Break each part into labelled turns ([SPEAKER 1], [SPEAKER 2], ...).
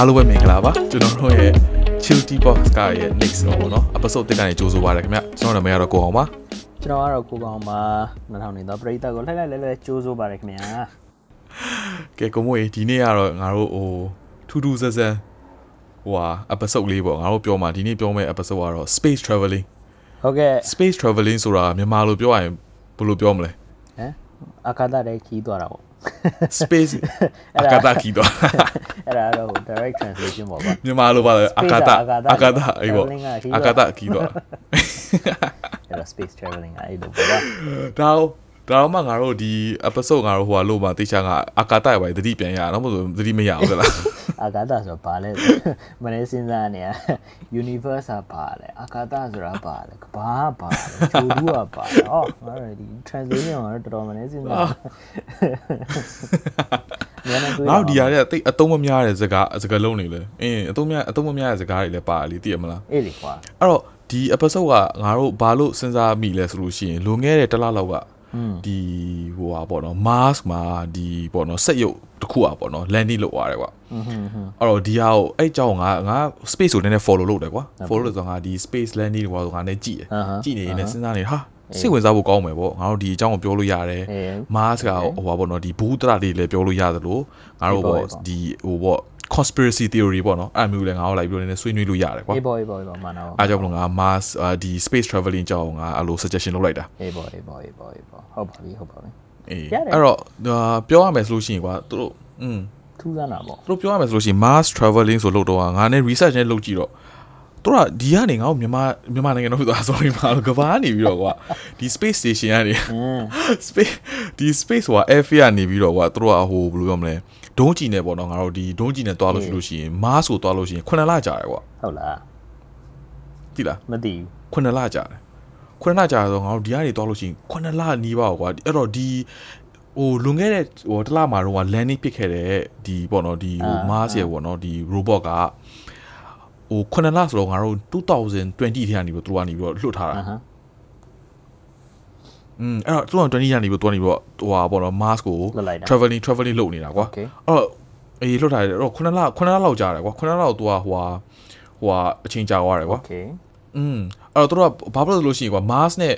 [SPEAKER 1] အားလုံးပဲမင်္ဂလာပါကျွန်တော်တို့ရဲ့ Chill Tea Box ကရဲ့ next တော့ပေါ့နော် episode တစ်ကနေကြိုးဆိုပါရခင်ဗျကျွန်တော်နာမည်ကတော့ကိုအောင်ပါ
[SPEAKER 2] ကျွန်တော်ကတော့ကိုကောင်ပါ2000နေတော့ပရိသတ်ကိုလှိုက်လိုက်လဲလဲကြိုးစိုးပါတယ်ခင်ဗျာ
[SPEAKER 1] ကဲကိုမို့ဒီနေ့ကတော့ငါတို့ဟိုထူးထူးဆန်းဆန်းဟိုဟာ episode လေးပေါ့ငါတို့ပြောမှာဒီနေ့ပြောမယ့် episode ကတော့ space traveling
[SPEAKER 2] ဟုတ်ကဲ့
[SPEAKER 1] space traveling ဆိုတာမြန်မာလိုပြောရရင်ဘယ်လိုပြောမလဲ
[SPEAKER 2] ဟမ်အခါတတဲ့ခီးသွားတာပေါ့
[SPEAKER 1] space အကာတာခီတော့
[SPEAKER 2] အဲ့ဒါတော့ direct translation ပေါ့ဗျာ
[SPEAKER 1] မြန်မာလိုပါလေအကာတာအကာတာအေးပေါ့
[SPEAKER 2] traveling ကခီး
[SPEAKER 1] အ
[SPEAKER 2] သွား
[SPEAKER 1] ကာတာခီတော့
[SPEAKER 2] အဲ့ဒါ space traveling အဲ့လိုပေါ့ဗျာ
[SPEAKER 1] ဒါတော့ ဒါတော့မှငါတို့ဒီ episode ငါတို့ဟိုဟာလို့မှတေချာကအကာတာရပါသတိပြန်ရအောင်မဟုတ်သတိမရဘူးလား
[SPEAKER 2] အခါတဆိုတော့ဘာလဲမနေ့စဉ်းစားနေရ universe ကဘာလဲအခါတဆိုတာဘာလဲကဘာကဘာလဲချိုးဘူးကဘာလဲအော်ငါတို့ဒီ translation ကတော့တော်တော်မနေ့စဉ်းစားမြန်နေတွေ့
[SPEAKER 1] ငါတို့ဒီဟာတွေကတိတ်အတုံးမများတဲ့စကားစကားလုံးတွေလေအင်းအတုံးများအတုံးမများတဲ့စကားတွေလည်းပါလေသိရမလား
[SPEAKER 2] အေးလေကွာ
[SPEAKER 1] အဲ့တော့ဒီ episode ကငါတို့ဘာလို့စဉ်းစားမိလဲဆိုလို့ရှိရင်လွန်ခဲ့တဲ့တစ်လလောက်က ဒီဟိုဟာပေါ့နော် Mars မှာဒီပေါ့နော်စက်ရုပ်တစ်ခုอ่ะပေါ့နော် landing လုပ်သွားတယ်ကွာအဲ့တော့ဒီဟာကိုအဲ့အကြောင်းငါငါ space ကိုနည်းနည်း follow လုပ်တယ်ကွာ follow လို့ဆိုတော့ငါဒီ space landing ကွာဆိုငါလည်းကြည့်တယ်ကြည့်နေရင်လည်းစဉ်းစားနေဟာစိတ်ဝင်စားဖို့ကောင်းမယ်ပေါ့ငါတို့ဒီအကြောင်းကိုပြောလို့ရတယ်
[SPEAKER 2] အေး
[SPEAKER 1] Mars ကဟိုပါပေါ့နော်ဒီဘူးတရလေးလည်းပြောလို့ရတယ်လို့ငါတို့ပေါ့ဒီဟိုပေါ့ conspiracy theory ပေါ့နော်အဲ့မျိုးလည်းငါတို့လိုက်ပြီးတော့နည်းနည်းဆွေးနွေးလို့ရတယ်ကွာ
[SPEAKER 2] အေးပေါ့အေးပေါ့အေးပေါ့မှန်တော့
[SPEAKER 1] အားကြောင့်မလို့ငါ Mars ဒီ space traveling ကြောင်းငါအဲ့လို suggestion လုပ်လိုက်တာ
[SPEAKER 2] အေးပေါ့အေးပေါ့အေးပေါ့အေးပေါ့ဟုတ်ပါပြီဟုတ်ပါပြီ
[SPEAKER 1] အေးအဲ့တော့ပြောရမယ်ဆိုလို့ရှိရင်ကွာသူတို့อืม
[SPEAKER 2] ထူးဆန်းတာပေါ့
[SPEAKER 1] သူတို့ပြောရမယ်ဆိုလို့ရှိရင် Mars traveling ဆိုလို့တော့ငါနဲ့ research နဲ့လုပ်ကြည့်တော့တို့ကဒီကနေငါ့ကိုမြန်မာမြန်မာနိုင်ငံတော့ဆိုတော့ sorry ပါတော့ကဘာနေပြီးတော့ကွာဒီ space station ကနေ space ဒီ space ဟို airfield ကနေပြီးတော့ကွာသူတို့ကဟိုဘယ်လိုပြောမလဲဒုံးကျည်နဲ့ပေါ့နော်ငါတို့ဒီဒုံးကျည်နဲ့တွားလို့ရှိလို့ရှိရင် Mars ကိုတွားလို့ရှိရင်9လကြာတယ်ကွာ
[SPEAKER 2] ဟုတ်လား
[SPEAKER 1] သိလား
[SPEAKER 2] မသိဘူး
[SPEAKER 1] 9လကြာတယ်9လကြာဆိုငါတို့ဒီကနေတွားလို့ရှိရင်9လနီးပါကွာအဲ့တော့ဒီဟိုလွန်ခဲ့တဲ့ဟိုတစ်လမှာတော့က landing ပစ်ခဲ့တဲ့ဒီပေါ့နော်ဒီဟို Mars ရဲ့ပေါ့နော်ဒီ robot ကဟို9လဆိုတော့ငါတို့2020ထဲကနေပြီးတော့သူတို့ကနေပြီးတော့လွှတ်ထားတာ
[SPEAKER 2] အဟမ်း
[SPEAKER 1] อืมအဲ့တော့2020ကနေပြီးတော့သူကနေပြီးတော့ဟိုဟာပေါ့နော် Mars ကို
[SPEAKER 2] လွှတ်လိုက်တာ
[SPEAKER 1] traveling traveling လုပ်နေတာကွာ
[SPEAKER 2] Okay
[SPEAKER 1] အဲ့တော့အေးလွတ်ထားတယ်အဲ့တော့9လ9လလောက်ကြာတယ်ကွာ9လလောက်သူကဟိုဟာဟိုဟာအချိန်ကြာသွားတယ်ကွာ
[SPEAKER 2] okay
[SPEAKER 1] อืมအဲ့တော့သူတို့ကဘာဖြစ်လို့လဲဆိုလို့ရှိရင်ကွာ Mars နဲ့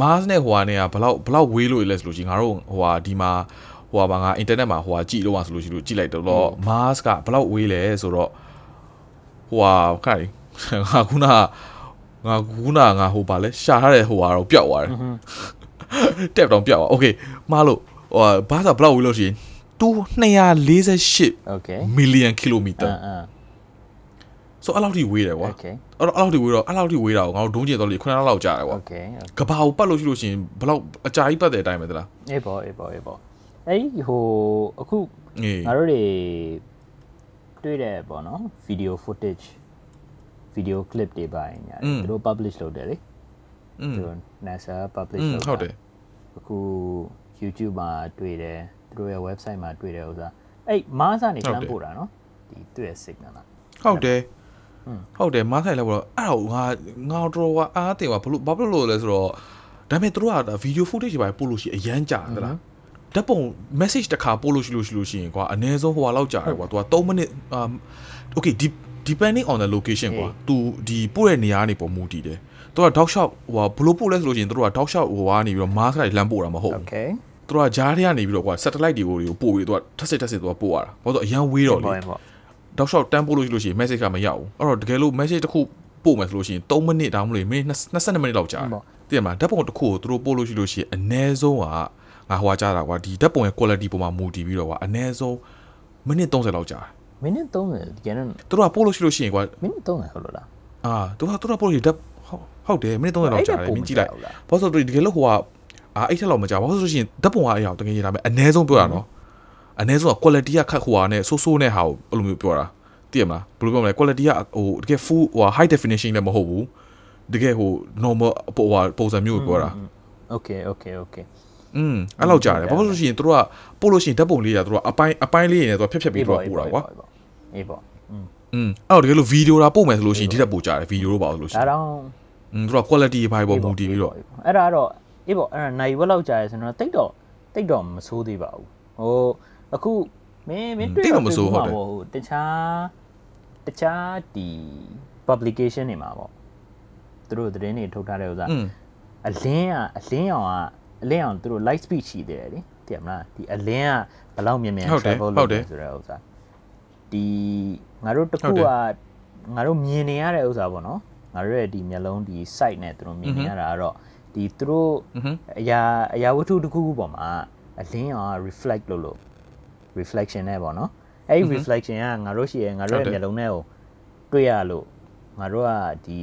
[SPEAKER 1] Mars နဲ့ဟိုဟာနဲ့ကဘလောက်ဘလောက်ဝေးလို့လဲဆိုလို့ရှိရင်ငါတို့ဟိုဟာဒီမှာဟိုဟာဘာငါ internet မှာဟိုဟာကြည့်လို့ပါဆိုလို့ရှိလို့ကြည့်လိုက်တော့ Mars ကဘလောက်ဝေးလဲဆိုတော့ဟိုဟာခါလေးငါခုနကငါခုနကငါဟိုပါလဲရှာထားတဲ့ဟိုဟာတော့ပျောက်သွားတယ် တက်တော့ပျောက်သွားโอเคမားလို့ဟိုဘာသာဘလောက်ဝေးလို့ရှိရင်248
[SPEAKER 2] okay
[SPEAKER 1] million kilometer
[SPEAKER 2] အင်းအင်း
[SPEAKER 1] ဆိုအဲ့လောက်ထိဝေးတယ်ကွာ
[SPEAKER 2] okay
[SPEAKER 1] အဲ့တော့အဲ့လောက်ထိဝေးတော့အဲ့လောက်ထိဝေးတာကိုငါတို့ဒုံးကျင်တော့လေ9လလောက်ကြာတယ်ကွာ
[SPEAKER 2] okay
[SPEAKER 1] ကဘာကိုပတ်လို့ရှိလို့ရှိရင်ဘလောက်အကြာကြီးပတ်တဲ့အတိုင်းပဲသလား
[SPEAKER 2] အေးဘောအေးဘောအေးဘောအဲ့ဒီဟိုအခု
[SPEAKER 1] အေး
[SPEAKER 2] ငါတို့တွေတွေ့တယ်ပေါ့နော် video footage video clip တွေပါညာသူတို့ publish လုပ်တယ်လေ
[SPEAKER 1] อืม
[SPEAKER 2] သူတို့ NASA
[SPEAKER 1] อื
[SPEAKER 2] publish
[SPEAKER 1] ม
[SPEAKER 2] လုပ်
[SPEAKER 1] ဟုတ်တယ်
[SPEAKER 2] အခု YouTube မှာတွေ့တယ်သူတို့ရဲ့ website မှာတွေ့တယ်ဥစားအဲ့ Mars ကနေလှမ်းပို့တာနော်ဒီသူ့ရဲ့ signal လား
[SPEAKER 1] ဟုတ်တယ်ဟုတ်တယ်မားဆိုင်လည်းပေါ့အဲ့တော့ငါငါတော့ကအားတင်ပါဘလို့ဘာဖြစ်လို့လဲဆိုတော့ဒါပေမဲ့တို့ကဒါဗီဒီယို footage တွေပါပို့လို့ရှိရင်အရန်ကြာသလားဓာတ်ပုံ message တစ်ခါပို့လို့ရှိလို့ရှိလို့ရှိရင်ကွာအနည်းဆုံးဟိုဟာလောက်ကြာတယ်ကွာသူက3မိနစ် um okay de- depending on the location ကွာသူဒီပို့တဲ့နေရာကနေပုံမူတည်တယ်သူက dog shop ဟိုဟာဘလို့ပို့လဲဆိုလို့ရှိရင်တို့က dog shop ဟိုကနေပြီးတော့ mask ကနေလမ်းပို့တာမဟုတ်ဘူး
[SPEAKER 2] okay
[SPEAKER 1] သူကဂျားထဲကနေပြီးတော့ကွာ satellite တွေကိုတွေကိုပို့ပြီးတော့ထက်စစ်ထက်စစ်သူကပို့ရတာဘာလို့ဆိုအရန်ဝေးတော့လေ
[SPEAKER 2] ဘောဘော
[SPEAKER 1] တောက်လျှောက်တန်းပို့လို့ရှိလို့ရှိရင် message ကမရောက်ဘူးအဲ့တော့တကယ်လို့ message တစ်ခုပို့မယ်ဆိုလို့ရှိရင်3မိနစ်တောင်မလို့မိနစ်22မိနစ်လောက်ကြာတယ်သိရမလားဓာတ်ပုံတစ်ခုကိုသူတို့ပို့လို့ရှိလို့ရှိရင်အနည်းဆုံးကငါဟိုကကြာတာကွာဒီဓာတ်ပုံရဲ့ quality ပေါ်မှာမူတည်ပြီးတော့ကွာအနည်းဆုံးမိနစ်30လောက်ကြာတယ်
[SPEAKER 2] မိနစ်30ဒီကနေ့
[SPEAKER 1] သူတို့ကပို့လို့ရှိလို့ရှိရင်ကွာ
[SPEAKER 2] မိနစ်30ဟုတ်လို့လား
[SPEAKER 1] အာသူကသူတို့ကပို့လို့ရှိရင်ဓာတ်ဟုတ်ဟုတ်တယ်မိနစ်30လောက်ကြာတယ်မင်းကြည့်လိုက်ဘာလို့ဆိုတော့တကယ်လို့ဟိုကအာအဲ့ထက်လောက်မကြာဘာလို့ဆိုလို့ရှိရင်ဓာတ်ပုံကအရာတကယ်ကြီးဒါပေမဲ့အနည်းဆုံးပြောတာနော်အနည်းဆုံးက quality ကခက်ဟိုဟာနဲ့ဆိုးဆိုးနဲ့ဟာကိုအဲ့လိုမျိုးပြောတာသိရမလားဘယ်လိုပြောမလဲ quality ကဟိုတကယ် full ဟို high definition လည်းမဟုတ်ဘူးတကယ်ဟို normal ဟိုဟာပုံစံမျိုးကိုပြောတာ
[SPEAKER 2] okay okay okay
[SPEAKER 1] อืมအဲ့လောက်ကြာတယ်ဘာလို့ဆိုလို့ရှိရင်တို့ကပို့လို့ရှိရင်ဓာတ်ပုံလေးကတို့ကအပိုင်းအပိုင်းလေးနေတော့ဖြတ်ဖြတ်ပြီးတော့ပို့တာကွာ
[SPEAKER 2] အေးပေါ့
[SPEAKER 1] อืมအဲ့တော့တကယ်လို့ဗီဒီယိုတာပို့မယ်ဆိုလို့ရှိရင်ဒီတက်ပို့ကြတယ်ဗီဒီယိုတော့ပါလို့ရှိ
[SPEAKER 2] ဒါ
[SPEAKER 1] ရင်
[SPEAKER 2] တော့
[SPEAKER 1] อืมတို့က quality ဘိုင်ပေါ်မူတည်ပြီးတော့
[SPEAKER 2] အဲ့ဒါတော့အေးပေါ့အဲ့ဒါနိုင်ဝက်လောက်ကြာရယ်ဆိုတော့တိတ်တော့တိတ်တော့မဆိုးသေးပါဘူးဟိုအခုမင်းမင်းတွေ့ဟိုတခြား တခြားဒီ publication တွေမှာပေါ့သူတို့သတင်းတွေထုတ်ထားတဲ့ဥစ္စာ
[SPEAKER 1] อืม
[SPEAKER 2] အလင်းကအလင်းအောင်ကအလင်းအောင်သူတို့ light speed ရှိသေးတယ်လေသိရမလားဒီအလင်းကဘယ်လောက်မြန်မြန်
[SPEAKER 1] ဟုတ်တယ်
[SPEAKER 2] travel
[SPEAKER 1] ဟု
[SPEAKER 2] လုပ်
[SPEAKER 1] တ်တယ်
[SPEAKER 2] တယ်ဆိုတဲ့ဥစ္စာ ဒီငါတို့တခုကငါတို့မြင်နေရတဲ့ဥစ္စာပေါ့နော်ငါတို့ရဲ့ဒီမျက်လုံးဒီ site နဲ့သူတို့မြင်နေရတာကတော့ဒီသူတို့အရာအရာဝတ္ထုတစ်ခုခုပေါ်မှာအလင်းရော reflect လို့လို့ reflection နဲ့ပေါ့နော်အဲ့ reflection ကငါတို့ရှိရငါတို့ရဲ့မျက်လုံးနဲ့ကိုတွေ့ရလို့ငါတို့ကဒီ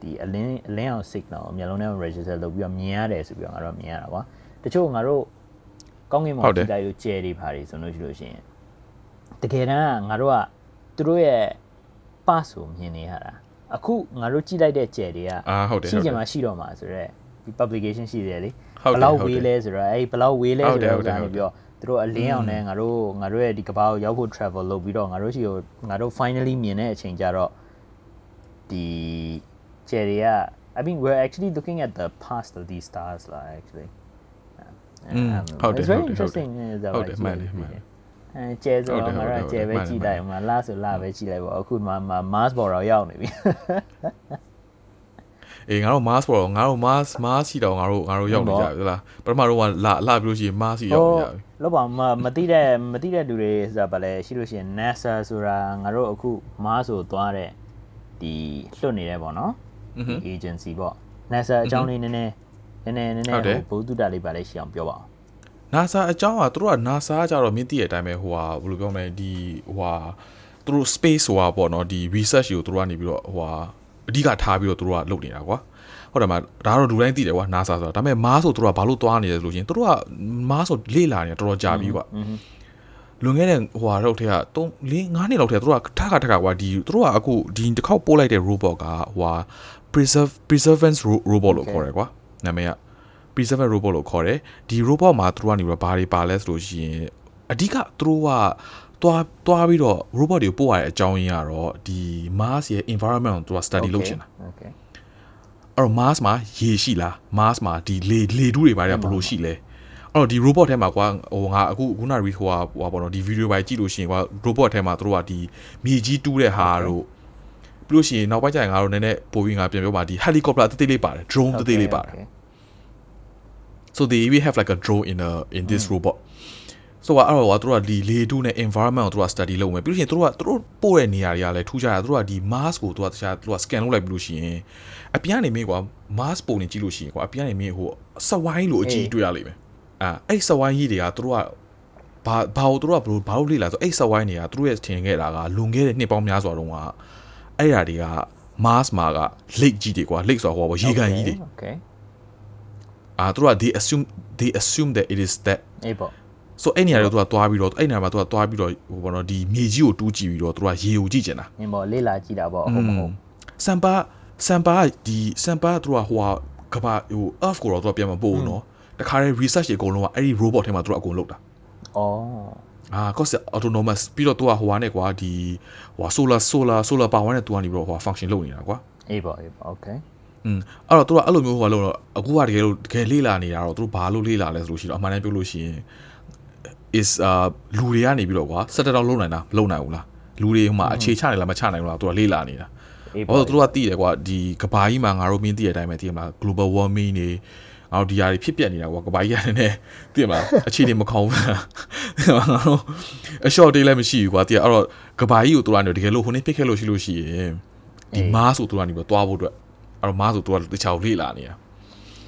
[SPEAKER 2] ဒီအလင်းအလင်းအောင် signal ကိုမျက်လုံးနဲ့ register လုပ်ပြီးတော့မြင်ရတယ်ဆိုပြီးတော့ငါတို့မြင်ရတာကွာတချို့ငါတို့ကောင်းကင်ဘုံကြည့်လိုက်လို့ကျဲတွေပါတယ်ဆိုလို့ရှိလို့ရှိရင် ကယ်တမ်းကငါတို့ကသူတို့ရဲ့ pass ကိုမြင်နေရတာအခုငါတို့ကြည့်လိုက်တဲ့ကျဲတွေက
[SPEAKER 1] အာဟုတ်တယ်
[SPEAKER 2] ရှိ
[SPEAKER 1] ဟုတ်
[SPEAKER 2] ချ
[SPEAKER 1] တယ်
[SPEAKER 2] င်မှရှိတော့မှာဆိုတော့ဒီ publication ရှိတယ်လေ
[SPEAKER 1] ဟုတ်တယ်
[SPEAKER 2] ဘယ်လောက်
[SPEAKER 1] ဟုတ်တယ်
[SPEAKER 2] ဝေးလဲဆိုတော့အဲ့ဘယ်လောက်ဝေးလဲ
[SPEAKER 1] ဟုတ်
[SPEAKER 2] ဆို
[SPEAKER 1] တယ်
[SPEAKER 2] တော့
[SPEAKER 1] ဟုတ်တယ်
[SPEAKER 2] ဥစ္စာနေပြီးတော့သူတို့အလင်းအောင်နဲ့ငါတို့ငါတို့ရဲ့ဒီကမ္ဘာကိုရောက်ဖို့ travel လုပ်ပြီးတော့ငါတို့ရှိကိုငါတို့ finally မြင်တဲ့အချိန်ကျတော့ဒီကျယ်တွေက I mean we're actually looking at the past of these stars 啦 actually
[SPEAKER 1] อืม
[SPEAKER 2] Um,
[SPEAKER 1] ဟုတ်တယ်
[SPEAKER 2] it's very
[SPEAKER 1] ဟုတ်တယ်
[SPEAKER 2] interesting is that
[SPEAKER 1] ဟုတ်တယ်မှန်တယ်မှန်တယ်
[SPEAKER 2] အဲကျဲဆို
[SPEAKER 1] တော့
[SPEAKER 2] ငါကကျဲပဲကြည့်လိုက်မှာလာဆိုလာပဲကြည့်လိုက်ပေါ့အခုမှ mass border ရောက်နေပြီ
[SPEAKER 1] အေးငါတို့ mass ပေါ့ငါတို့ mass mass ရှိတော့ငါတို့ငါတို့ရောက်နေကြပြီလားပထမတော့ကလာလာပြီးလို့ရှိရင် mass ရှိရောက်နေကြပြီ
[SPEAKER 2] လောပါမမသိတဲ့မသိတဲ့လူတွေဆိုတာဗလဲရှိလို့ရှိရင် NASA ဆိုတာငါတို့အခု mass ဆိုသွားတဲ့ဒီလွတ်နေတယ်ပေါ့နော် agency ပေါ့ NASA အကြောင်းလေးနည်းနည်းနည်းနည်းနည်းနည်းဘုဒ္ဓတာလေးပါလေးရှင်းအောင်ပြောပါအောင်
[SPEAKER 1] NASA အကြောင်းကသူတို့က NASA ကကြတော့မင်းသိတဲ့အတိုင်းပဲဟိုဟာဘယ်လိုပြောမလဲဒီဟိုဟာသူတို့ space ဟိုဟာပေါ့နော်ဒီ research ကိုသူတို့ကနေပြီးတော့ဟိုဟာအဓိကထားပြီးတော့သူတို့ကလုပ်နေတာကွာဟုတ်တယ်မဒါကတော့လူတိုင်းသိတယ်ကွာ NASA ဆိုတာဒါပေမဲ့ Mars ဆိုသူတို့ကဘာလို့သွားနေလဲဆိုလို့ရှိရင်သူတို့က Mars ဆိုလေ့လာနေတာတော်တော်ကြာပြီကွာလွန်ခဲ့တဲ့ဟိုဟာတော့ထဲက3 4 5နှစ်လောက်ထဲကသူတို့ကထခါထခါကွာဒီသူတို့ကအခုဒီတစ်ခေါက်ပို့လိုက်တဲ့ robot ကဟိုဟာ preserve preservance ro- robot လို့ခေါ်တယ်ကွာနာမည်က preservance robot လို့ခေါ်တယ်ဒီ robot မှာသူတို့ကနေပြီးတော့ဘာတွေပါလဲဆိုလို့ရှိရင်အဓိကသူတို့ကသွားသွားပြီးတော့ robot တွေကိုပို့ရတဲ့အကြောင်းရင်းကတော့ဒီ Mars ရဲ့ environment ကိုသူက study လုပ်ချင်တာ
[SPEAKER 2] Okay
[SPEAKER 1] အဲ့တော့ Mars မှာရေရှိလား Mars မှာဒီလေလေတူးတွေဘာတွေကဘယ်လိုရှိလဲအဲ့တော့ဒီ robot ထဲမှာကွာဟိုငါအခုခုနက re ဟိုဟာဟိုဟာပေါ့နော်ဒီ video ပိုင်းကြည့်လို့ရှိရင်ကွာ robot ထဲမှာသူတို့ကဒီမြေကြီးတူးတဲ့ဟာတို့ပြီးလို့ရှိရင်နောက်ပိုင်းကျရင်ငါတို့နည်းနည်းပို့ပြီးငါပြန်ပြောပါဒီ helicopter တိတိလေးပါတယ် drone တိတိလေးပါတယ်
[SPEAKER 2] Okay.
[SPEAKER 1] So they even have like a drone in a in this robot so ကအဲ့တော့ကသူတို့ကဒီလေတူးနဲ့ environment ကိုသူတို့က study လုပ်မယ်ပြီးလို့ရှိရင်သူတို့ကသူတို့ပို့တဲ့နေရာတွေကလည်းထူးခြားတာသူတို့ကဒီ Mars ကိုသူကတခြားသူက scan လုပ်လိုက်ပြီးလို့ရှိရင်အပြန်ကနေမင်းကွာ Mars ပုံနေကြည့်လို့ရှိရင်ကွာအပြန်ကနေမင်းဟိုစဝိုင်းလိုအကြီးတွေ့ရလိမ့်မယ်အာအဲ့စဝိုင်းကြီးတွေကသူတို့ကဘာဘာလို့သူတို့ကဘလို့ဘာလို့လေ့လာဆိုအဲ့စဝိုင်းတွေကသူတို့ရဲ့ထင်ခဲ့တာကလွန်ခဲ့တဲ့နှစ်ပေါင်းများစွာတုန်းကအဲ့ဓာတွေက Mars မှာက lake ကြီးတွေကွာ lake ဆိုတာဟိုပါရေကန်ကြီးတွေ
[SPEAKER 2] Okay.
[SPEAKER 1] အာသူတို့က they assume they assume that it is that
[SPEAKER 2] အေးပေါ့
[SPEAKER 1] ဆိုအဲ့နေရာတွေသူကသွားပြီးတော့အဲ့နေရာမှာသူကသွားပြီးတော့ဟိုဘောနော်ဒီမြေကြီးကိုတူးကြည့်ပြီးတော့သူကရေကိုကြည့်ကျင်တာ
[SPEAKER 2] နင်ပေါ့လေးလာကြည့်တာပေါ့ဟုတ်မဟုတ်
[SPEAKER 1] စမ်ပါစမ်ပါဒီစမ်ပါသူကဟိုဟာကဘာဟို earth ကိုတော့သူကပြန်မပို့ဘူးနော်တခါတည်း research တွေအကုန်လုံးကအဲ့ဒီ robot ထဲမှာသူတို့အကုန်လုပ်တာ
[SPEAKER 2] ဩ
[SPEAKER 1] အာ cause autonomous ပြီးတော့သူကဟိုဟာနဲ့ကွာဒီဟို solar solar solar power နဲ့သူကနေပြီးတော့ဟို function လုပ်နေတာကွာ
[SPEAKER 2] အေးပေါ့အေးပေါ့ Okay.
[SPEAKER 1] อืมအဲ့တော့သူကအဲ့လိုမျိုးဟိုကလို့တော့အခုကတကယ်လို့တကယ်လေးလာနေတာတော့သူတို့ဘာလို့လေးလာလဲဆိုလို့ရှိတော့အမှန်တမ်းပြောလို့ရှိရင် is အာလူတွေကနေပြီးတော့ကွာစက်တက်တော့လုံနိုင်တာမလုံနိုင်ဘူးလားလူတွေဟိုမှာအခြေချနေလားမချနိုင်ဘူးလားသူကလေးလာနေတာ
[SPEAKER 2] အေး
[SPEAKER 1] ဘာ
[SPEAKER 2] ပေါ့
[SPEAKER 1] လို့သူတို့ကသိတယ်ကွာဒီကဘာကြီးမှာငါတို့မင်းသိတဲ့အတိုင်းပဲသိရမလား global warming နေငါတို့ဒီຢာတွေဖြစ်ပျက်နေတာကွာကဘာကြီးကနေနေသိရမလားအခြေအနေမကောင်းဘူးလားငါတို့အ short day လည်းမရှိဘူးကွာသိရအဲ့တော့ကဘာကြီးကိုသူကနေတကယ်လို့ဟိုနေ့ဖြစ်ခဲ့လို့ရှိလို့ရှိရင်ဒီ Mars ကိုသူကနေပြီးတော့တွားဖို့အတွက် အဲ့တော့ Mars ကိုသူကတခြားကိုလေးလာနေတာ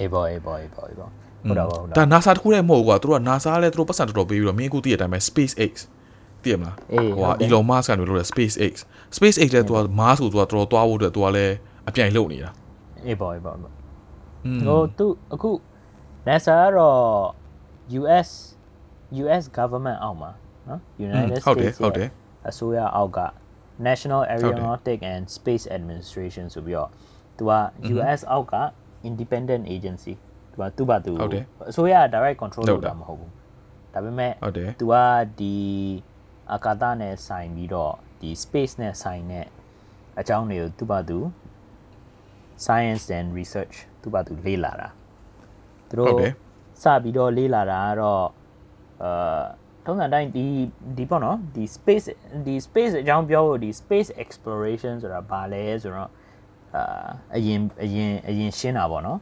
[SPEAKER 2] အေးပေါ့အေးပေါ့အေးပေါ့အေးပေါ့ဟုတ်တော့ဟုတ်
[SPEAKER 1] ဒါ
[SPEAKER 2] တော့
[SPEAKER 1] NASA တခုတည်းမဟုတ်ဘူးကွာသူတို့က NASA လည်းသူတို့ပတ်စံတော်တော်ပေးပြီးတော့မင်းကူသိတဲ့အတိုင်းပဲ SpaceX သိရမလား
[SPEAKER 2] အေး
[SPEAKER 1] ဟိုက Elon Musk ကနေလို့တဲ့ SpaceX SpaceX လည်းသူက Mars ကိုသူကတော်တော်တွားဖို့အတွက်သူကလည်းအပြိုင်လုပ်နေတာ
[SPEAKER 2] အေးပေါ့အေးပေါ့အေးပေါ့
[SPEAKER 1] อืม
[SPEAKER 2] ဟိုသူအခု NASA ကတော့ US US government အောက်မှာနော် United
[SPEAKER 1] ဟုတ်တယ်
[SPEAKER 2] States
[SPEAKER 1] ဟုတ်တယ်
[SPEAKER 2] အစိုးရအောက်က National
[SPEAKER 1] တယ်
[SPEAKER 2] Aeronautic and Space Administration ဆိုပြီးတော့ သူက US အောက်က independent agency သူကသူ့ဘာသူ
[SPEAKER 1] ဟုတ်တယ်
[SPEAKER 2] အစိုးရက direct control
[SPEAKER 1] ဟုတ်
[SPEAKER 2] လုပ်
[SPEAKER 1] တယ်
[SPEAKER 2] တာမဟုတ်ဘူးဒါပေမဲ့
[SPEAKER 1] ဟုတ်တယ်
[SPEAKER 2] သူကဒီအာကာသနဲ့ဆိုင်ပြီးတော့ဒီ space နဲ့ဆိုင်တဲ့အကြောင်းတွေကိုသူ့ဘာသူ science and research သူ့ဘာသူလေ့လာတာသူ
[SPEAKER 1] ဟုတ်
[SPEAKER 2] တို့
[SPEAKER 1] တယ်
[SPEAKER 2] စပြီးတော့လေ့လာတာကတော့အာထုံးစံတိုင်းဒီဒီပေါ့နော်ဒီ space ဒီ space အကြောင်းပြောဖို့ဒီ space exploration ဆိုတာဘာလဲဆိုတော့ အာအရင်အရင်အရင်ရှင်းတာပေါ့နော်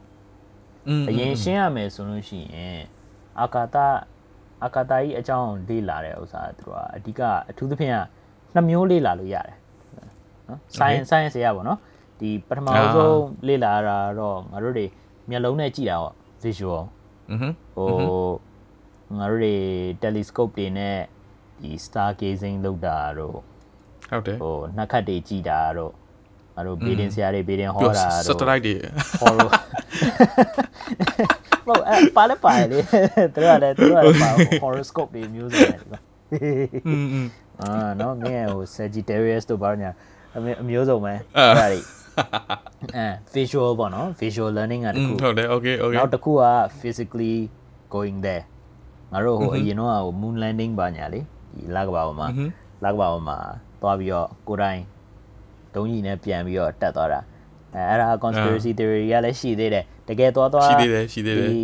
[SPEAKER 2] အရင်ရှင်းရမယ်ဆိုလို့ရှိရင်အာကာသအာကာသကြီးအကြောင်းလေ့လာတဲ့ဥစ္စာသူကအဓိကအထူးသဖြင့်ကနှမျိုးလေ့လာလို့ရတယ်နော် science science ရပါတော့ဒီပထမဆုံးလေ့လာတာတော့ငါတို့တွေမျက်လုံးနဲ့ကြည့်တာပေါ့ visual ဟိုငါတို့တွေ telescope တွေနဲ့ဒီ star gazing လုပ်တာတို့
[SPEAKER 1] ဟုတ်တယ်
[SPEAKER 2] ဟိုနှာခတ်တွေကြည့်တာတို့ ငါတို့ဘေးဒင်ဆရာတွေဘေးဒင်ဟောတာ
[SPEAKER 1] စ
[SPEAKER 2] တို့
[SPEAKER 1] တလိုက်တွေ
[SPEAKER 2] ဟောလို့မဟုတ်အဲပါလဲပါလေသူတို့ကလည်းသူတို့ကလည်းပါ horoscope တွေမျိုးစုံတယ်ဒီမှာ
[SPEAKER 1] อืมอืม
[SPEAKER 2] အာနော်မင်းဟို Sagittarius တို့ဘာညာအမျိုးအမျိုးစုံပဲ
[SPEAKER 1] အာ
[SPEAKER 2] အဲ့ဒါတွေအဲ visual ပေါ့နော် visual learning ကတ
[SPEAKER 1] อืม
[SPEAKER 2] ခု
[SPEAKER 1] ဟုတ်တယ် okay okay
[SPEAKER 2] နောက်တစ်ခုက physically going there ငါတို့ဟိုအရင်တော့ဟို moon landing ပါညာလေဒီလကဘာပေါ်မှာလကဘာပေါ်မှာသွားပြီးတော့ကိုယ်တိုင် ဒုံးကြီးနဲ့ပြန်ပြီးတော့တက်သွားတာအဲအဲ့ဒါ conspiracy theory ကလည်းရှိသေးတယ်တကယ်သွားသွား
[SPEAKER 1] ရှိသေးတယ်ရှိသေးတယ်
[SPEAKER 2] ဒီ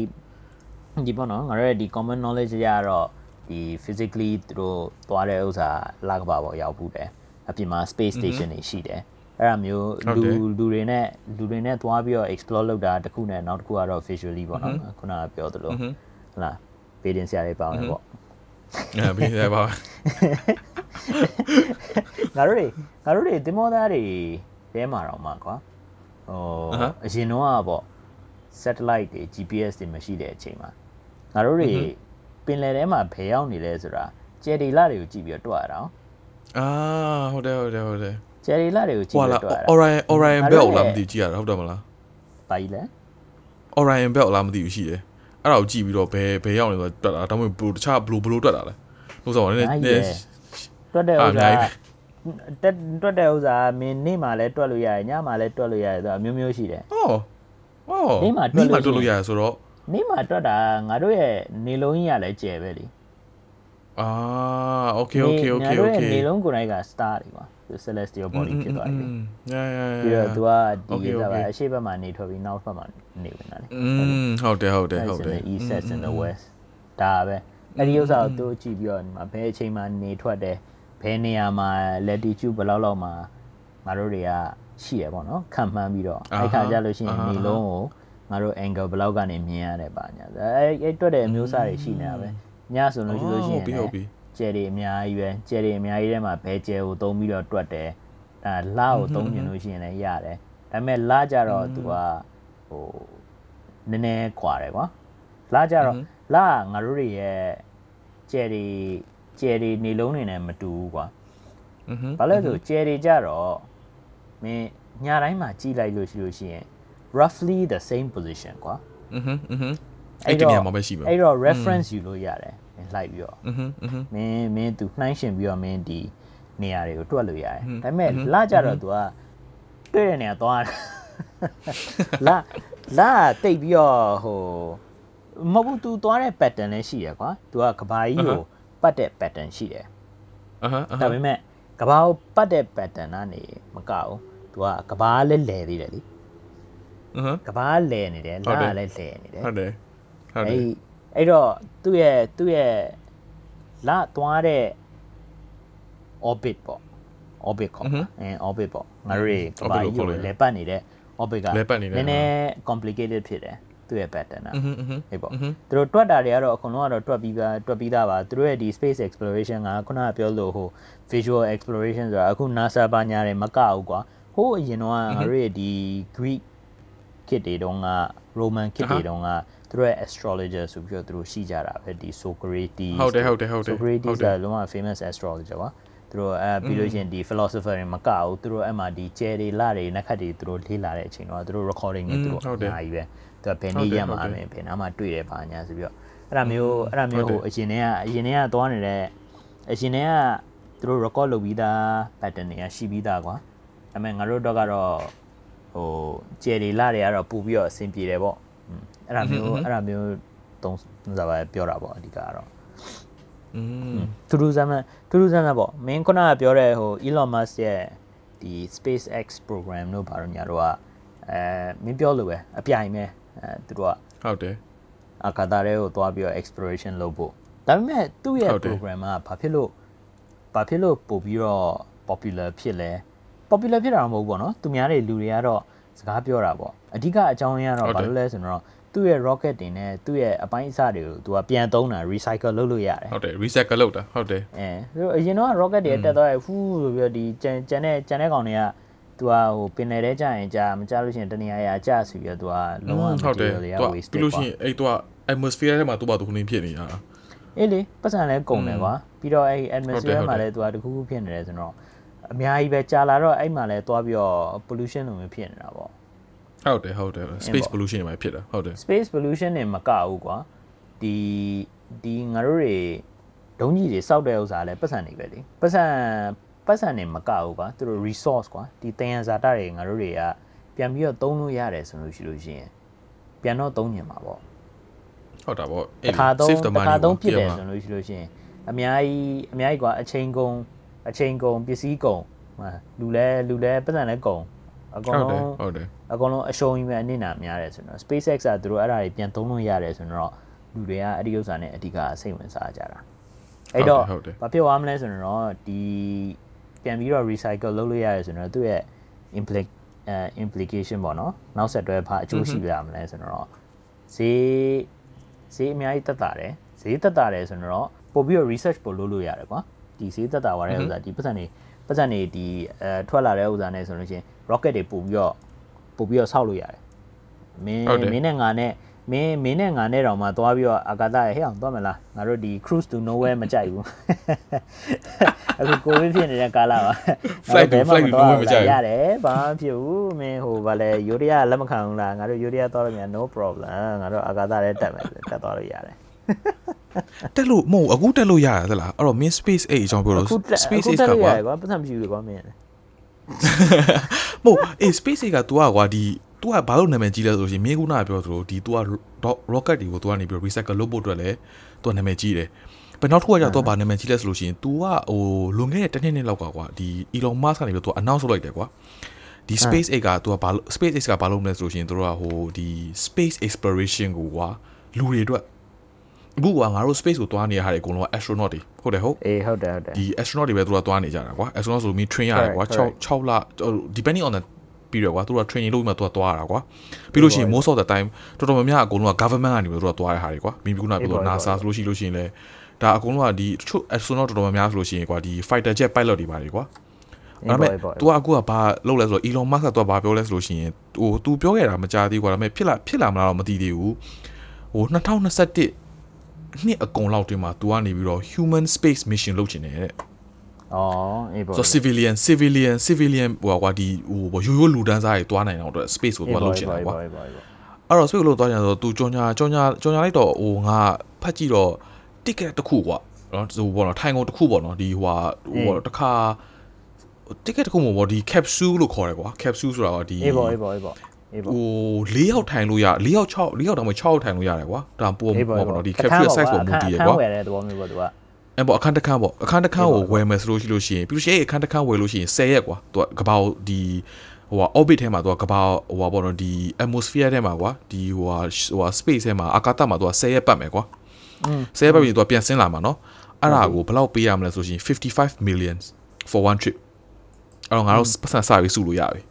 [SPEAKER 2] ဒီပေါ့နော်ငါတို့ရဲ့ဒီ common knowledge ရတော့ဒီ physically သူတို့သွားတဲ့ဥစ္စာလကဘာပေါ်ရောက်ဘူးတယ်အပြင်မှာ space station တွေရှိတယ်အဲ့ဒါမျိုး
[SPEAKER 1] ဟုတ်
[SPEAKER 2] လူ
[SPEAKER 1] တယ်
[SPEAKER 2] လူတွေနဲ့လူတွေနဲ့သွားပြီးတော့ explore လုပ်တာတစ်ခုနဲ့နောက်တစ်ခုကတော့ visually ပေါ့နော်ခုနကပြောသလိုဟုတ်လားပေတင်ဆရာတွေပါမယ်ပေါ့
[SPEAKER 1] အဲပြီးတယ်ပါ
[SPEAKER 2] ငါတို့တွေငါတို့တွေတင်မောသားတွေတဲမှာတော့မှာကွာဟို
[SPEAKER 1] အဟမ်း
[SPEAKER 2] အရင်တော့ကပေါ့ satellite တွေ GPS တွေမရှိတဲ့အချိန်မှာငါတို့တွေပင်လယ်ထဲမှာဘယ်ရောက်နေလဲဆိုတာကျယ်ဒီလာတွေကိုကြည့်ပြီးတော့တွက်ရတာနော်
[SPEAKER 1] အာဟုတ်တယ်ဟုတ်တယ်ဟုတ်တယ်
[SPEAKER 2] ကျယ်ဒီလာတွေကိုကြည့်
[SPEAKER 1] ဟွာ
[SPEAKER 2] ပြီး
[SPEAKER 1] လာ
[SPEAKER 2] တော့တွက်ရတာ
[SPEAKER 1] Orion Orion
[SPEAKER 2] ငါ
[SPEAKER 1] Belt
[SPEAKER 2] တို့ရဲ့
[SPEAKER 1] လားမသိကြည့်ရတာဟုတ်တယ်မလား
[SPEAKER 2] ဘာကြီးလဲ
[SPEAKER 1] Orion Belt လားမသိဘူးရှိတယ် အဲ့ဒါကိုကြည့်ပြီးတော့ဘယ်ဘယ်ရောက်နေဆိုတော့တွက်တာဒါမှမဟုတ်ဘလို့တခြားဘလို့ဘလို့တွက်တာလဲလို့ဆိုတော့နည်းနည်း
[SPEAKER 2] အားကြီးတယ်တွက်တဲ့ဥ
[SPEAKER 1] အာ
[SPEAKER 2] စ္အ
[SPEAKER 1] များ
[SPEAKER 2] စာ
[SPEAKER 1] ကြီး
[SPEAKER 2] တက်တွက်တဲ့ဥစ္စာမင်းနေ့မှာလည်းတွက်လို့ရတယ်ညမှာလည်းတွက်လို့ရတယ်ဆိုတာအမျိုးမျိုးရှိတယ်
[SPEAKER 1] အော်အော်
[SPEAKER 2] နေ့မှာတွက်လို့
[SPEAKER 1] တွက်လို့ရတယ်ဆိုတော့
[SPEAKER 2] နေ့မှာတွက်တာငါတို့ရဲ့နေလုံးကြီးကလည်းကျယ်ပဲလေ
[SPEAKER 1] အာ okay okay
[SPEAKER 2] ငါ
[SPEAKER 1] okay
[SPEAKER 2] တို့ရဲ့
[SPEAKER 1] okay
[SPEAKER 2] နေလုံးကိုယ်တိုင်က star တွေပါသူ celestial body ဖြစ်သွားပြီလေ
[SPEAKER 1] ညာညာ
[SPEAKER 2] ပြီးတော့ तू ကဒီ
[SPEAKER 1] Okay,
[SPEAKER 2] က
[SPEAKER 1] okay.
[SPEAKER 2] အရှေ့ဘက်မှာနေထွက်ပြီးနောက်ဘက်မှာနေဝင်တာလေ
[SPEAKER 1] อืมဟုတ်တယ်ဟုတ်တယ်ဟုတ်တယ်
[SPEAKER 2] That's in the east that's in the west ဒါပဲအဲ့ဒီဥစ္စာကိုသူကြည့်ပြီးတော့ဒီမှာဘယ်အချိန်မှာနေထွက်တယ်ဘယ်နေရာမှာ latitude ဘယ်လောက်လောက်မှာငါတို့တွေကရှိရပေါ့နော်ခံမှန်းပြီးတော့
[SPEAKER 1] အာဟာ
[SPEAKER 2] အဲ့ခါကျလို့ရှိရင်
[SPEAKER 1] အာဟာ
[SPEAKER 2] နေလုံးကိုငါတို့ angle ဘယ်လောက်ကနေမြင်ရတယ်ပါညာအဲ့အဲ့တွက်တဲ့အမျိုးအစားတွေရှိနေတာပဲ ညဆိုလို့ရှိလို့ရှိရင်
[SPEAKER 1] ဟုတ်ပြီဟုတ်ပြီ
[SPEAKER 2] ကျယ်တွေအများကြီးပဲကျယ်တွေအများကြီးထဲမှာဘဲကျယ်ကိုသုံးပြီးတော့တွက်တယ်အဲလာကိုသုံးကျင်လို့ရှိရင်လည်းရတယ်ဒါပေမဲ့လာကြတော့ तू ကဟိုနည်းနည်းခွာတယ်ကွာလာကြတော့လာကငါတို့တွေရဲ့ကျယ်တွေကျယ်တွေနေလုံးနေနဲ့မတူဘူးကွာ
[SPEAKER 1] อือฮึ
[SPEAKER 2] ဘာလဲဆိုကျယ်တွေကြတော့မင်းညတိုင်းမှာကြည့်လိုက်လို့ရှိလို့ရှိရင် roughly the same position ကွာ
[SPEAKER 1] อือฮึอือฮึ အဲ့တော့
[SPEAKER 2] အဲ့တော့ reference ယူလို့ရတယ်လိုက်ပြီးတော့မင်းမင်းသူနှိုင်းရှင်ပြီးတော့မင်းဒီနေရာတွေကိုတွက်လို့ရတယ်ဒါပေမဲ့လာကြတော့ तू ကတွေ့တဲ့နေရာသွားလာလာတိတ်ပြီးတော့ဟိုမဟုတ်ဘူး तू သွားတဲ့ pattern လည်းရှိရကွာ तू ကကဘာကြီးကိုပတ်တဲ့ pattern ရှိတယ်
[SPEAKER 1] အဟမ်း
[SPEAKER 2] ဒါပေမဲ့ကဘာကိုပတ်တဲ့ pattern ကနေမကဘူး तू ကကဘာလည်းလဲသေးတယ်လी
[SPEAKER 1] အဟမ်း
[SPEAKER 2] ကဘာလဲနေတယ်လာလည်းလဲနေတယ်
[SPEAKER 1] ဟုတ်တယ် ဟုတ်တယ်
[SPEAKER 2] အဲ့တော့သူ့ရဲ့သူ့ရဲ့လသွားတဲ့ orbit ပေါ့ orbit ခေါ်အဲ orbit ပေါ့ငါတို့ကဘာကြီးကိုလဲပတ်နေတဲ့ orbit က
[SPEAKER 1] န
[SPEAKER 2] ည်းနည်း complicated ဖြစ်တယ်သူ့ရဲ့ pattern อ่ะဟေ့ပေါ့သူတို့တွက်တာတွေကတော့အကုန်လုံးကတော့တွက်ပြီးသားတွက်ပြီးသားပါသူတို့ရဲ့ဒီ space exploration ကခုနကပြောလို့ဟို visual exploration ဆိုတာအခု NASA ဘာညာတွေမကဘူးကွာဟိုးအရင်တော့ငါတို့ရဲ့ဒီ Greek kit တွေတုန်းက Roman kit တွေတုန်းက သူတို့ရဲ့ astrologer ဆိုပြီးတော့သူတို့ရှိကြတာပဲဒီ Socrates
[SPEAKER 1] ဟုတ်တယ်ဟုတ်တယ်ဟုတ်တယ်
[SPEAKER 2] Socrates
[SPEAKER 1] ဟုတ်
[SPEAKER 2] က
[SPEAKER 1] တယ်
[SPEAKER 2] လုံးဝ famous astrologer ကွာသူတို့အဲပြီးလို့ရှိရင်ဒီ philosopher တွေမကဘူးသူတို့အဲ့မှာဒီကျဲတွေလတွေနက်ခတ်တွေသူတို့လေးလာတဲ့အချိန်တော့သူတို့ recording တွေသူတို့
[SPEAKER 1] ဟုတ်
[SPEAKER 2] အ
[SPEAKER 1] တယ်
[SPEAKER 2] များကြီးပဲသူကဘယ်နေ့ရက်မှာ
[SPEAKER 1] ဟုတ်တယ်
[SPEAKER 2] မယ်ဘယ်နားမှာတွေ့တယ်ဘာညာဆိုပြီးတော့အဲ့ဒါမျိုးအဲ့ဒါမျိုး
[SPEAKER 1] ဟု
[SPEAKER 2] ဟို
[SPEAKER 1] တ်တယ်
[SPEAKER 2] အရင်တည်းကအရင်တည်းကသွားနေတဲ့အရင်တည်းကသူတို့ record လုပ်ပြီးသား pattern တွေကရှိပြီးသားကွာဒါပေမဲ့ငါတို့တော့ကတော့ဟိုကျယ်တွေလတွေကတော့ပူပြီးတော့အဆင်ပြေတယ်ပေါ့อืม အဲ့ဒါမျိုးအဲ့ဒါမျိုးသုံးစားပါပြောတာပေါ့အဓိကကတော့
[SPEAKER 1] อืม
[SPEAKER 2] ထူးထူးဆန်းဆန်းထူးထူးဆန်းဆန်းပေါ့မင်းခုနကပြောတဲ့ဟို Elon Musk ရဲ့ဒီ SpaceX program တို့ဘာလို့ညာတော့ကအဲမင်းပြောလို့ပဲအပြိုင်ပဲအဲသူတို့က
[SPEAKER 1] ဟုတ်တယ်
[SPEAKER 2] အာကာသထဲကိုသွားပြီးတော့ exploration လုပ်ဖို့ဒါပေမဲ့သူ့ရဲ့
[SPEAKER 1] ဟုတ်တယ်
[SPEAKER 2] program ကဘာဖြစ်လို့ဘာဖြစ်လို့ပို့ပြီးတော့ popular ဖြစ်လဲ popular ဖြစ်တာတော့မဟုတ်ဘူးပေါ့နော်သူများတွေလူတွေကတော့စကားပြောတာပေါ့အဓိကအကြောင်းရင်းကတော့
[SPEAKER 1] ဟုတ်တယ်
[SPEAKER 2] ဘာလို့လဲဆိုတော့ သူ့ရဲ့ rocket တင်နဲ့သူ့ရဲ့အပိုင်းအစတွေကိုသူကပြန်သုံးတာ recycle လုပ်လို့ရတယ်
[SPEAKER 1] ဟုတ်တယ် recycle လုပ်တာဟုတ်တယ်
[SPEAKER 2] အဲသူအရင်တော့ rocket တွေတက်သွားရဖူးဆိုပြီးတော့ဒီကျန်ကျန်တဲ့ကျန်တဲ့ကောင်တွေကသူကဟိုပင်လယ်ထဲကြာရင်ကြာမကြာလို့ရှိရင်တနေရာရာကြာဆိုပြီးတော့သူကလုံးဝ
[SPEAKER 1] ဟုတ်တယ်
[SPEAKER 2] material တွေက
[SPEAKER 1] သူက
[SPEAKER 2] waste
[SPEAKER 1] ပြီးလို့ရှိရင်အဲ့သူက atmosphere ထဲမှာသူ့ဘာသူခုနေဖြစ်နေတာ
[SPEAKER 2] အေးလေပတ်စံလဲကုန်တယ်ကွာပြီးတော့အဲ့
[SPEAKER 1] ဟုတ်တယ်
[SPEAKER 2] atmosphere
[SPEAKER 1] ဟုတ်တယ်
[SPEAKER 2] မှာလဲသူကတခုခုဖြစ်နေတယ်ဆိုတော့အများကြီးပဲကြာလာတော့အဲ့မှာလဲသွားပြီးတော့ pollution လိုမျိုးဖြစ်နေတာပေါ့
[SPEAKER 1] ဟုတ်တယ်ဟုတ်တယ် space pollution တွေမှာဖြစ်တာဟုတ်တယ်
[SPEAKER 2] space pollution နဲ့မကဘူးကွာဒီဒီငါတို့တွေဒုံးကြီးတွေစောက်တဲ့ဥစ္စာလဲပတ်စံနေပဲလေပတ်စံပတ်စံနေမကဘူးကွာသူတို့ resource ကွာဒီသယံဇာတတွေငါတို့တွေကပြန်ပြီးတော့သုံးလို့ရတယ်ဆိုလို့ရှိလို့ရှိရင်ပြန်တော့သုံးညင်မှာပေါ့
[SPEAKER 1] ဟုတ်တာပေါ့
[SPEAKER 2] တစ်ခါသုံး
[SPEAKER 1] save the
[SPEAKER 2] တစ်
[SPEAKER 1] money
[SPEAKER 2] ခါသုံး
[SPEAKER 1] ပေါ့
[SPEAKER 2] ပြစ်တယ်
[SPEAKER 1] ပြန်
[SPEAKER 2] ဆို
[SPEAKER 1] ပါ
[SPEAKER 2] လို့ရှိလို့ရှိရင်အများကြီးအများကြီးကွာအချိန်ကုန်အချိန်ကုန်ပစ္စည်းကုန်ဟာလူလဲလူလဲပတ်စံလဲကုန် အကုန်
[SPEAKER 1] ဟုတ်တယ်
[SPEAKER 2] လုံး
[SPEAKER 1] ဟုတ်တယ်
[SPEAKER 2] အကုန်လုံးအရှုံးကြီးပဲအနစ်နာများတယ်ဆိုတော့ SpaceX ကသူတို့အဲ့ဒါတွေပြန်သုံးလို့ရတယ်ဆိုတော့လူတွေကအဲ့ဒီဥစ္စာနဲ့အဓိကစိတ်ဝင်စားကြတာအဲ့တော့
[SPEAKER 1] ဟုတ်တယ်
[SPEAKER 2] ဘာဖြစ်သွားမလဲဆိုတော့ဒီပြန်ပြီးတော့ recycle လုပ်လို့ရတယ်ဆိုတော့သူ့ရဲ့ implic အဲ implication ပေါ့နော်နောက်ဆက်တွဲဘာအကျိုးရှိပြရမလဲဆိုတော့ဈေးဈေးအများကြီးတက်တာတယ်ဈေးတက်တာတယ်ဆိုတော့ပို့ပြီးတော့ research ပို့လုပ်လို့ရတယ်ကွာဒီဈေးတက်တာသွားတဲ့ဥစ္စာဒီပတ်စံတွေ ပတ်စံတွေဒီအဲထွက်လာတဲ့ဥစ္စာနဲ့ဆိုလို့ရှိရင် rocket တွေပို့ပြီးတော့ပို့ပြီးတော့ဆောက်လို့ရတယ်မင်း
[SPEAKER 1] ဟုတ်တယ်
[SPEAKER 2] မင်းနဲ့ငါနဲ့မင်းမင်းနဲ့ငါနဲ့တောင်မှသွားပြီးတော့အာကာသရဲ့ဟဲ့အောင်သွားမလားငါတို့ဒီ cruise to nowhere မကြိုက်ဘူးအခုကိုဗစ်ဖြစ်နေတဲ့ကာလပါ
[SPEAKER 1] Flight to-
[SPEAKER 2] ဘယ်မှ
[SPEAKER 1] flight to nowhere မကြိုက်ဘူး
[SPEAKER 2] ရတယ်ဘာမှမဖြစ်ဘူးမင်းဟိုဗာလဲယူရီးယားလက်မခံဘူးလားငါတို့ယူရီးယားသွားလို့မြန် no problem ငါတို့အာကာသထဲတက်မယ်တက်သွားလို့ရတယ်
[SPEAKER 1] တက်လို့မဟုတ်အခုတက်လို့ရရသလားအဲ့တော့ min space 8အကြောင်းပြောလို့ space 8
[SPEAKER 2] က
[SPEAKER 1] ကွာ
[SPEAKER 2] ပတ်သက်မရှိဘူးကွာမင်း
[SPEAKER 1] မဟုတ်အေး space 8က तू ကွာဒီ तू ကဘာလို့နာမည်ကြီးလဲဆိုရှင်မင်းကုနာပြောသလိုဒီ तू က rocket တွေကို तू ကနေပြီး recycle လုပ်ဖို့အတွက်လဲ तू နာမည်ကြီးတယ်ဘယ်နောက်ထပ်ကကျတော့ तू ဘာနာမည်ကြီးလဲဆိုလို့ရှင် तू ကဟိုလွန်ခဲ့တဲ့တစ်နှစ်နှစ်လောက်ကကွာဒီ Elon Musk ကနေပြီး तू announce လုပ်လိုက်တယ်ကွာဒီ space 8က तू ကဘာ space 8ကဘာလုပ်မလဲဆိုလို့ရှင်တို့ကဟိုဒီ space exploration ကိုကွာလူတွေအတွက် အခုကငါတို့ space ကိုသွားနေရတဲ့ဟာတွေအကုန်လုံးက astronaut တွေဟုတ်တယ်ဟုတ်
[SPEAKER 2] အေးဟုတ်တယ်ဟုတ်တယ်
[SPEAKER 1] ဒီ astronaut တွေပဲသူကသွားနေကြတာကွာ astronaut ဆိုပြီး train ရတယ်ကွာ
[SPEAKER 2] Correct,
[SPEAKER 1] 6 6လ depending on the period ကွာသူက training လုပ်ပြီးမှသူကသွားရတာကွာပြီးလို့ရှိရင် most of the time တော်တော်များများအကုန်လုံးက government ကနေပြီးသူကသွားရတဲ့ဟာတွေကွာမိမိကုနာပြောတော့ NASA ဆိုလို့ရှိလို့ရှိရင်လည်းဒါအကုန်လုံးကဒီတချို့ astronaut တော်တော်များများဆိုလို့ရှိရင်ကွာဒီ fighter jet pilot တွေပါတယ်ကွာဒါပေမဲ့ तू ကအခုကဘာလုပ်လဲဆိုတော့ Elon Musk က तू ကဘာပြောလဲဆိုလို့ရှိရင်ဟို तू ပြောခဲ့တာမကြားသေးဘူးကွာဒါပေမဲ့ဖြစ်လာဖြစ်လာမလားတော့မသိသေးဘူးဟို2021 နှစ်အကုန်လောက်တွင်မှာ तू ကနေပြီးတော့ human space mission လုပ်ချင်တယ်တဲ့
[SPEAKER 2] အော်အေးပေါ့
[SPEAKER 1] ဆိုတော့ civilian civilian civilian ဟိုကွာဒီဟိုရိုးရိုးလူတန်းစားတွေတွားနိုင်အောင်အတွက် space ကိုတွားလုပ်ချင်တာကွာ
[SPEAKER 2] အေးပေါ့အေးပေါ့
[SPEAKER 1] အဲ့တော့ space ကိုလို့တွားချင်ဆိုတော့ तू ကြောင်ညာကြောင်ညာကြောင်ညာလိုက်တော့ဟိုငါဖတ်ကြည့်တော့ ticket တစ်ခုကွာနော်ဟိုဘောနော်ထိုင်ကုန်တစ်ခုပေါ့နော်ဒီဟိုဟာဟိုဘောတစ်ခါ ticket တစ်ခုမို့ဘောဒီ capsule လို့ခေါ်တယ်ကွာ capsule ဆိုတာကဒီ
[SPEAKER 2] အေးပေါ့အေးပေါ့အေးပေါ့အေးပေါ့
[SPEAKER 1] ဟို၄ယောက်ထိုင်လို့ရ၄ယောက်6၄ယောက်တောင်မှ6ယောက်ထိုင်လို့ရတယ်ကွာဒါပို့
[SPEAKER 2] အေးပေါ့
[SPEAKER 1] ပေါ့နော်ဒီ capsule size ပေါ်မူတည်ရ
[SPEAKER 2] အခ
[SPEAKER 1] ကွာ
[SPEAKER 2] န်းဝယ်တဲ့သဘောမျိုးပေါ့သူက
[SPEAKER 1] အဲ့ပေါ့အခန်းတစ်ခန်းပေါ့အခန်းတစ်ခန်း
[SPEAKER 2] ဟုတ်
[SPEAKER 1] ကို
[SPEAKER 2] ပါဘူး
[SPEAKER 1] ဝယ်မယ်ဆိုလို့ရှိလို့ရှိရင်ပြီးလို့ရှိရင်အဲ့အခန်းတစ်ခန်းဝယ်လို့ရှိရင်10ရက်ကွာသူကကဘာကိုဒီဟိုဟာ orbit ထဲမှာသူကကဘာဟိုဟာပေါ့နော်ဒီ atmosphere ထဲမှာကွာဒီဟိုဟာဟိုဟာ space ထဲမှာအာကာသမှာသူက10ရက်ပတ်မယ်ကွာ
[SPEAKER 2] อืม
[SPEAKER 1] 10ရက်ပတ်ပြီးသူကပြန်ဆင်းလာမှာနော်အဲ့ဒါကိုဘယ်လောက်ပေးရမလဲဆိုလို့ရှိရင်55 million for one trip အဲ့တော့ငါတို့ပတ်စံစပြီးစုလို့ရပြီ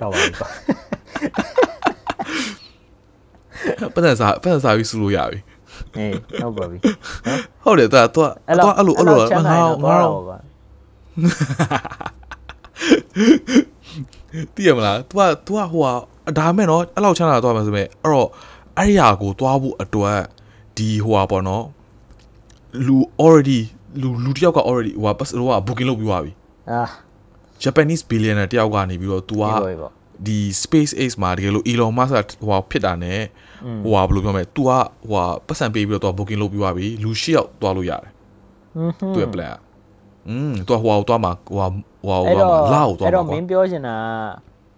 [SPEAKER 2] တော့ပါပြီကွာ
[SPEAKER 1] ပတ်စံစပတ်စံစပြီးစုလို့ရပြီ
[SPEAKER 2] အေးဟုတ်ပါပြီ
[SPEAKER 1] ဟုတ်တယ်သူကသူက
[SPEAKER 2] အဲ့လောက်
[SPEAKER 1] အဲ့လိုအဲ့လို
[SPEAKER 2] ချမ်းသာ
[SPEAKER 1] ငါ
[SPEAKER 2] ရင်
[SPEAKER 1] ငါ
[SPEAKER 2] တော့
[SPEAKER 1] တော့
[SPEAKER 2] တော့ကွာ
[SPEAKER 1] သိရမလား तू က तू ကဟိုဟာဒါမဲ့နော်အဲ့လောက်ချမ်းသာသွားမယ်ဆိုပေမဲ့အဲ့တော့အဲ့ဒီဟာကိုသွားဖို့အတွက်ဒီဟိုဟာပေါ့နော်လူ already လူလူတစ်ယောက်က already ဟိုဟာပတ်စတော့ booking လုပ်ပြီးသွားပြီ
[SPEAKER 2] အာ
[SPEAKER 1] Japanese billionaire တယောက်ကနေပြီးတော့ तू ကဒီ space x မှာတကယ်လို့ Elon Musk ဟိုဖြစ်တာ ਨੇ ဟိုဟာဘယ်လိုပြောမလဲ तू ကဟိုဟာပတ်စံပေးပြီးတော့ तू booking လုပ်ပြီးသွားပြီလူ၈ယောက်သွားလို့ရတယ်သူရဲ့ plan อืม तू ဟိုဟာသွားမှာဟိုဟာဟိုဟာ
[SPEAKER 2] လာ
[SPEAKER 1] ကိုသွားမှာ
[SPEAKER 2] အဲ့တော့မင်းပြောချင်တာ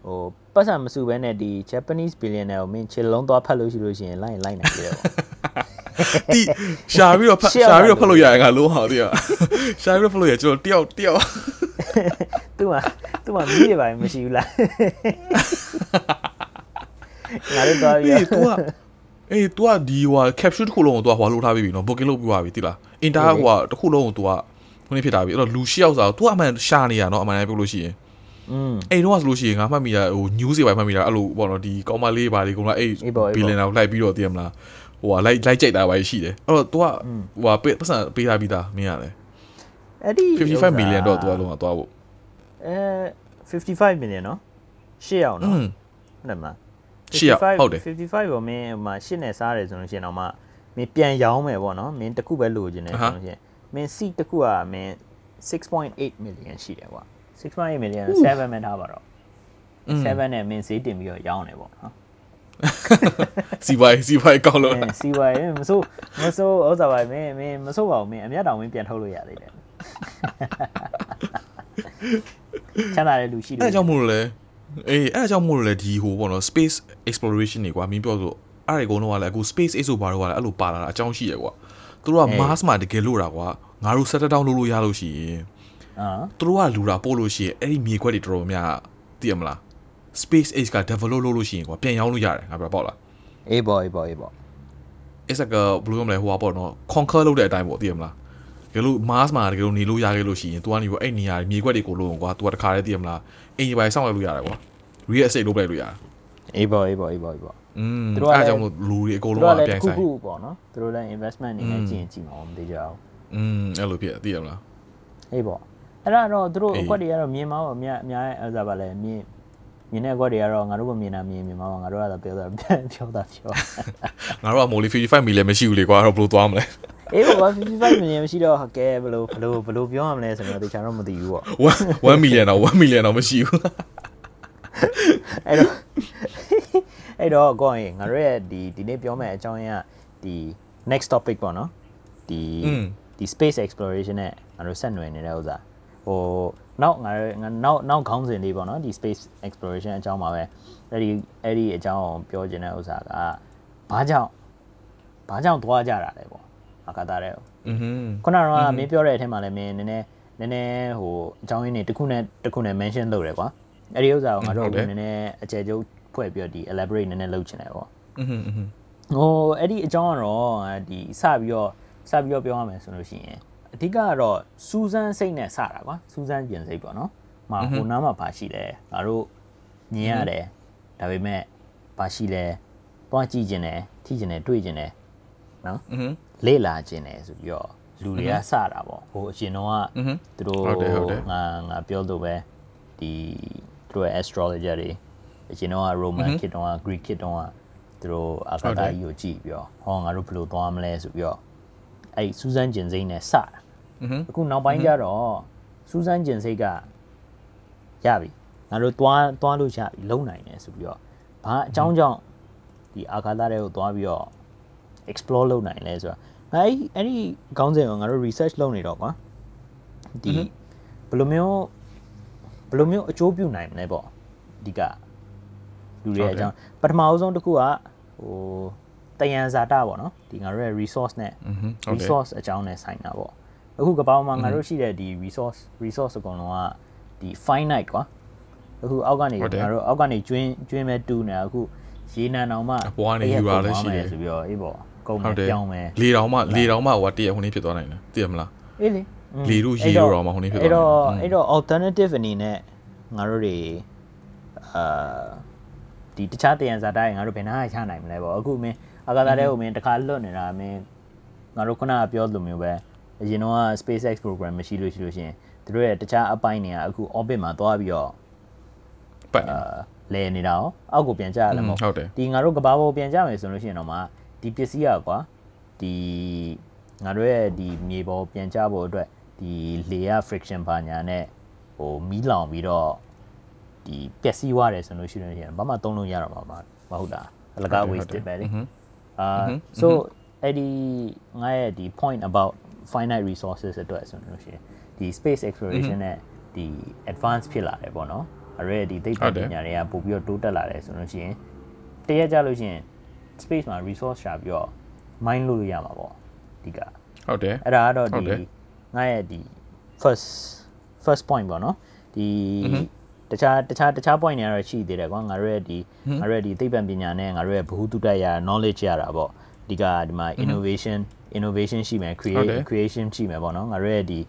[SPEAKER 2] ဟိုပတ်စံမစုဘဲနဲ့ဒီ Japanese billionaire ကိုမင်းခြေလုံးသွားဖတ်လို့ရှိလို့ရှိရင်လိုက်လိုက်နိုင်ကြတယ်ပေါ့
[SPEAKER 1] တီရှာပြီးတော့
[SPEAKER 2] ရှာ
[SPEAKER 1] ပြီးတော့ဖတ်လို့ရရင်ကလုံးဟောတည်းရရှာပြီးတော့ဖတ်လို့ရကျွန်တော်တယောက်တယောက်
[SPEAKER 2] သူ့မှာသူ့မှာမီးတွေပါမရှိဘူးလားငါတို့သွားပြီး
[SPEAKER 1] ဒီ तू က အေး तू ကဒီဟို capsule တစ်ခုလုံးကို तू ဟိုလုပ်ထားပြီးပြီနော် booking လုပ်ပြီးသွားပြီတိလား inter ဟိုတစ်ခုလုံးကို तू ကခုနေဖြစ်တာပြီအဲ့တော့လူရှေ့ရောက်စား तू အမှန်ရှာနေရနော်အမှန်တိုင်းပြောလို့ရှိရင်
[SPEAKER 2] อืม
[SPEAKER 1] အိမ်တော့ဆိုလို့ရှိရင်ငါမှတ်မိတာဟို news တွေပဲမှတ်မိတာအဲ့လိုပေါ့နော်ဒီကောင်းမလေးပါလေးကောင်ကအဲ့
[SPEAKER 2] အေးပေါ့အေးပေါ့
[SPEAKER 1] ဘီလင်နာကိုလိုက်ပြီးတော့တည်ရမလားဟိုကလိုက်လိုက်ကြိုက်တာပဲရှိတယ်အဲ့တော့ तू ကဟိုကပတ်စံပေးထားပြီးသားမင်းရတယ်
[SPEAKER 2] အဲ့ဒီ
[SPEAKER 1] 55 million တော့ तू ကလုံးဝသွားဖို့
[SPEAKER 2] အဲ55 million နော်ရှစ်အောင်
[SPEAKER 1] อื
[SPEAKER 2] နော်
[SPEAKER 1] ม
[SPEAKER 2] ဟုတ်တယ်မလား
[SPEAKER 1] ရှစ်ယောက်ဟုတ်တယ်
[SPEAKER 2] 55ပေါ့မင်းဟိုမှာရှစ်နဲ့စားတယ်ဆိုလို့ရှိရင်တော့မှမင်းပြန်ရောင်းမယ်ပေါ့နော်မင်းတစ်ခုပဲလိုချင်တယ်ဆိုလို့ရှိရင်မင်း seat တစ်ခုကမင်း6.8 million ရှိတယ်ကွာ6.8 million 7မဲ့ထားပါတော့7နဲ့မင်းဈေးတင်ပြီးတော့ရောင်းတယ်ပေါ့နော်
[SPEAKER 1] စီပိုင်စီပိုင်ကောင်းလို့
[SPEAKER 2] အဲစီဝိုင်မဆိုးမဆိုးဥစ္စာပါမင်းမင်းမဆိုးပါဘူးမင်းအမျက်တောင်မင်းပြန်ထုတ်လို့ရသေးတယ် ချမ်းသာတဲ့လူရှိလို့
[SPEAKER 1] အဲ့ဒါကြောင့်မို့လို့လေအေးအဲ့ဒါကြောင့်မို့လို့လေဒီဟိုပေါ့နော် space exploration တွေကွာမင်းပြောဆိုအဲ့ဒီကုန်းတော့ကလည်းအခု space X ဆိုဘာတော့ကလည်းအဲ့လိုပါလာတာအကြောင်းရှိရကွာသူတို့က Mars မှာတကယ်လို့တာကွာငါတို့ settle down လုပ်လို့ရလို့ရှိရင်
[SPEAKER 2] အာ
[SPEAKER 1] သူတို့ကလူတာပို့လို့ရှိရင်အဲ့ဒီမြေခွက်တွေတော်တော်များများသိရမလား space X က develop လုပ်လို့ရှိရင်ကွာပြန်ရောင်းလို့ရတယ်ငါပြောပေါ့လား
[SPEAKER 2] အေးပေါ့အေးပေါ့အေးပေါ့
[SPEAKER 1] X ကဘယ်လိုပြောမလဲဟိုကပေါ့နော် conquer လုပ်တဲ့အတိုင်းပေါ့သိရမလားတ ကယ်လို့ Mars မှာတကယ်လို့နေလို့ရခဲ့လို့ရှိရင် तू ကနေပေါ့အဲ့နေရာမြေခွက်တွေကိုလုံးကွာ तू ကတခါတည်းသိရမလားအိမ်ကြီးပိုင်းစောင့်လိုက်လို့ရတယ်ကွာ real estate လုပ်လိုက်လို့ရတယ်
[SPEAKER 2] အေးပေါ့အေးပေါ့အေးပေါ့အေးပေါ့
[SPEAKER 1] อืม
[SPEAKER 2] သူတို့ကလည်း
[SPEAKER 1] အဲ့ဒါကြောင့်မို့လူတွေအကုန်
[SPEAKER 2] သူ
[SPEAKER 1] လုံး
[SPEAKER 2] တို့
[SPEAKER 1] က
[SPEAKER 2] ကလည်း
[SPEAKER 1] ပြန်
[SPEAKER 2] တစ်ခု
[SPEAKER 1] ဆိုင်
[SPEAKER 2] ခုပေါ့နော်သူတို့လည်း investment အနေနဲ့ကြည့်ရင်ကြည့်မှာမသိကြအောင်
[SPEAKER 1] อืมအဲ့လိုဖြစ်သိရမလား
[SPEAKER 2] အေးပေါ့အဲ့ဒါတော့သူတို့
[SPEAKER 1] အေး
[SPEAKER 2] အကွက်တွေကတော့မြင်မှာပေါ့အများအများအဲ့ဒါပါလဲမြင်မြင်တဲ့အကွက်တွေကတော့ငါတို့ကမြင်တာမြင်မြင်မှာပေါ့ငါတို့ကတော့ပြောတာပြောတာပြော
[SPEAKER 1] ငါတို့ကမိုလီ55 million မရှိဘူးလေကွာအဲ့တော့ဘယ်လိုသွားမလဲ
[SPEAKER 2] အေးပေါ့55 million မရှိတော့ကဲဘယ်လိုဘယ်လိုဘယ်လိုပြောရမလဲဆိုတော့တခြားတော့မသိဘူးပေါ့
[SPEAKER 1] 1 1 million တော့1 million တော့မရှိဘူး
[SPEAKER 2] အဲ့တော့အဲ့တော့ကိုရင်ငါတို့ရဲ့ဒီဒီနေ့ပြောမယ့်အကြောင်းရင်းကဒီ next topic ပေါ့နော်ဒီ
[SPEAKER 1] อืม
[SPEAKER 2] ဒီ space exploration နဲ့ငါတို့ဆက်နွယ်နေတဲ့ဥစ္စာဟိုနောက်ငါတို့ငါနောက်နောက်ခေါင်းစဉ်လေးပေါ့နော်ဒီ space exploration အကြောင်းပါပဲအဲ့ဒီအဲ့ဒီအကြောင်းကိုပြောချင်တဲ့ဥစ္စာကဘာကြောင့်ဘာကြောင့်သွားကြတာလဲပေါ့ အာကာသတဲ့
[SPEAKER 1] อืม
[SPEAKER 2] ခုနကတော့မင်းပြောတဲ့အထက်မှာလည်းမင်းနည်းနည်းနည်းနည်းဟိုအကြောင်းရင်းတွေတစ်ခုနဲ့တစ်ခုနဲ့ mention လုပ်တယ်ကွာအဲ့ဒီဥစ္စာကိုငါတို့
[SPEAKER 1] ဟုတ်တယ်
[SPEAKER 2] နည်းနည်းအကျယ်ကျုပ်ဖွဲ့ပြီးတော့ဒီ elaborate နည်းနည်းလုပ်ချင်တယ်ပေါ့
[SPEAKER 1] อืมอืม
[SPEAKER 2] ဟိုအဲ့ဒီအကြောင်းကတော့ဒီစပြီးတော့စပြီးတော့ပြောရမယ်ဆိုလို့ရှိရင်အဓိကကတော့စူးစမ်းစိတ်နဲ့စတာကွာစူးစမ်းကျင်စိတ်ပေါ့နော်။မှာဟိုနားမှာပါရှိတယ်ငါတို့မြင်ရတယ်ဒါပေမဲ့ပါရှိလဲတွားကြည့်ကျင်တယ်ထိကျင်တယ်တွေ့ကျင်တယ်နော်
[SPEAKER 1] อืม
[SPEAKER 2] လေ့လာခြင်းတယ်ဆိုပြီးတော့လူတွေကစတာပေါ့ဟိုအရှင်တော့ကသူတို့ငါငါပြောလို့ပဲဒီသူတို့ astrologer တွေအရှင်တော့က roman kid တော့က greek kid တော့ကသူတို့အာကာသကြီးကိုကြည့်ပြီးတော့ဟောငါတို့ဘယ်လိုသွားမလဲဆိုပြီးတော့အဲ့စူးစမ်းကျင်စိမ့်နဲ့စတာအခုနောက်ပိုင်းကျတော့စူးစမ်းကျင်စိမ့်ကရပြီငါတို့သွားသွားလို့ရပြီလုံနိုင်တယ်ဆိုပြီးတော့ဘာအကြောင်းကြောင့်ဒီအာကာသတွေကိုသွားပြီးတော့ explore လုပ်နိုင်လဲဆိုတော့ အဲ့ဒီအဲ့ဒီခေါင်းစဉ်ကိုငါတို့ research လုပ်နေတော့ကွာဒီဘယ်လိုမျိုးဘယ်လိုမျိုးအကျိုးပြုနိုင်မလဲပေါ့အဓိကလူတွေရဲ့အကြောင်းပထမအဆုံးတစ်ခုကဟိုတယံဇာတာပေါ့နော်ဒီငါတို့ရဲ့ resource နဲ့
[SPEAKER 1] อืมဟုတ်တယ်
[SPEAKER 2] resource အကြောင်းနဲ့ဆိုင်တာပေါ့အခုကပောင်းမှာငါတို့ရှိတဲ့ဒီ resource resource အကုန်လုံးကဒီ finite ကွာအခုအောက်ကနေ
[SPEAKER 1] ဟုတ်တယ်
[SPEAKER 2] ငါတို့အောက်ကနေကျွင်းကျွင်းမဲ့တူးနေတာအခုရေနံတောင်မှ
[SPEAKER 1] အပေါ်ကနေ
[SPEAKER 2] တစ်ရက်
[SPEAKER 1] ယူရလဲ
[SPEAKER 2] ကုန်
[SPEAKER 1] ရှိတယ်
[SPEAKER 2] သွားမယ်ဆိုပြီးတော့အေးပေါ့ ကုန်မ
[SPEAKER 1] ဟုတ်
[SPEAKER 2] ယ်
[SPEAKER 1] တယ်
[SPEAKER 2] ပြောင်းမယ်
[SPEAKER 1] လေတောင်မှလေတောင်မှဟိုကတရဟိုနေ့ဖြစ်သွားနိုင်တယ်သိရမလား
[SPEAKER 2] အေးလေอืม
[SPEAKER 1] လေတို့ရေတို့တော့မှဟိုနေ့ဖြစ်သွား
[SPEAKER 2] အဲ့တော့
[SPEAKER 1] တယ်
[SPEAKER 2] အဲ့တော့ alternative အနေနဲ့ငါတို့တွေအာဒီတခြားတယံဇာတာတွေငါတို့ဘယ်နာချနိုင်မလဲပေါ့အခုမင်းအာကာသတဲ့ကိုမင်းတစ်ခါလွတ်နေတာမင်းငါတို့ခုနကပြောလိုမျိုးပဲအရင်တော့ SpaceX program မရှိလို့ရှိလို့ရှိရင်သူတို့ရဲ့တခြားအပိုင်းတွေကအခု orbit မှာသွားပြီးတော့
[SPEAKER 1] ပတ်နေ
[SPEAKER 2] အာလဲနေတာရောအောက်ကိုပြန်ကြရလည်းမ
[SPEAKER 1] ဟုတ်
[SPEAKER 2] ဟုတ်
[SPEAKER 1] တယ်
[SPEAKER 2] ဒီငါတို့ကဘာပေါ်ပြန်ကြမယ်ဆိုလို့ရှိရင်တော့မှ ဒီပစ္စည်းอ่ะကွာဒီငါတို့ရဲ့ဒီမြေပေါ်ပြန်ကြဖို့အတွက်ဒီလေရ friction ဘာညာနဲ့ဟိုမီးလောင်ပြီးတော့ဒီပျက်စီးသွားတယ်ဆိုလို့ရှိလို့ရှိရင်ဘာမှသုံးလို့ရတော့မှာမမဟုတ်တာအလကား wasted ပဲလေအာ so အဲ့ဒီငါရဲ့ဒီ point about finite resources အတွက်ဆိုလို့ရှိရင်ဒီ space exploration နဲ့ဒီ advance ဖြစ်လာတယ်ပေါ့နော်အဲ့ဒီဒီသိပ္ပံပညာတွေကပို့ပြီးတော့တိုးတက်လာတယ်ဆိုလို့ရှိရင်တရက်ကြလို့ရှိရင် space မှာ resource ရှာပြီးတော့ mine လုပ်လို့ရမှာပေါ့ဒီက
[SPEAKER 1] ဟုတ်တယ်
[SPEAKER 2] အဲ့ဒါကတော့
[SPEAKER 1] ဟုတ်
[SPEAKER 2] ဒီ
[SPEAKER 1] တယ်
[SPEAKER 2] ငါရဲ့ဒီ first first point ပေါ့နော်ဒီတတခြားတခြားတခြား point တွေကတော့ရှိသေးတယ်ကွာငါတို့ရဲ့ဒီငါတို့ရဲ့ဒီသိပ္ပံပညာနဲ့ငါတို့ရဲ့ဘ ഹു တုတ္တရာ knowledge ရတာပေါ့အဓိကဒီမှာ innovation innovation ရှိမယ် create creation ရှိမယ်ပေါ့နော်ငါတို့ရဲ့ဒီ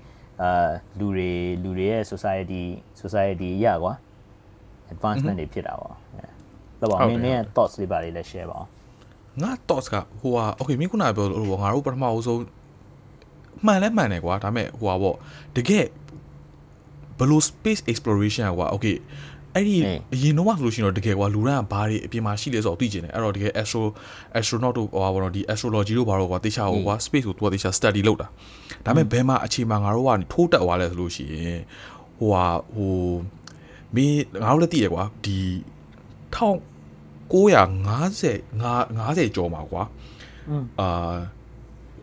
[SPEAKER 2] အာလူတွေလူတွေရဲ့ society society ရကွာ advancement တွေဖြစ်တာပေါ့တော့ပါမင်းရဲ့ thoughts တွေပါလေလည်း share ပါအောင်
[SPEAKER 1] ငါ thoughts ကဟိုဟာ okay မင်းခုနကပြောလို့ငါတို့ပထမအဆုံးမှန်လဲမှန်တယ်ကွာဒါပေမဲ့ဟိုဟာပေါ့တကယ်ဘယ်လို space exploration ကွာ okay အဲ့ဒီအရင်တော့ဆိုလို့ရှိရင်တော့တကယ်ကွာလူရန်ကဘာတွေအပြင်မှာရှိလဲဆိုတော့သိကျင်တယ်အဲ့တော့တကယ် astro astronaut တို့ဟိုပါတော့ဒီ astrology တို့ဘာလို့ကွာတေချာဟိုကွာ space ကိုသူကတေချာ study လုပ်တာဒါပေမဲ့ဘယ်မှာအခြေမှာငါတို့ကထိုးတက်သွားလဲဆိုလို့ရှိရင်ဟိုဟာဟိုမင်းငါတို့လည်းသိရကွာဒီ 1950 50ကျော်မှာကွာအာ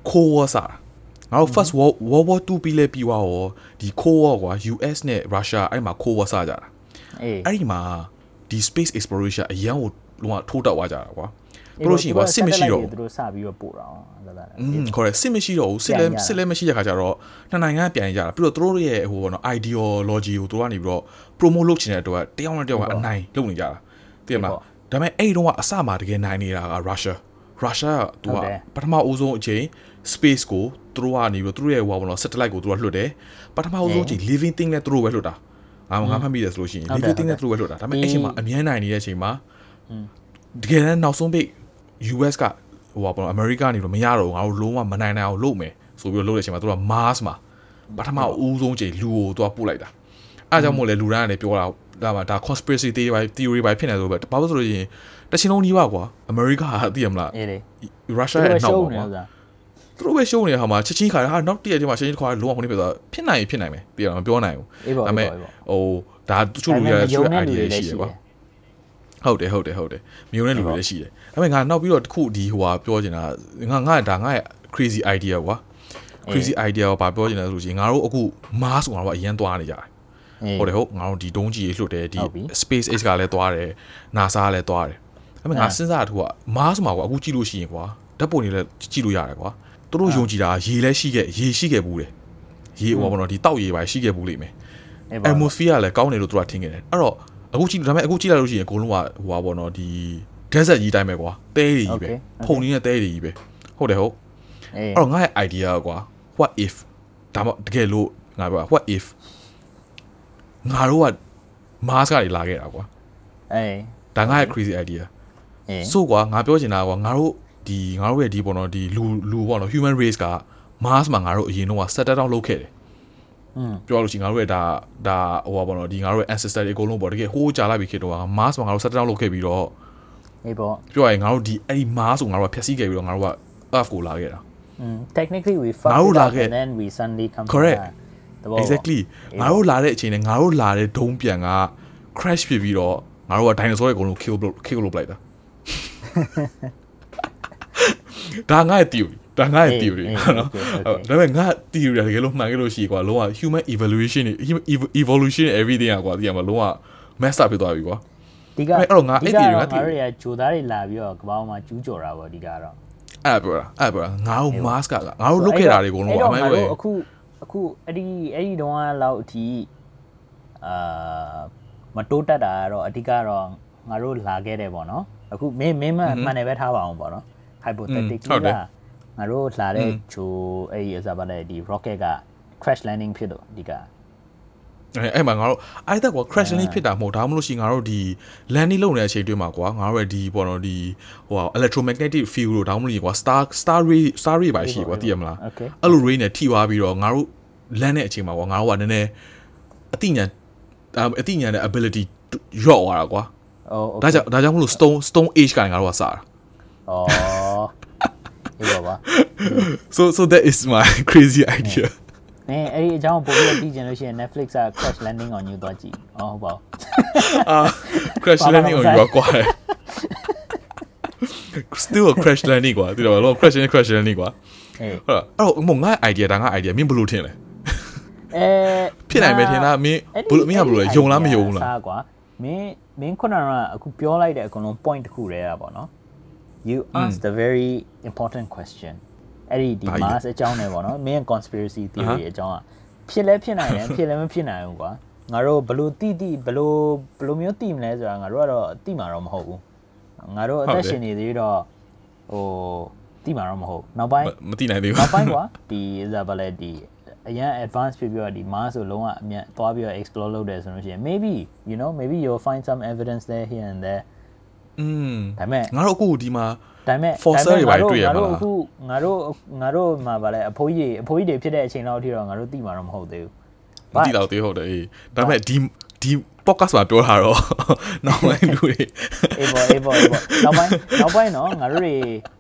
[SPEAKER 1] ခိုးဝါစားငါတို့ first world world war 2ပြီးလဲပြီးသွားရောဒီခိုးဝါကွာ US နဲ့ Russia အဲ့မှာခိုးဝါစားကြတာ
[SPEAKER 2] အေး
[SPEAKER 1] အဲ့ဒီမှာဒီ space exploration အရန်ကိုလုံးဝထိုးတက်သွားကြတာကွာပြောလို့ရှိရင်ကွာစစ်မရှိတော့
[SPEAKER 2] သူတို့စပြီးတော့ပို့တာဟုတ်လား
[SPEAKER 1] อืม correct စစ်မရှိတော့ဘူးစစ်လဲစစ်လဲမရှိတဲ့ခါကျတော့နှစ်နိုင်ငံပြန်ကြတာပြီးတော့သူတို့ရဲ့ဟိုဘောနော် ideology ကိုသူတို့ကနေပြီးတော့ promote လုပ်ချင်တဲ့အတွက်တယောက်နဲ့တယောက်ကအနိုင်လုပ်နေကြတာသိရမလား ဒါပေမဲ့အဲ့ဒီတော့အစမှာတကယ်နိုင်နေတာက Russia Russia ကသူကပထမအဦးဆုံးအချိန် space ကိုသူတို့ကနေပြီးတော့သူတို့ရဲ့ဟိုဘောနော် satellite ကိုသူတို့လွှတ်တယ်ပထမအဦးဆုံးအချိန် living thing နဲ့သူတို့ပဲလွှတ်တာငါငါမှတ်မိတယ်ဆိုလို့ရှိရင် living thing နဲ့သူတို့ပဲလွှတ်တာဒါပေမဲ့အဲ့ချိန်မှာအမြဲနိုင်နေတဲ့အချိန်မှာတကယ်တမ်းနောက်ဆုံးပိတ် US ကဟိုပါပေါ့ America ကနေတော့မရတော့ဘူးငါတို့လုံးဝမနိုင်နိုင်အောင်လုပ်မယ်ဆိုပြီးတော့လုပ်တဲ့အချိန်မှာသူက Mars မှာပထမအဦးဆုံးချိန်လူကိုသူကပို့လိုက်တာအဲအကြောင်းမို့လဲလူတိုင်းကလည်းပြောတာ ဒါမှဒါ conspiracy theory ပဲ theory ပဲဖြစ်နေဆိုပဲဘာလို့ဆိုလို့ရှိရင်တချင်လုံးကြီးပါကွာ America ဟာသိရမလား
[SPEAKER 2] အေးလေ
[SPEAKER 1] Russia ရဲ့နောက်ပါကွာသူတို့ပဲရှုံးနေတဲ့ခါမှာချက်ချင်းခါဟာနောက်တည့်ရက်ချင်းမှာချက်ချင်းခါလုံးဝခုနေပြသွားဖြစ်နိုင်ဖြစ်နိုင်မယ်သိရမပြောနိုင်ဘူး
[SPEAKER 2] ဒါပေမဲ့
[SPEAKER 1] ဟိုဒါတချို့လူတွေကဆွဲ idea ရှိတယ်ကွာဟုတ်တယ်ဟုတ်တယ်ဟုတ်တယ်မျိုးတဲ့လူတွေလည်းရှိတယ်ဒါပေမဲ့ငါနောက်ပြီးတော့တခုဒီဟိုဟာပြောချင်တာငါငါဒါငါရဲ့ crazy idea ကွာ crazy idea ကိုဘာပြောချင်လဲဆိုလို့ရှိရင်ငါတို့အခု Mars ကိုငါတို့အရင်သွားနေကြတယ် ဟုတ်တယ်ဟုတ်ငါတို့ဒီဒုံးကြီးကြီးလွှတ်တယ်ဒီ Space X ကလည်းသွားတယ် NASA ကလည်းသွားတယ်ဒါပေမဲ့ငါစဉ်းစားတာက Mars မှာကွာအခုကြည့်လို့ရှိရင်ကွာဓာတ်ပုံတွေလည်းကြည့်လို့ရတယ်ကွာသူတို့ယုံကြည်တာရေလည်းရှိခဲ့ရေရှိခဲ့ဘူးတယ်ရေဟိုဘောနော်ဒီတောက်ရေပါရှိခဲ့ဘူးလိမ့်မယ် atmosphere ကလည်းကောင်းတယ်လို့သူကထင်ခဲ့တယ်အဲ့တော့အခုကြည့်ဒါပေမဲ့အခုကြည့်လိုက်လို့ရှိရင်အကုန်လုံးကဟိုပါဘောနော်ဒီ desert ကြီးတိုင်းပဲကွာတဲတွေကြီးပဲဖုန်ကြီးနဲ့တဲတွေကြီးပဲဟုတ်တယ်ဟုတ်အဲ့တော့ငါ့ရဲ့ idea ကွာ what if ဒါမှတကယ်လို့ငါပြော what if ငါတို့က Mars ကနေလာခဲ့တာကွာ
[SPEAKER 2] အေး
[SPEAKER 1] ဒါငါရဲ့ crazy idea ဆိုကွာငါပြောချင်တာကွာငါတို့ဒီငါတို့ရဲ့ဒီပေါ့နော်ဒီလူလူပေါ့နော် human race က Mars မှာငါတို့အရင်တော့ settle down လုပ်ခဲ့တယ်
[SPEAKER 2] อืม
[SPEAKER 1] ပြောလို့ရှိရင်ငါတို့ရဲ့ဒါဒါဟိုပါပေါ့နော်ဒီငါတို့ရဲ့ ancestor တွေအကုန်လုံးပေါ့တကယ်ဟိုးကြာလိုက်ပြီခေတ္တက Mars မှာငါတို့ settle down လုပ်ခဲ့ပြီးတော့
[SPEAKER 2] အေးပေါ့
[SPEAKER 1] ပြောရရင်ငါတို့ဒီအဲ့ဒီ Mars ကိုငါတို့ကဖျက်ဆီးခဲ့ပြီးတော့ငါတို့က Earth ကိုလာခဲ့တာ
[SPEAKER 2] mm technically we fucked it up and then we suddenly come
[SPEAKER 1] correct exactly ငါတို့လာတဲ့အချိန်နဲ့ငါတို့လာတဲ့ဒုံးပြန်က crash ဖြစ်ပြီးတော့ငါတို့က dinosaur တွေအကုန်လုံး kill kill လုပ်လိုက်တာဒါငါ့ရဲ့ theory ဒါငါ့ရဲ့ theory နော်ဒါပေမဲ့ငါ theory တကယ်လို့မှန်ခဲ့လို့ရှိကွာလုံးဝ human evolution evolution everything อ่ะကွာဒီမှာလုံးဝ mess up ဖြစ်သွားပြီကွာ
[SPEAKER 2] ဒီကအဲ့တော့ငါအဲ့ theory ငါ theory ငါတို့ရဂျိုသားတွေလာပြီးတော့ကပောင်းမှာကျူးကျော်တာပေါ့ဒီကတော့
[SPEAKER 1] အဲ့ပြောတာအဲ့ပြောတာငါတို့ mask ကငါတို့လုတ်ခဲ့တာတွေအကုန်လုံးအ
[SPEAKER 2] မှန်ပဲအခု အခုအဲ့ဒီအဲ့ဒီတုန်းကလောက်အထိအာမတိုးတက်တာကတော့အဓိကတော့ငါတို့လာခဲ့တယ်ပေါ့နော်အခုမင်းမင်းမှမှန်တယ်ပဲထားပါအောင်ပေါ့နော် hypothetically ကငါတို့လာတဲ့ဂျိုအဲ့ဒီအစားပါတဲ့ဒီ rocket က crash landing ဖြစ်တော့ဒီက
[SPEAKER 1] အဲ့အဲ့မှာငါတို့အဲ့ဒါကွာ crash landing ဖြစ်တာမဟုတ်ဒါမှမဟုတ်ရှိငါတို့ဒီ landing လုပ်နေတဲ့အချိန်တွင်းမှာကွာငါတို့ရဲ့ဒီပေါ့နော်ဒီဟို electromagnetic field လို့ဒါမှမဟုတ်ကွာ star star ray star ray ပါရှိကွာသိရမလားအဲ့လို ray နဲ့ထိသွားပြီးတော့ငါတို့ land တဲ့အချိန်မှာကွာငါတို့ကနည်းနည်းအတိညာအတိညာတဲ့ ability ရော့သွားတာကွာ
[SPEAKER 2] အော်
[SPEAKER 1] ဒါကြောင့်ဒါကြောင့်မလို့ stone stone age ကငါတို့ကစားတာ
[SPEAKER 2] အော်အေးပါပါ
[SPEAKER 1] so so that is my crazy idea
[SPEAKER 2] နင်အဲ့ဒီအကြောင်းပို့ပြီးပြီးကျင်လို့ရှိရင် Netflix က Crash Landing on You သွားကြည့်။အော်ဟုတ်ပါဘူး။
[SPEAKER 1] အာ Crash Landing on You ကွာ still a crash landing ကွာဒီတော့ crash landing crash landing ကွာ
[SPEAKER 2] အေး
[SPEAKER 1] ဟုတ်လားအဲ့တော့မငါ idea ဒါငါ idea မင်းဘယ်လိုထင်လဲ
[SPEAKER 2] အဲ
[SPEAKER 1] ဖြစ်နိုင်မယ်ထင်တာမင်းဘယ်လိုမင်းကဘယ်လိုလဲယုံလားမယုံဘူးလား
[SPEAKER 2] ကွာမင်းမင်းခုနကအခုပြောလိုက်တဲ့အကုန်လုံး point တစ်ခုတည်းอ่ะပေါ့နော် you asked a very important question အဲ့ဒီဒီ Mars အကြောင်းနဲ့ပေါ့နော်မင်း conspiracy theory အကြောင်းอ่ะဖြစ်လဲဖြစ်နိုင်တယ်ဖြစ်လဲမဖြစ်နိုင်ဘူးကွာ ငါတို့ဘလို့တိတိဘလို့ဘလို့မျိုးတိမလဲဆိုတာငါတို့ကတော့တိမှာတော့မဟုတ်ဘူးငါတို့အသက်ရှင်နေသေးတော့ဟိုတိမှာတော့မဟုတ်နောက်ပိုင်း
[SPEAKER 1] မသိနိုင်သေးဘူး
[SPEAKER 2] နောက်ပိုင်းကွာဒီဇာဘလက်ဒီအရင် advance ဖြစ်ပြီးတော့ဒီ Mars ဆိုလုံးဝအမြတ်သွားပြီးတော့ explore လုပ်တယ်ဆိုလို့ရှိရင် maybe you know maybe you'll find some evidence there here and there
[SPEAKER 1] อืม
[SPEAKER 2] ဒါပေမဲ့
[SPEAKER 1] ငါတို့အခုဒီမှာ
[SPEAKER 2] ဒါပေမဲ့
[SPEAKER 1] Fossil တွေပါတွေ့ရမလား
[SPEAKER 2] ငါတို့အခုငါတို့ငါတို့မှာဗာလဲအဖိုးကြီးတွေအဖိုးကြီးတွေဖြစ်တဲ့အချိန်လောက်အထိတော့ငါတို့သိမှာတော့မဟုတ်သေးဘူး
[SPEAKER 1] မသိတော့သေးဟုတ်တယ်အေးဒါပေမဲ့ဒီဒီ podcast မှာပြောတာတော့နောက်ပိုင်းလူတွေ
[SPEAKER 2] အေးပေါ့အေးပေါ့အေးပေါ့နောက်ပိုင်းနောက်ပိုင်းတော့ငါတို့တွေ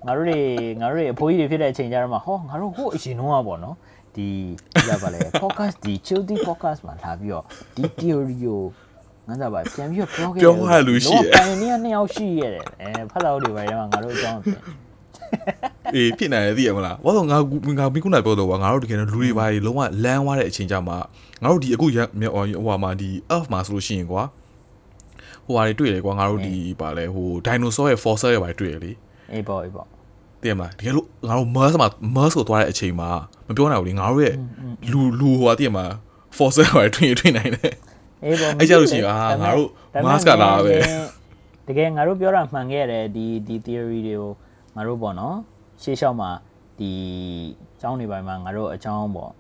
[SPEAKER 2] ငါတို့တွေငါတို့တွေအဖိုးကြီးတွေဖြစ်တဲ့အချိန်ကျတော့မှဟောငါတို့ဟိုအရင်တော့ပေါ့နော်ဒီကြပါလေ podcast ဒီ childy podcast မှာလာပြီးတော့ဒီ theory ကို ငါစားပါပြန်ပြီးတော့ပြောခဲ့
[SPEAKER 1] ပြောရလူရှိရ
[SPEAKER 2] တိုင်နေနှစ်ယောက်ရှိရတယ်အဲဖတ်တော့တွေပါရမှာငါတို့အကြောင်းပြင်
[SPEAKER 1] အေးဖြစ်နိုင်တယ်သိရမလားဘာလို့ငါငါမိခုနပြောတော့ကွာငါတို့တကယ်တော့လူတွေပါကြီးလုံးဝလမ်းသွားတဲ့အချိန်ကြမှာငါတို့ဒီအခုရဟိုဟာမှာဒီ earth မှာဆိုလို့ရှိရင်ကွာဟိုဟာတွေတွေ့တယ်ကွာငါတို့ဒီပါလဲဟို dinosaur ရဲ့ fossil တွေပါတွေ့ရလေ
[SPEAKER 2] အေးပေါ့အေးပေါ့
[SPEAKER 1] သိရမလားတကယ်လို့ငါတို့ Mars မှာ Mars ကိုသွားတဲ့အချိန်မှာမပြောနိုင်ဘူးလေငါတို့ရဲ့လူလူဟိုဟာသိရမလား fossil တွေတွေ့ရင်တွေ့နိုင်တယ်
[SPEAKER 2] အေးပေါ့
[SPEAKER 1] အဲ့ကြလို့ရှိရင်အာငါတို့ mask ကလာပဲ
[SPEAKER 2] တကယ်ငါတို့ပြောတာမှန်ခဲ့ရတယ်ဒီဒီ theory တွေကိုငါတို့ပေါ့နော်ရှေ့လျှောက်မှာဒီအကြောင်းတွေပိုင်းမှာငါတို့အကြောင်းပေါ့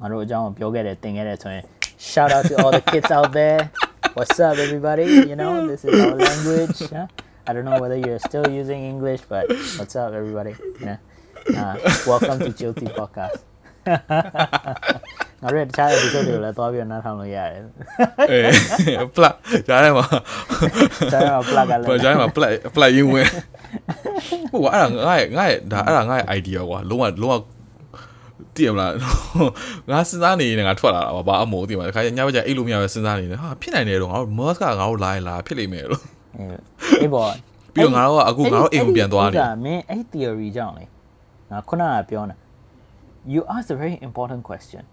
[SPEAKER 2] ငါတို့အကြောင်းကိုပြောခဲ့တယ်သင်ခဲ့တယ်ဆိုရင် shout out to all the kids out there what's up everybody you know this is our language huh? I don't know whether you're still using English but what's up everybody yeah uh, welcome to Guilty Podcast ငါတို့ရဲ့တခြား episode တွေကိုလည်းသွားပြီးတော့နားထောင်လို့ရတယ်
[SPEAKER 1] အေး plug ကြားထဲမှာ
[SPEAKER 2] ဒါတော့ plug ကလည်း
[SPEAKER 1] ဘာကြားထဲမှာ plug plug ရင်းဝင်ဟိုကအဲ့ဒါငါရဲ့ငါရဲ့ဒါအဲ့ဒါငါရဲ့ idea ကွာလုံးဝလုံးဝတည်ရမလားငါစဉ်းစားနေနေငါထွက်လာတာပါဘာအမို့တည်မှာတခါညဘက်ကျအိတ်လို့မရပဲစဉ်းစားနေတယ်ဟာဖြစ်နိုင်တယ်တော့ငါတို့ Mars ကငါတို့လာရင်လာဖြစ်လိမ့်မယ်လို့
[SPEAKER 2] အေးပေါ့
[SPEAKER 1] ပြီးတော့ငါတို့ကအခုငါတို့အိမ်ကိုပြန်သွားနေ
[SPEAKER 2] အဲ့ဒီဥစ္စာမင်းအဲ့ theory ကြောင့်လေငါခုနကပြောနေ you ask a very important question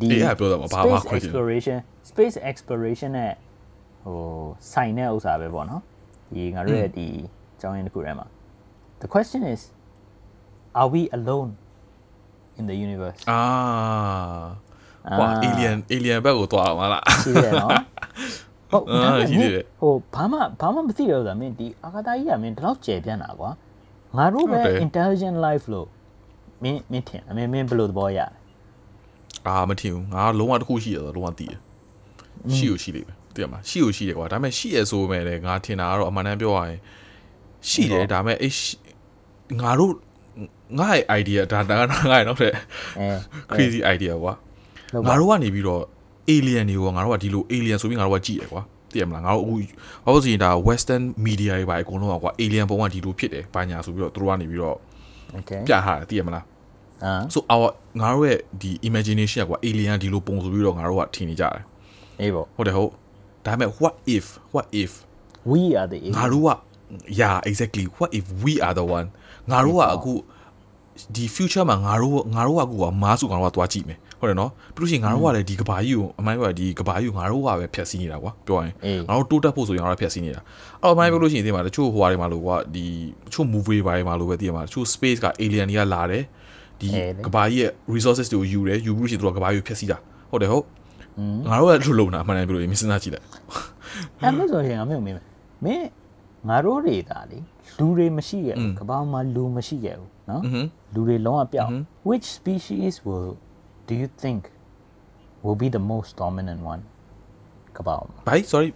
[SPEAKER 2] ဒီ
[SPEAKER 1] အေးအဲ့ဒါပြောတာပါဘာဘာ
[SPEAKER 2] space
[SPEAKER 1] question
[SPEAKER 2] exploration space exploration နဲ့ဟိုဆိုင်တဲ့ဥစ္စာပဲပေါ့နော်ဒီငါတို့ရဲ့ဒီအကြောင်းရင်းတစ်ခုထဲမှာ the question is are we alone in the universe
[SPEAKER 1] အာဟွာ alien alien ဘက်ကိုသွားအောင်လား
[SPEAKER 2] ရှိတယ်နော်ဟုတ်
[SPEAKER 1] အာ
[SPEAKER 2] ဒါပေ
[SPEAKER 1] ရှိ
[SPEAKER 2] မဲ့
[SPEAKER 1] တယ်
[SPEAKER 2] ဟိုဘာမှဘာမှမသိတော့ဆိုတာမင်းဒီအာကာသကြီးကမင်းဒီလောက်ကျယ်ပြန့်တာကွာငါတို့
[SPEAKER 1] ဟုတ်
[SPEAKER 2] ပဲ
[SPEAKER 1] တယ်
[SPEAKER 2] intelligent life လို့မင်းမင်းထင်အမင်းမင်းဘယ်လိုသဘောရလဲ
[SPEAKER 1] အာမထင်ဘူးငါလုံးဝတစ်ခုရှိရတော့လုံးဝတည်တယ်ရှိကိုရှိလိမ့်မယ်တည်ရမှာရှိကိုရှိတယ်ကွာဒါပေမဲ့ရှိရဆိုပေမဲ့လည်းငါထင်တာကတော့အမှန်တမ်းပြောရရင်ရှိတယ်ဒါပေမဲ့အဲ့ရှိငါတို့ငါရဲ့ idea ဒါဒါကငါရဲ့နောက်ထပ်
[SPEAKER 2] အဲ
[SPEAKER 1] crazy idea ကွာ
[SPEAKER 2] ဟုတ်
[SPEAKER 1] ငါ
[SPEAKER 2] ပါ
[SPEAKER 1] တို့ကနေပြီးတော့ alien တွေကိုငါတို့ကဒီလို alien ဆိုပြီးငါတို့ကကြည့်ရကွာတည်ရမလားငါတို့အခုဘာလို့ဆိုရင်ဒါ western media တွေပါအကုန်လုံးကကွာ alien ပုံကဒီလိုဖြစ်တယ်ဘာညာဆိုပြီးတော့သူတို့ကနေပြီးတော့
[SPEAKER 2] okay
[SPEAKER 1] ပြထားတယ်တည်ရမလား
[SPEAKER 2] အာ
[SPEAKER 1] so our ငါတို့ရဲ့ဒီ imagination ကွာ alien ကဒီလိုပုံဆိုပြီးတော့ငါတို့ကထင်နေကြတယ်
[SPEAKER 2] အေးပေါ့
[SPEAKER 1] ဟုတ်တယ်ဟုတ်ဒါပေမဲ့ what if what if
[SPEAKER 2] we are the
[SPEAKER 1] ငါ
[SPEAKER 2] alien
[SPEAKER 1] တို့က yeah exactly what if we are the one ငါတို့ကအခုဒီ future မှာငါတို့ငါတို့ကအခုကမားစုငါတို့ကသွားကြည့်မယ်ဟုတ်တယ်နော်ပြီးလို့ရှိရင်ငါတို့ကလည်းဒီကဘာကြီးကိုအမိုင်းကဒီကဘာကြီးကိုငါတို့ကပဲဖျက်ဆီးနေတာကွာပြောရင်
[SPEAKER 2] အေး
[SPEAKER 1] ငါတို့တိုးတက်ဖို့ဆိုရင်ငါတို့ကဖျက်ဆီးနေတာအဲ့တော့အမိုင်းပြောလို့ရှိရင်ဒီမှာတချို့ဟိုဟာတွေမှာလို့ကွာဒီတချို့ movie တွေမှာလို့ပဲတည်ရမှာတချို့ space က alien တွေကလာတယ် ဒီကဘာကြီးရဲ့ resources တွေကိုယူတယ်ယူပြီးရှင်တို့ကကဘာကြီးကိုဖျက်ဆီးတာဟုတ်တယ်ဟုတ်ငါတို့ကလှုပ်လုံတာအမှန်တမ်းပြောလို့မစဉ်းစားကြည့်လိုက်
[SPEAKER 2] အဲ့မဲ့ဆိုရင်အမေမင်းမင်းငါတို့တွေဒါလေလူတွေမရှိရဘူးကဘာမှာလူမရှိရဘူးနော်လူတွေလုံးဝပြောင်း which species will do you think will be the most dominant one ကဘာမှာ
[SPEAKER 1] ဘိုင် sorry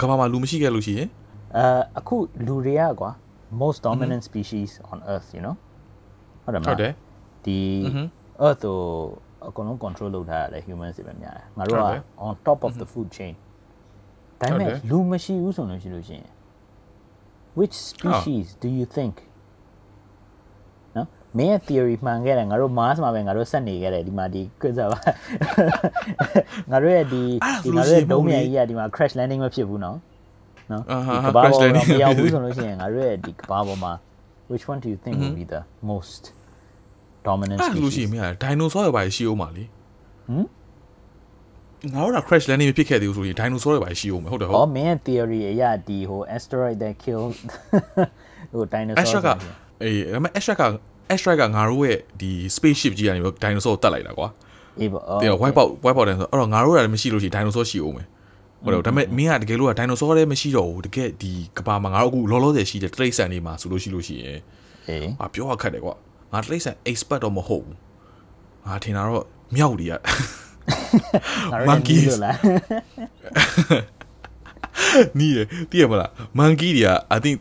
[SPEAKER 1] ကဘာမှာလူမရှိခဲ့လို့ရှိရင်
[SPEAKER 2] အဲအခုလူတွေကကွာ most dominant species on earth you know ဟုတ်တယ်မ
[SPEAKER 1] ဟုတ်တယ်
[SPEAKER 2] ဒီ earth ကိုအကုန်လုံး control လုပ်ထားရတယ် humans တွေပဲများတယ်ငါတို့
[SPEAKER 1] ဟုတ်
[SPEAKER 2] က
[SPEAKER 1] တယ်
[SPEAKER 2] on top of the food chain ဒါပေမဲ့
[SPEAKER 1] ဟုတ်တယ်
[SPEAKER 2] လူမရှိဘူးဆိုလို့ရှိလို့ရှိရင် which species do you think နော်မင်းရဲ့ theory မှန်ခဲ့တယ်ငါတို့ Mars မှာပဲငါတို့ဆက်နေခဲ့တယ်ဒီမှာဒီကွစားပါငါတို့ရဲ့ဒီ
[SPEAKER 1] အဲ့ဒါ
[SPEAKER 2] ဒီ
[SPEAKER 1] ဆိုလို့
[SPEAKER 2] ငါတို့ရဲ့
[SPEAKER 1] ရှိရင်
[SPEAKER 2] ဒုံးမြန်ကြီးကဒီမှာ crash landing မဖြစ်ဘူးနော်နော်
[SPEAKER 1] အာဟာ
[SPEAKER 2] ဒီကမ္ဘာ
[SPEAKER 1] crash
[SPEAKER 2] ပေါ်
[SPEAKER 1] landing
[SPEAKER 2] တော့မရောက်ဘူးဆိုလို့ရှိရင်ငါတို့ရဲ့ဒီကမ္ဘာပေါ်မှာ which one do you think will be the most dominant
[SPEAKER 1] အဲ့ဒါလို့ရှိရင်
[SPEAKER 2] species
[SPEAKER 1] မရဒိုင်နိုဆောတွေပါရှိအောင်ပါလေ
[SPEAKER 2] ဟမ်
[SPEAKER 1] ငါတို့က crash landing မဖြစ်ခဲ့သေးဘူးဆိုရင်ဒိုင်နိုဆောတွေပါရှိအောင်မယ်ဟုတ်တယ်ဟုတ်
[SPEAKER 2] အော် main theory အရာဒီဟို asteroid that kill ဟို dinosaur
[SPEAKER 1] extra ကအေးဒါပေမဲ့ extra က extra ကငါတို့ရဲ့ဒီ spaceship ကြီးကနေပြီး dinosaur ကိုတတ်လိုက်တာကွာ
[SPEAKER 2] အေးပေါ့အော်
[SPEAKER 1] တဲ့ white box white box တယ်ဆိုတော့အဲ့တော့ငါတို့ကလည်းမရှိလို့ရှိရင် dinosaur ရှိအောင်မယ်ဟုတ်တယ်ဒါပေမဲ့မင်းကတကယ်လို့က dinosaur လည်းမရှိတော့ဘူးတကယ်ဒီကဘာမှာငါတို့အခုလောလောဆယ်ရှိတဲ့တရိတ်ဆန်တွေမှာဆိုလို့ရှိလို့ရှိရင်
[SPEAKER 2] အေး
[SPEAKER 1] အာပြောရခက်တယ်ကွာ ငါတရိတ်ဆန် expert တော့မဟုတ်ဘူးငါထင်တာတော့မြောက်တွေက
[SPEAKER 2] ငါတို့လည်း
[SPEAKER 1] monkeys
[SPEAKER 2] နီးလို့လား
[SPEAKER 1] နီးတယ်သိရမလား monkey တွေက I think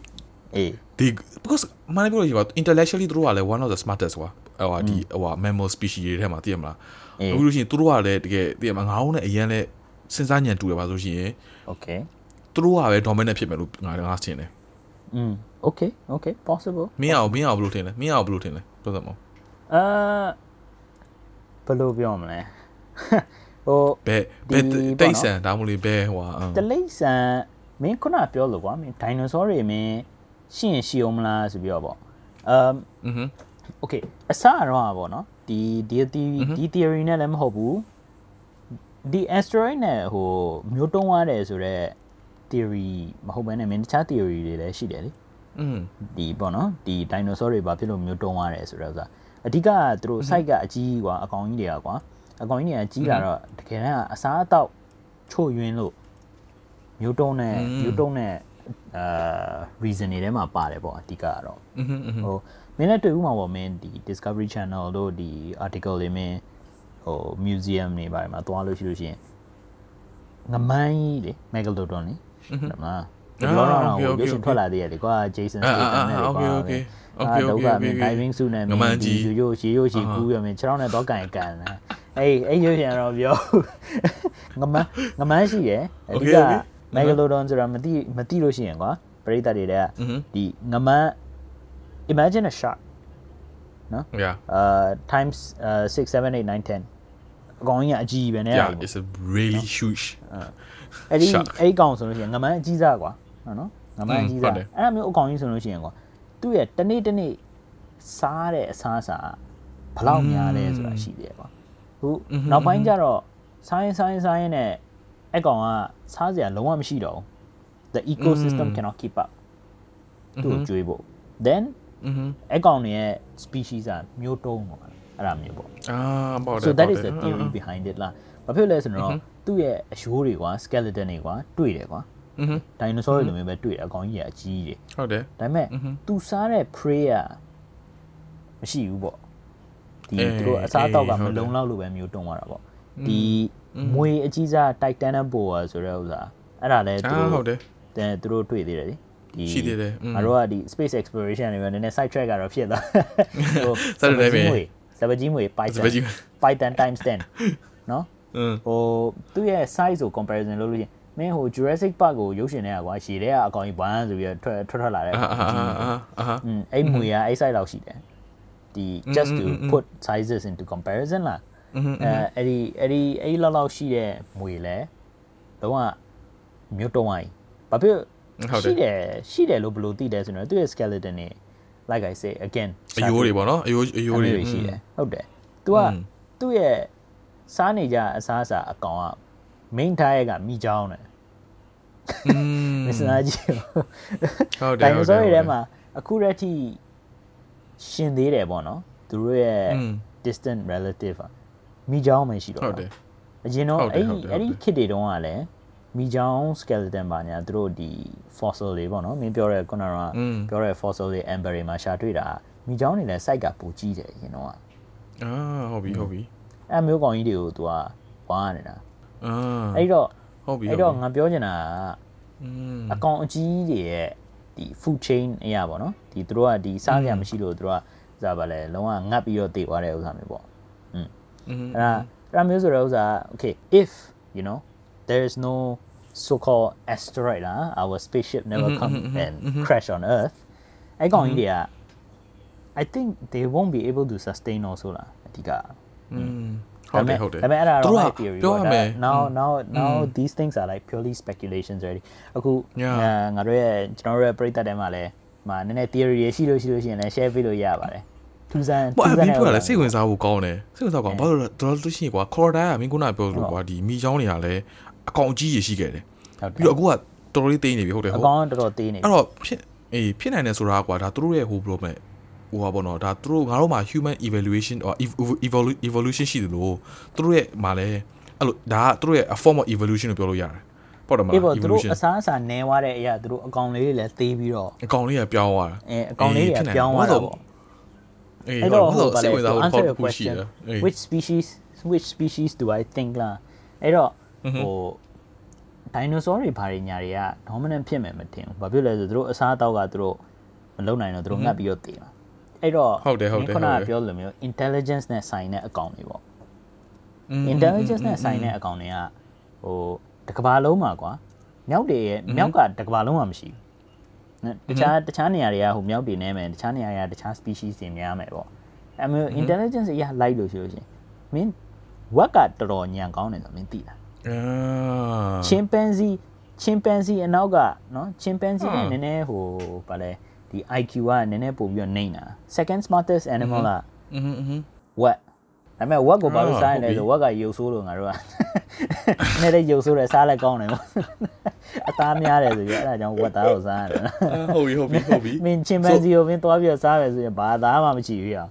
[SPEAKER 2] အေး
[SPEAKER 1] ဒီ because မနပြောလို့ရှိပါ intellectually သူတို့ကလည်း one of the smartest ကွာဟိုဒီဟို mammal species တွေထဲမှာသိရမလား
[SPEAKER 2] အေး
[SPEAKER 1] အခုလို့ရှိရင်သူတို့ကလည်းတကယ်သိရမလားငါတို့နဲ့အရင်လဲစဉ်းစားညံတူတယ်ပါဆိုရှင်
[SPEAKER 2] okay
[SPEAKER 1] သူတို့ကပဲ dominant ဖြစ်မယ်လို့ငါငါထင်တယ်
[SPEAKER 2] อืม okay okay possible
[SPEAKER 1] မင်းအောင်မင်းအောင်ဘယ်လိုထင်လဲမင်းအောင်ဘယ်လိုထင်လဲ ပတ်သက်မလို့
[SPEAKER 2] အာဘယ်လိုပြောမလဲဟို
[SPEAKER 1] ဘယ်ဘယ်တိတ်ဆန်ဒါမှမဟုတ်ဘယ်ဟိုဟာ
[SPEAKER 2] တလိတ်ဆန်မင်းခုနပြောလို့ကွာမင်းဒိုင်နိုဆောတွေမင်းရှိရင်ရှိအောင်မလားဆိုပြီးတော့ပေါ့အမ်
[SPEAKER 1] อือဟွန်း
[SPEAKER 2] okay အစတော့ပါပေါ့နော်ဒီဒီ theory ဒီ theory နဲ့လည်းမဟုတ်ဘူးဒီ asteroid နဲ့ဟိုမျိုးတုံးသွားတယ်ဆိုတော့ theory မဟုတ်ဘဲနဲ့မင်းတခြား theory တွေလည်းရှိတယ်လေ
[SPEAKER 1] อืม
[SPEAKER 2] ဒီပေါ့နော်ဒီဒိုင်နိုဆောတွေဘာဖြစ်လို့မျိုးတုံးသွားတယ်ဆိုတော့ဆိုတာအဓိကကသူတို့ site ကအကြီးကွာအကောင်ကြီးတွေကကွာအကောင်ကြီးတွေကကြီးလာတော့တကယ်တမ်းအစားအသောက်ချို့ယွင်းလို့မျိုးတုံးနဲ့မျိုးတုံးနဲ့အာ reason တွေထဲမှာပါတယ်ပေါ့အဓိကကတော့
[SPEAKER 1] ဟို
[SPEAKER 2] မင်းလည်းတွေ့ဦးမှာပေါ့မင်းဒီ discovery channel တို့ဒီ article တွေမင်းဟို museum တွေဘာတွေမှာသွားလို့ရှိလို့ရှိရင်ငမန်းကြီးလေ megalodon လေဟုတ်လား ဒီလိုတော့ဟိုရုပ်ရှင်ထွက်လာသေးတယ်လေကွာ Jason
[SPEAKER 1] အာအာ
[SPEAKER 2] Statham နဲ့
[SPEAKER 1] အာ
[SPEAKER 2] ကွာ
[SPEAKER 1] okay okay okay
[SPEAKER 2] တော့
[SPEAKER 1] okay
[SPEAKER 2] ကမင်း diving suit နဲ့မ
[SPEAKER 1] ငမန်း
[SPEAKER 2] င်း
[SPEAKER 1] ကြီး
[SPEAKER 2] ဒီရိုးရေရိုးရှည်ကူးရမင်းခြေထောက်နဲ့တော့ကန်ကန်လာအေးအဲ့ရုပ်ရှင်တော့ပြောငမန်းငမန်းရှိတယ်အဓိ
[SPEAKER 1] Okay,
[SPEAKER 2] က
[SPEAKER 1] okay.
[SPEAKER 2] megalodon ဆိုတာမသိမသိလို့ရှိရင်ကွာပရိသတ်တွေတဲ့
[SPEAKER 1] อือဟ
[SPEAKER 2] ဒီငမန်း imagine a shark
[SPEAKER 1] yeah
[SPEAKER 2] uh times uh 6 7 8 9 10အကောင်ကြီးကအကြီးပဲနဲ့
[SPEAKER 1] yeah it's a really huge
[SPEAKER 2] အဲ့ဒီ
[SPEAKER 1] shark
[SPEAKER 2] အဲ့ဒီကောင်ဆိုလို့ရှိရင်ငမန်းအကြီးစားကွာဟုတ် နော်ငမန်းအကြီး
[SPEAKER 1] ဟု
[SPEAKER 2] စား
[SPEAKER 1] တ်တယ်
[SPEAKER 2] အဲ့ဒါမျိုးအကောင်ကြီးဆိုလို့ရှိရင်ကွာသူ့ရဲ့တနေ့တနေ့စားတဲ့အစားအစာဘယ်လောက်များလဲဆိုတာရှိတယ်ကွာခုနောက်ပိုင်းကျတော့ဆိုင်းဆိုင်းဆိုင်းနဲ့အဲ့ကောင်ကစားစရာလုံးဝမရှိတော့ဘူး the ecosystem cannot keep up သူ့ကိုကျွေးဖို့ then
[SPEAKER 1] อือဟ
[SPEAKER 2] အဲ့ကောင်တွေရဲ့ species ကမျိုးတုံးပေါ့အဲ့ဒါမျိုးပေါ့
[SPEAKER 1] အာပေါ့တယ်
[SPEAKER 2] so that is
[SPEAKER 1] ပေါ့တယ်
[SPEAKER 2] the theory behind it လားဘာဖြစ်လဲဆိုတော့သူ့ရဲ့အရှိုးတွေကွာ skeleton တွေကွာတွေ့တယ်ကွာ
[SPEAKER 1] อือဟ
[SPEAKER 2] dinosaur တွေလိုမျိုးပဲတွေ့တယ်အကောင်ကြီးကအကြီးတွေ
[SPEAKER 1] ဟုတ်တယ်
[SPEAKER 2] ဒါပေမဲ့သူစားတဲ့ prey ကမရှိဘူးပေါ့ဒီ
[SPEAKER 1] အေး
[SPEAKER 2] သူတို့အစားအသောက်က
[SPEAKER 1] အေး
[SPEAKER 2] မ
[SPEAKER 1] ဟုတ်တယ်
[SPEAKER 2] လုံလောက်လို့ပဲမျိုးတုံးသွားတာပေါ့ဒီမွေအကြီးစား titan boa ဆိုတဲ့ဥစ္စာအဲ့ဒါလည်းသူ
[SPEAKER 1] အာ
[SPEAKER 2] တို့
[SPEAKER 1] ဟုတ်တယ်
[SPEAKER 2] တဲ့သူတို့တွေ့သေးတယ်လေဒီ
[SPEAKER 1] ရှိသေးတယ်อืม
[SPEAKER 2] ငါတို့ကဒီ space exploration တွေပဲနည်းနည်း side track ကတော့ဖြစ်သွားဟို
[SPEAKER 1] Side track ပဲ
[SPEAKER 2] စပကြီးမွေ python
[SPEAKER 1] စပကြီး
[SPEAKER 2] python times 10နော်
[SPEAKER 1] อืม
[SPEAKER 2] ဟိုသူ့ရဲ့ size ကို comparison လုပ်လို့ရှိရင် မင်းဟို Jurassic Park ကိုရုပ်ရှင်ထဲကွာရှည်ထဲကအကောင်ကြီးဘန်းဆိုပြီးထွက်ထွက်ထွက်လာတဲ့อืมအဲ့မွေကအဲ့ site လောက်ရှိတယ်ဒီ just to put sizes into comparison လားအဲအဲ့ဒီအဲ့ဒီအဲ့လောက်လောက်ရှိတဲ့မွေလဲတော့ကမြို့တော်ဝိုင်းဘာဖြစ်ရှိတယ်ရှိတယ်လို့ဘယ်လိုသိတယ်ဆိုတော့သူ့ရဲ့ skeleton နေ like i say again
[SPEAKER 1] အယိုးတွေပေါ့နော်အယိုးအယိုးတွေ
[SPEAKER 2] ရှိတယ်ဟုတ်တယ် तू ကသူ့ရဲ့စားနေကြအစားအစာအကောင်က main ထားရဲ့ကမိချောင်းတယ်
[SPEAKER 1] อืม
[SPEAKER 2] မစနာကြီး
[SPEAKER 1] ဟုတ်တ
[SPEAKER 2] ဒို
[SPEAKER 1] ယ်
[SPEAKER 2] င်
[SPEAKER 1] ဟု
[SPEAKER 2] နို
[SPEAKER 1] တ်တ
[SPEAKER 2] ဆော
[SPEAKER 1] ယ်
[SPEAKER 2] တွေထဲမှာအခုရက်ထိရှင်သေးတယ်ပေါ့နော်သူတို့ရဲ့
[SPEAKER 1] อืม
[SPEAKER 2] distant relative อ่ะမိချောင်းမရှိတော့
[SPEAKER 1] ဟုတ်တယ်
[SPEAKER 2] အရင်တော့
[SPEAKER 1] ဟုတ်တယ်
[SPEAKER 2] အဲ့
[SPEAKER 1] ဟုတ်တယ်
[SPEAKER 2] အဲ့ဒီ
[SPEAKER 1] ဟုတ်တယ်
[SPEAKER 2] ခစ်တွေတုန်းကလည်းမိချောင်း skeleton ပါညာသူတို့ဒီ fossil တွေပေါ့နော်မင်းပြောတဲ့ခုနက
[SPEAKER 1] อืม
[SPEAKER 2] ပြောတဲ့ fossil တွေ amber တွေမှာရှာတွေ့တာမိချောင်းတွေလည်း site ကပူကြီးတယ်အရင်တော့က
[SPEAKER 1] အာဟုတ်ပြီဟုတ်ပြီ
[SPEAKER 2] အဲ့မျိုးကောင်ကြီးတွေကို तू ကဝါနေတာ
[SPEAKER 1] အာ
[SPEAKER 2] အဲ့တော့
[SPEAKER 1] ဟုတ်ပြီ
[SPEAKER 2] အဲ့တော့ငါပြောချင်တာက
[SPEAKER 1] อืม
[SPEAKER 2] အကောင်အကြီးတွေရဲ့ဒီ food chain အရာပေါ့နော်ဒီသူတို့ကဒီစားကြမရှိလို့သူတို့ကစားပါလဲလုံးဝငတ်ပြီးတော့တည်သွားတဲ့ဥစ္စာမျိုးပေါ့
[SPEAKER 1] อืม
[SPEAKER 2] အဲ့ဒါအဲ့ဒါမျိုးဆိုတဲ့ဥစ္စာက okay if you know there is no so called asteroid လား our spaceship never come and crash on earth အဲ့ကောင်ကြီးတွေက I think they won't be able to sustain also လားအဓိက
[SPEAKER 1] อืม ဟုတ်တယ်ဟုတ်တယ်
[SPEAKER 2] ဒါပေမဲ့အဲ့ဒါ
[SPEAKER 1] သူ
[SPEAKER 2] တော့
[SPEAKER 1] တို့
[SPEAKER 2] my theory
[SPEAKER 1] ပြောရမယ်
[SPEAKER 2] now now now these things are like purely speculations already အခု
[SPEAKER 1] Yeah.
[SPEAKER 2] အာငါတို့ရဲ့ကျွန်တော်တို့ရဲ့ပရိသတ်ထဲမှာလည်းမနည်းနည်း theory တွေရှိလို့ရှိလို့ရှိရင်လည်း share ပေးလို့ရပါတယ်ထူးဆန်း
[SPEAKER 1] ဘာ
[SPEAKER 2] ထူးဆ
[SPEAKER 1] အ
[SPEAKER 2] န်း
[SPEAKER 1] မင်း
[SPEAKER 2] တဲ့
[SPEAKER 1] ပြော
[SPEAKER 2] ဥစ္လဲစာ
[SPEAKER 1] စိတ်ဝင်စားဖို့ကောင်းတယ်စိတ်ဝင်စားကောင်းဘာလို့လဲတော်တော်ရှိရင်ကွာခေါ်တိုင်းကမင်းခုနပြောလို့ကွာဒီမိချောင်းတွေကလည်းအကောင်ကြီးရရှိခဲ့တယ်
[SPEAKER 2] ဟုတ်တယ်
[SPEAKER 1] ပြီးတော့အခုကတော်တော်လေးသိနေပြီဟုတ်တယ်
[SPEAKER 2] အ
[SPEAKER 1] ဟုတ်
[SPEAKER 2] ကောင်တော်တော်သေးနေ
[SPEAKER 1] အဲ့တော့ဖြစ်အေးဖြစ်နိုင်တယ်ဆိုတာကွာဒါသူတို့ရဲ့ဟိုဘယ်လိုမလဲ ဟိုပါဘောနော်ဒါသူတို့ငါတို့မှာ human evaluation or ev- evolu- evolution ရှိတယ်လို့သူတို့ရဲ့မှာလဲအဲ့လိုဒါကသူတို့ရဲ့ a form of evolution လို့ပြောလို့ရတယ်ပေါ့တယ်မလား
[SPEAKER 2] အေးပေါ့သူတို့
[SPEAKER 1] evolution
[SPEAKER 2] အစားအစာနဲသွားတဲ့အရာသူတို့အကောင်လေးတွေလည်းသေးပြီးတော့
[SPEAKER 1] အကောင်လေးကပြောင်းသွားတာ
[SPEAKER 2] အဲအကောင်လေးတွေကပြောင်းသွားတာပေါ့
[SPEAKER 1] အေး
[SPEAKER 2] အဲ့
[SPEAKER 1] တော့
[SPEAKER 2] တော့
[SPEAKER 1] ဟို
[SPEAKER 2] ဟိုပါ
[SPEAKER 1] စိ
[SPEAKER 2] လေ
[SPEAKER 1] တ်ဝင်စားဖို့
[SPEAKER 2] answer
[SPEAKER 1] ပေါ့
[SPEAKER 2] your
[SPEAKER 1] ခုရှိ
[SPEAKER 2] question
[SPEAKER 1] တယ်အေး
[SPEAKER 2] which species which species do i think လားအဲ့တော့ဟို dinosaur တွေဘာတွေညာတွေက dominant ဖြစ်မယ်မထင်ဘူးဘာဖြစ်လဲဆိုသူတို့အစားအသောက်ကသူတို့မလုံနိုင်တော့သူတို့ငတ်ပြီးတော့တည်မှာ အဲ့တော့
[SPEAKER 1] ဟုတ်တယ်ဟုတ်တယ်
[SPEAKER 2] ခုန
[SPEAKER 1] ဟုတ်
[SPEAKER 2] က
[SPEAKER 1] တယ်
[SPEAKER 2] ပြောလိုမျိုး intelligence နဲ့ဆိုင်တဲ့အကောင်တွေပေါ့
[SPEAKER 1] อืม
[SPEAKER 2] intelligence နဲ့ဆိုင်တဲ့အကောင်တွေကဟိုတစ်ကဘာလုံးမှာကွာမြောက်တွေရဲ့မြောက်ကတစ်ကဘာလုံးမှာမရှိဘူးနော်တခြားတခြားနေရာတွေကဟိုမြောက်တွေနဲမယ်တခြားနေရာတွေကတခြား species တွေများမယ်ပေါ့အဲမျိုး intelligence အရာလိုက်လို့ရှိလို့ရှရင်မင်းဝက်ကတော်တော်ညံကောင်းတယ်ဆိုမင်းသိလား
[SPEAKER 1] အာ
[SPEAKER 2] chimpanzee chimpanzee အနောက်ကနော် chimpanzee နဲ့နည်းနည်းဟိုဗာလဲ ဒီ IQ ကနည်းနည်းပို့ပြီးတော့နှိမ့်တာ second smartest animal လား
[SPEAKER 1] อืมอืม
[SPEAKER 2] ဝက်ဒါပေမဲ့ဝက်ကိုဘာလို့
[SPEAKER 1] အာ
[SPEAKER 2] စားရလဲ
[SPEAKER 1] ဟုတ်ပြီ
[SPEAKER 2] ဆိုဝက်ကရုပ်ဆိုးလို့ငါတို့က နည်းနည်းရုပ်ဆိုးတယ်စားလိုက်ကောင်းတယ်ပေါ့အသားများတယ်ဆိုပြီးအဲ့ဒါကြောင့်ဝက်သားကိုစားရတယ်နော်
[SPEAKER 1] အာဟုတ်ပြီဟုတ်ပြီဟုတ်ပြီ
[SPEAKER 2] မင်းချင်ပန်စီကိုမင်းသွားပြီးတော့စားမယ်ဆိုရင်ဘာသားမှမရှိဘူးရအောင်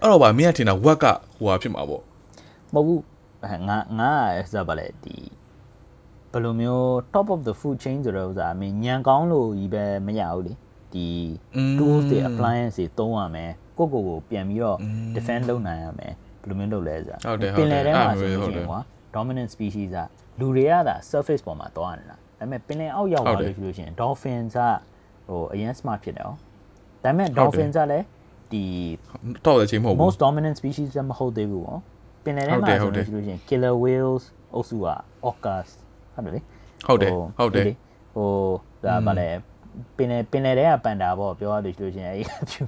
[SPEAKER 1] အဲ့တော့ဗာမင်းကထင်တာဝက်ကဟိုဟာဖြစ်မှာပေါ့
[SPEAKER 2] မဟုတ်ဘူးအဲ့ငါငါကစားပါလေဒီ ဘယ်လိုမျိုး top of the food chain ဆိုတဲ့ဥစ္စာမင်းညံကောင်းလို့ကြီးပဲမရဘူးလေဒီ tools တွေ appliance တွေသုံးရမယ်ကိုယ့်ကိုယ်ကိုပြန်ပြီးတော့ defend လုပ်နိုင်ရမယ်ဘယ်လိုမျိုးလုပ်လဲဆိုတာ
[SPEAKER 1] ဟုတ်တယ်
[SPEAKER 2] ပင်လယ်ထဲ
[SPEAKER 1] ဟုတ်တယ်
[SPEAKER 2] မှာဆိုလို့
[SPEAKER 1] အဲ့
[SPEAKER 2] ရှိ
[SPEAKER 1] လို
[SPEAKER 2] ရင်
[SPEAKER 1] ပဲ
[SPEAKER 2] ကွာ dominant species ကလူတွေကသာ surface ပေါ်မှာသွားနေတာဒါပေမဲ့ပင်လယ်အောက်ရောက်
[SPEAKER 1] ဟုတ်
[SPEAKER 2] သွား
[SPEAKER 1] တယ်
[SPEAKER 2] လို့ရှိလို့ရှိရင် dolphins ကဟိုအရင် smart ဖြစ်တယ်哦ဒါပေမဲ့
[SPEAKER 1] ဟုတ်တယ်
[SPEAKER 2] dolphins ကလည်းဒီ
[SPEAKER 1] တော့တဲ့ချင်းမဟုတ်ဘူး
[SPEAKER 2] most dominant species လည်းမဟုတ်သေးဘူးပေါ့ပင်လယ်ထဲ
[SPEAKER 1] ဟုတ်
[SPEAKER 2] မှာ
[SPEAKER 1] တယ်
[SPEAKER 2] ဆို
[SPEAKER 1] ဟုတ်တယ်
[SPEAKER 2] လို့ရှိလို့ရှိရင် killer whales အုပ်စုက orcas ဟုတ်တယ်လေ
[SPEAKER 1] ဟုတ်တယ်ဟုတ်တယ်
[SPEAKER 2] လေဟိုဒါဗာလဲပင်လယ်ပင်လယ်ထဲကပန်တာပေါ့ပြောရလို့ရှိလို့ရှိရင်အဲ့ဖြူ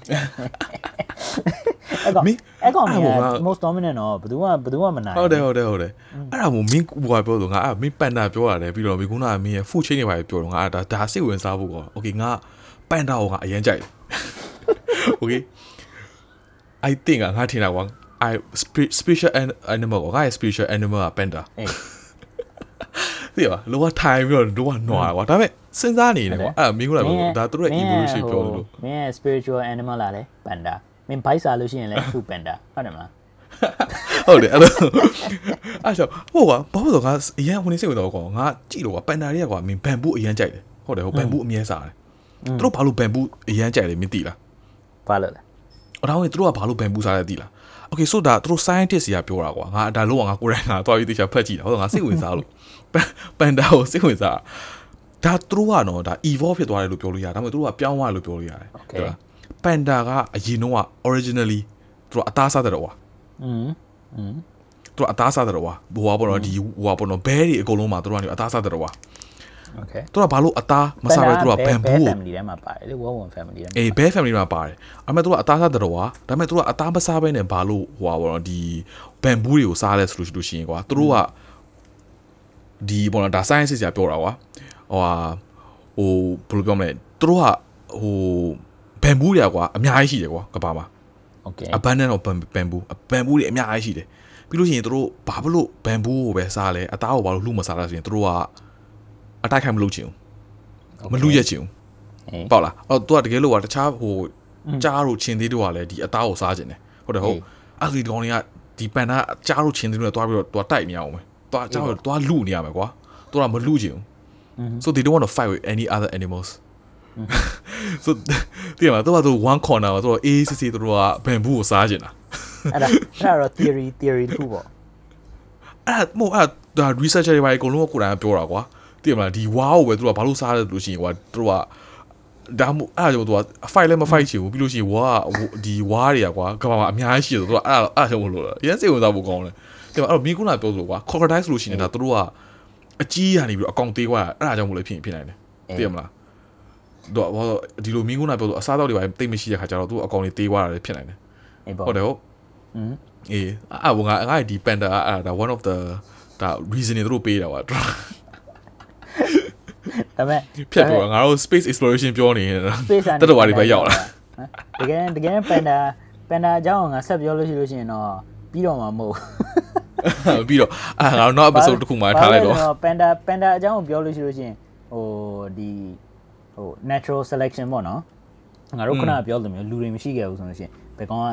[SPEAKER 2] အဲ့ကောင်
[SPEAKER 1] မင်း
[SPEAKER 2] အဲ့ကောင်က
[SPEAKER 1] အဲ့ကောင်က
[SPEAKER 2] most dominant တော့ဘယ်သူမှဘယ်သူမှမနိုင်
[SPEAKER 1] ဟုတ်တယ်ဟုတ်တယ်ဟုတ်တယ်အဲ့ဒါမို့မင်းဟိုဟာပြောလို့ငါအဲ့မင်းပန်တာပြောရတယ်ပြီးတော့မင်းခုနကမင်းရဲ့ food chain တွေပါပြောတော့ငါအဲ့ဒါဒါစိတ်ဝင်စားဖို့ကော okay ငါပန်တာကိုငါအရင်ကြိုက်တယ် okay I think ငါထင်တာကွာ I spe- special an- animal ကိုငါရဲ့ special animal က panda
[SPEAKER 2] အေး
[SPEAKER 1] သိပါလောကထိုင်ပြီးတော့လောကနွားကွာဒါပေမဲ့စဉ်းစားနေတယ်ကွာအဲ့ဒါမင်းကလည်းဒါသူတို့ရဲ့ evolution ပြောလို့လို့
[SPEAKER 2] မင်းရဲ့ spiritual animal လာလဲပန်ဒါမင်းဘိုက်စားလို့ရှိရင်လဲ food panda ဟုတ်တယ်မလား
[SPEAKER 1] ဟုတ်တယ်အဲ့လိုအဲ့ဆိုဟိုကဘာလို့လဲငါအရင်ဟိုနေစိတ်ဝင်တော့ကွာငါကြည့်လို့ကွာပန်တာတွေကကွာမင်းဘန်ဘူးအရင်ကြိုက်တယ်ဟုတ်တယ်ဟိုဘန်ဘူးအမြဲစားတယ်သူတို့ဘာလို့ဘန်ဘူးအရင်ကြိုက်တယ်မင်းသိလား
[SPEAKER 2] ဘာလို့လဲ
[SPEAKER 1] အတော့သူတို့ကဘာလို့ဘန်ဘူးစားလဲသိလား Okay so ဒါသူတို့ scientist တွေကပြောတာကွာငါဒါလို့ကငါကိုယ်တိုင်ငါသွားပြီးတေချာဖတ်ကြည့်တာဟုတ်တော့ငါစိတ်ဝင်စားလို့ ပန်ဒါကိုစိတ်ဝင်စားဒါသူတို့ကနော်ဒါ evolve ဖြစ်သွားတယ်လို့ပြောလို့ရတယ်ဒါပေမဲ့သူတို့ကပြောင်းသွားတယ်လို့ပြောလို့ရတယ်ဟုတ်လားပန်ဒါကအရင်တော့က originally သူတို့အသားစားတဲ့တော့ကွာ
[SPEAKER 2] อืมอืม
[SPEAKER 1] သူတို့အသားစားတဲ့တော့ကွာဟိုကပေါ့နော်ဒီဟိုကပေါ့နော်ဘဲတွေအကုန်လုံးမှာသူတို့ကနေအသားစားတဲ့တော့ကွာ
[SPEAKER 2] โอเค
[SPEAKER 1] သူတို့ကဘာလို့အသားမစားပဲသူတို့ကဘန်ဘူးကို
[SPEAKER 2] family ထဲမှာပါတယ်လေ one one family ထဲမှာ
[SPEAKER 1] အေးဘဲ family မှာပါတယ်အမေသူတို့ကအသားစားတဲ့တော့ကွာဒါပေမဲ့သူတို့ကအသားမစားဘဲနဲ့ဘာလို့ဟိုကပေါ့နော်ဒီဘန်ဘူးတွေကိုစားလဲဆိုလို့ရှိလို့ရှိရင်ကွာသူတို့က ဒီပေါ့နော်ဒါ science ဆရာပြောတာကွာဟိုဟာဟိုဘယ်လိုပြောမလဲသူတို့ကဟိုဘန်ဘူးတွေကွာအများကြီးရှိတယ်ကွာကဘာမှာ
[SPEAKER 2] okay
[SPEAKER 1] abundant of bamboo ဘန်ဘူးတွေအများကြီးရှိတယ်ပြီးလို့ရှိရင်သူတို့ဘာဖြစ်လို့ဘန်ဘူးကိုပဲစားလဲအသားကိုဘာလို့လှုပ်မစားလဲဆိုရင်သူတို့ကအတိုက်ခိုက်မလုပ်ချင်ဘူးမလှုပ်ရချင်ဘူးပေါ့လားအော်သူကတကယ်လို့ကတခြားဟိုကြားတို့ချင်းသေးတို့ကလည်းဒီအသားကိုစားချင်တယ်ဟုတ်တယ်ဟုတ်အဲ့ဒီကောင်တွေကဒီပန်နာကြားတို့ချင်းသေးတို့ကသွားပြီးတော့သူကတိုက်မရအောင်ပဲ တွားကြားတို့တွားလူနေရမယ်ကွာတို့ကမလူချင်ဘူး so they don't want to fight with any other animals so ဒီမှာတော့သူ one corner မှာသူတို့အေးစစ်စစ်သူတို့က bamboo ကိုစားချင်တာ
[SPEAKER 2] အဲ့ဒါအဲ့ဒါတော့ theory theory တစ်ခုပေါ့
[SPEAKER 1] အဲ့ဒါမို့အဲ့ဒါ researcher တွေပါအကုန်လုံးကကိုယ်တိုင်ပြောတာကွာသိရမလားဒီ wow ကိုပဲသူကဘာလို့စားတယ်လို့ရှိရင်ကွာသူကဒါမို့အဲ့ဒါကြောင့်သူက fight လည်းမ fight ချင်ဘူးပြီးလို့ရှိရင် wow ဒီ wow တွေကကွာကဘာမှာအများကြီးရှိတယ်သူကအဲ့ဒါအဲ့ဒါကြောင့်မလို့လားရန်စိတ်ဝင်စားဖို့ကောင်းတယ် ဒီမှာအဲ့တော့မင်းကုနာပြောလို့ကွာ crocodile ဆိုလို့ရှိရင်ဒါသူတို့ကအကြီးရနေပြီးတော့အကောင်သေးကွာအဲ့ဒါကြောင့်မလို့ဖြစ်ဖြစ်နိုင်တယ်သိရမလားတော့ဘာလို့ဒီလိုမင်းကုနာပြောလို့အစားတော့တွေပါတိတ်မရှိတဲ့ခါကျတော့သူအကောင်လေးသေးသွားတာလည်းဖြစ်နိုင်တယ်
[SPEAKER 2] အေးပေါ့
[SPEAKER 1] ဟုတ်တယ်ဟုတ်
[SPEAKER 2] อืม
[SPEAKER 1] အေးအဲ့ဘာငါငါဒီ panda အဲ့ဒါ one of the ဒါ reason တွေသူတို့ပေးတာပါ
[SPEAKER 2] ဒါပေမဲ့
[SPEAKER 1] ဖြတ်တော့ငါတို့ space exploration ပြောနေနေတာ
[SPEAKER 2] space
[SPEAKER 1] တက်တော်ဘာတွေပဲရောက်လာ
[SPEAKER 2] တကယ်တကယ်ပန်ဒါပန်ဒါအကြောင်းငါဆက်ပြောလို့ရှိလို့ရှိရင်တော့ပြီးတော့မှာမဟုတ်
[SPEAKER 1] ပြီးတော့အာငါတို့နောက် episode တစ်ခုမှထားလိုက်တော့
[SPEAKER 2] ပန်ဒါပန်ဒါအကြောင်းကိုပြောလို့ရှိလို့ရှိရင်ဟိုဒီဟို natural selection ပေါ့နော်ငါတို့ခုနကပြောလို့မျိုးလူတွေမရှိခဲ့ဘူးဆိုလို့ရှိရင်ဘယ်ကောင်က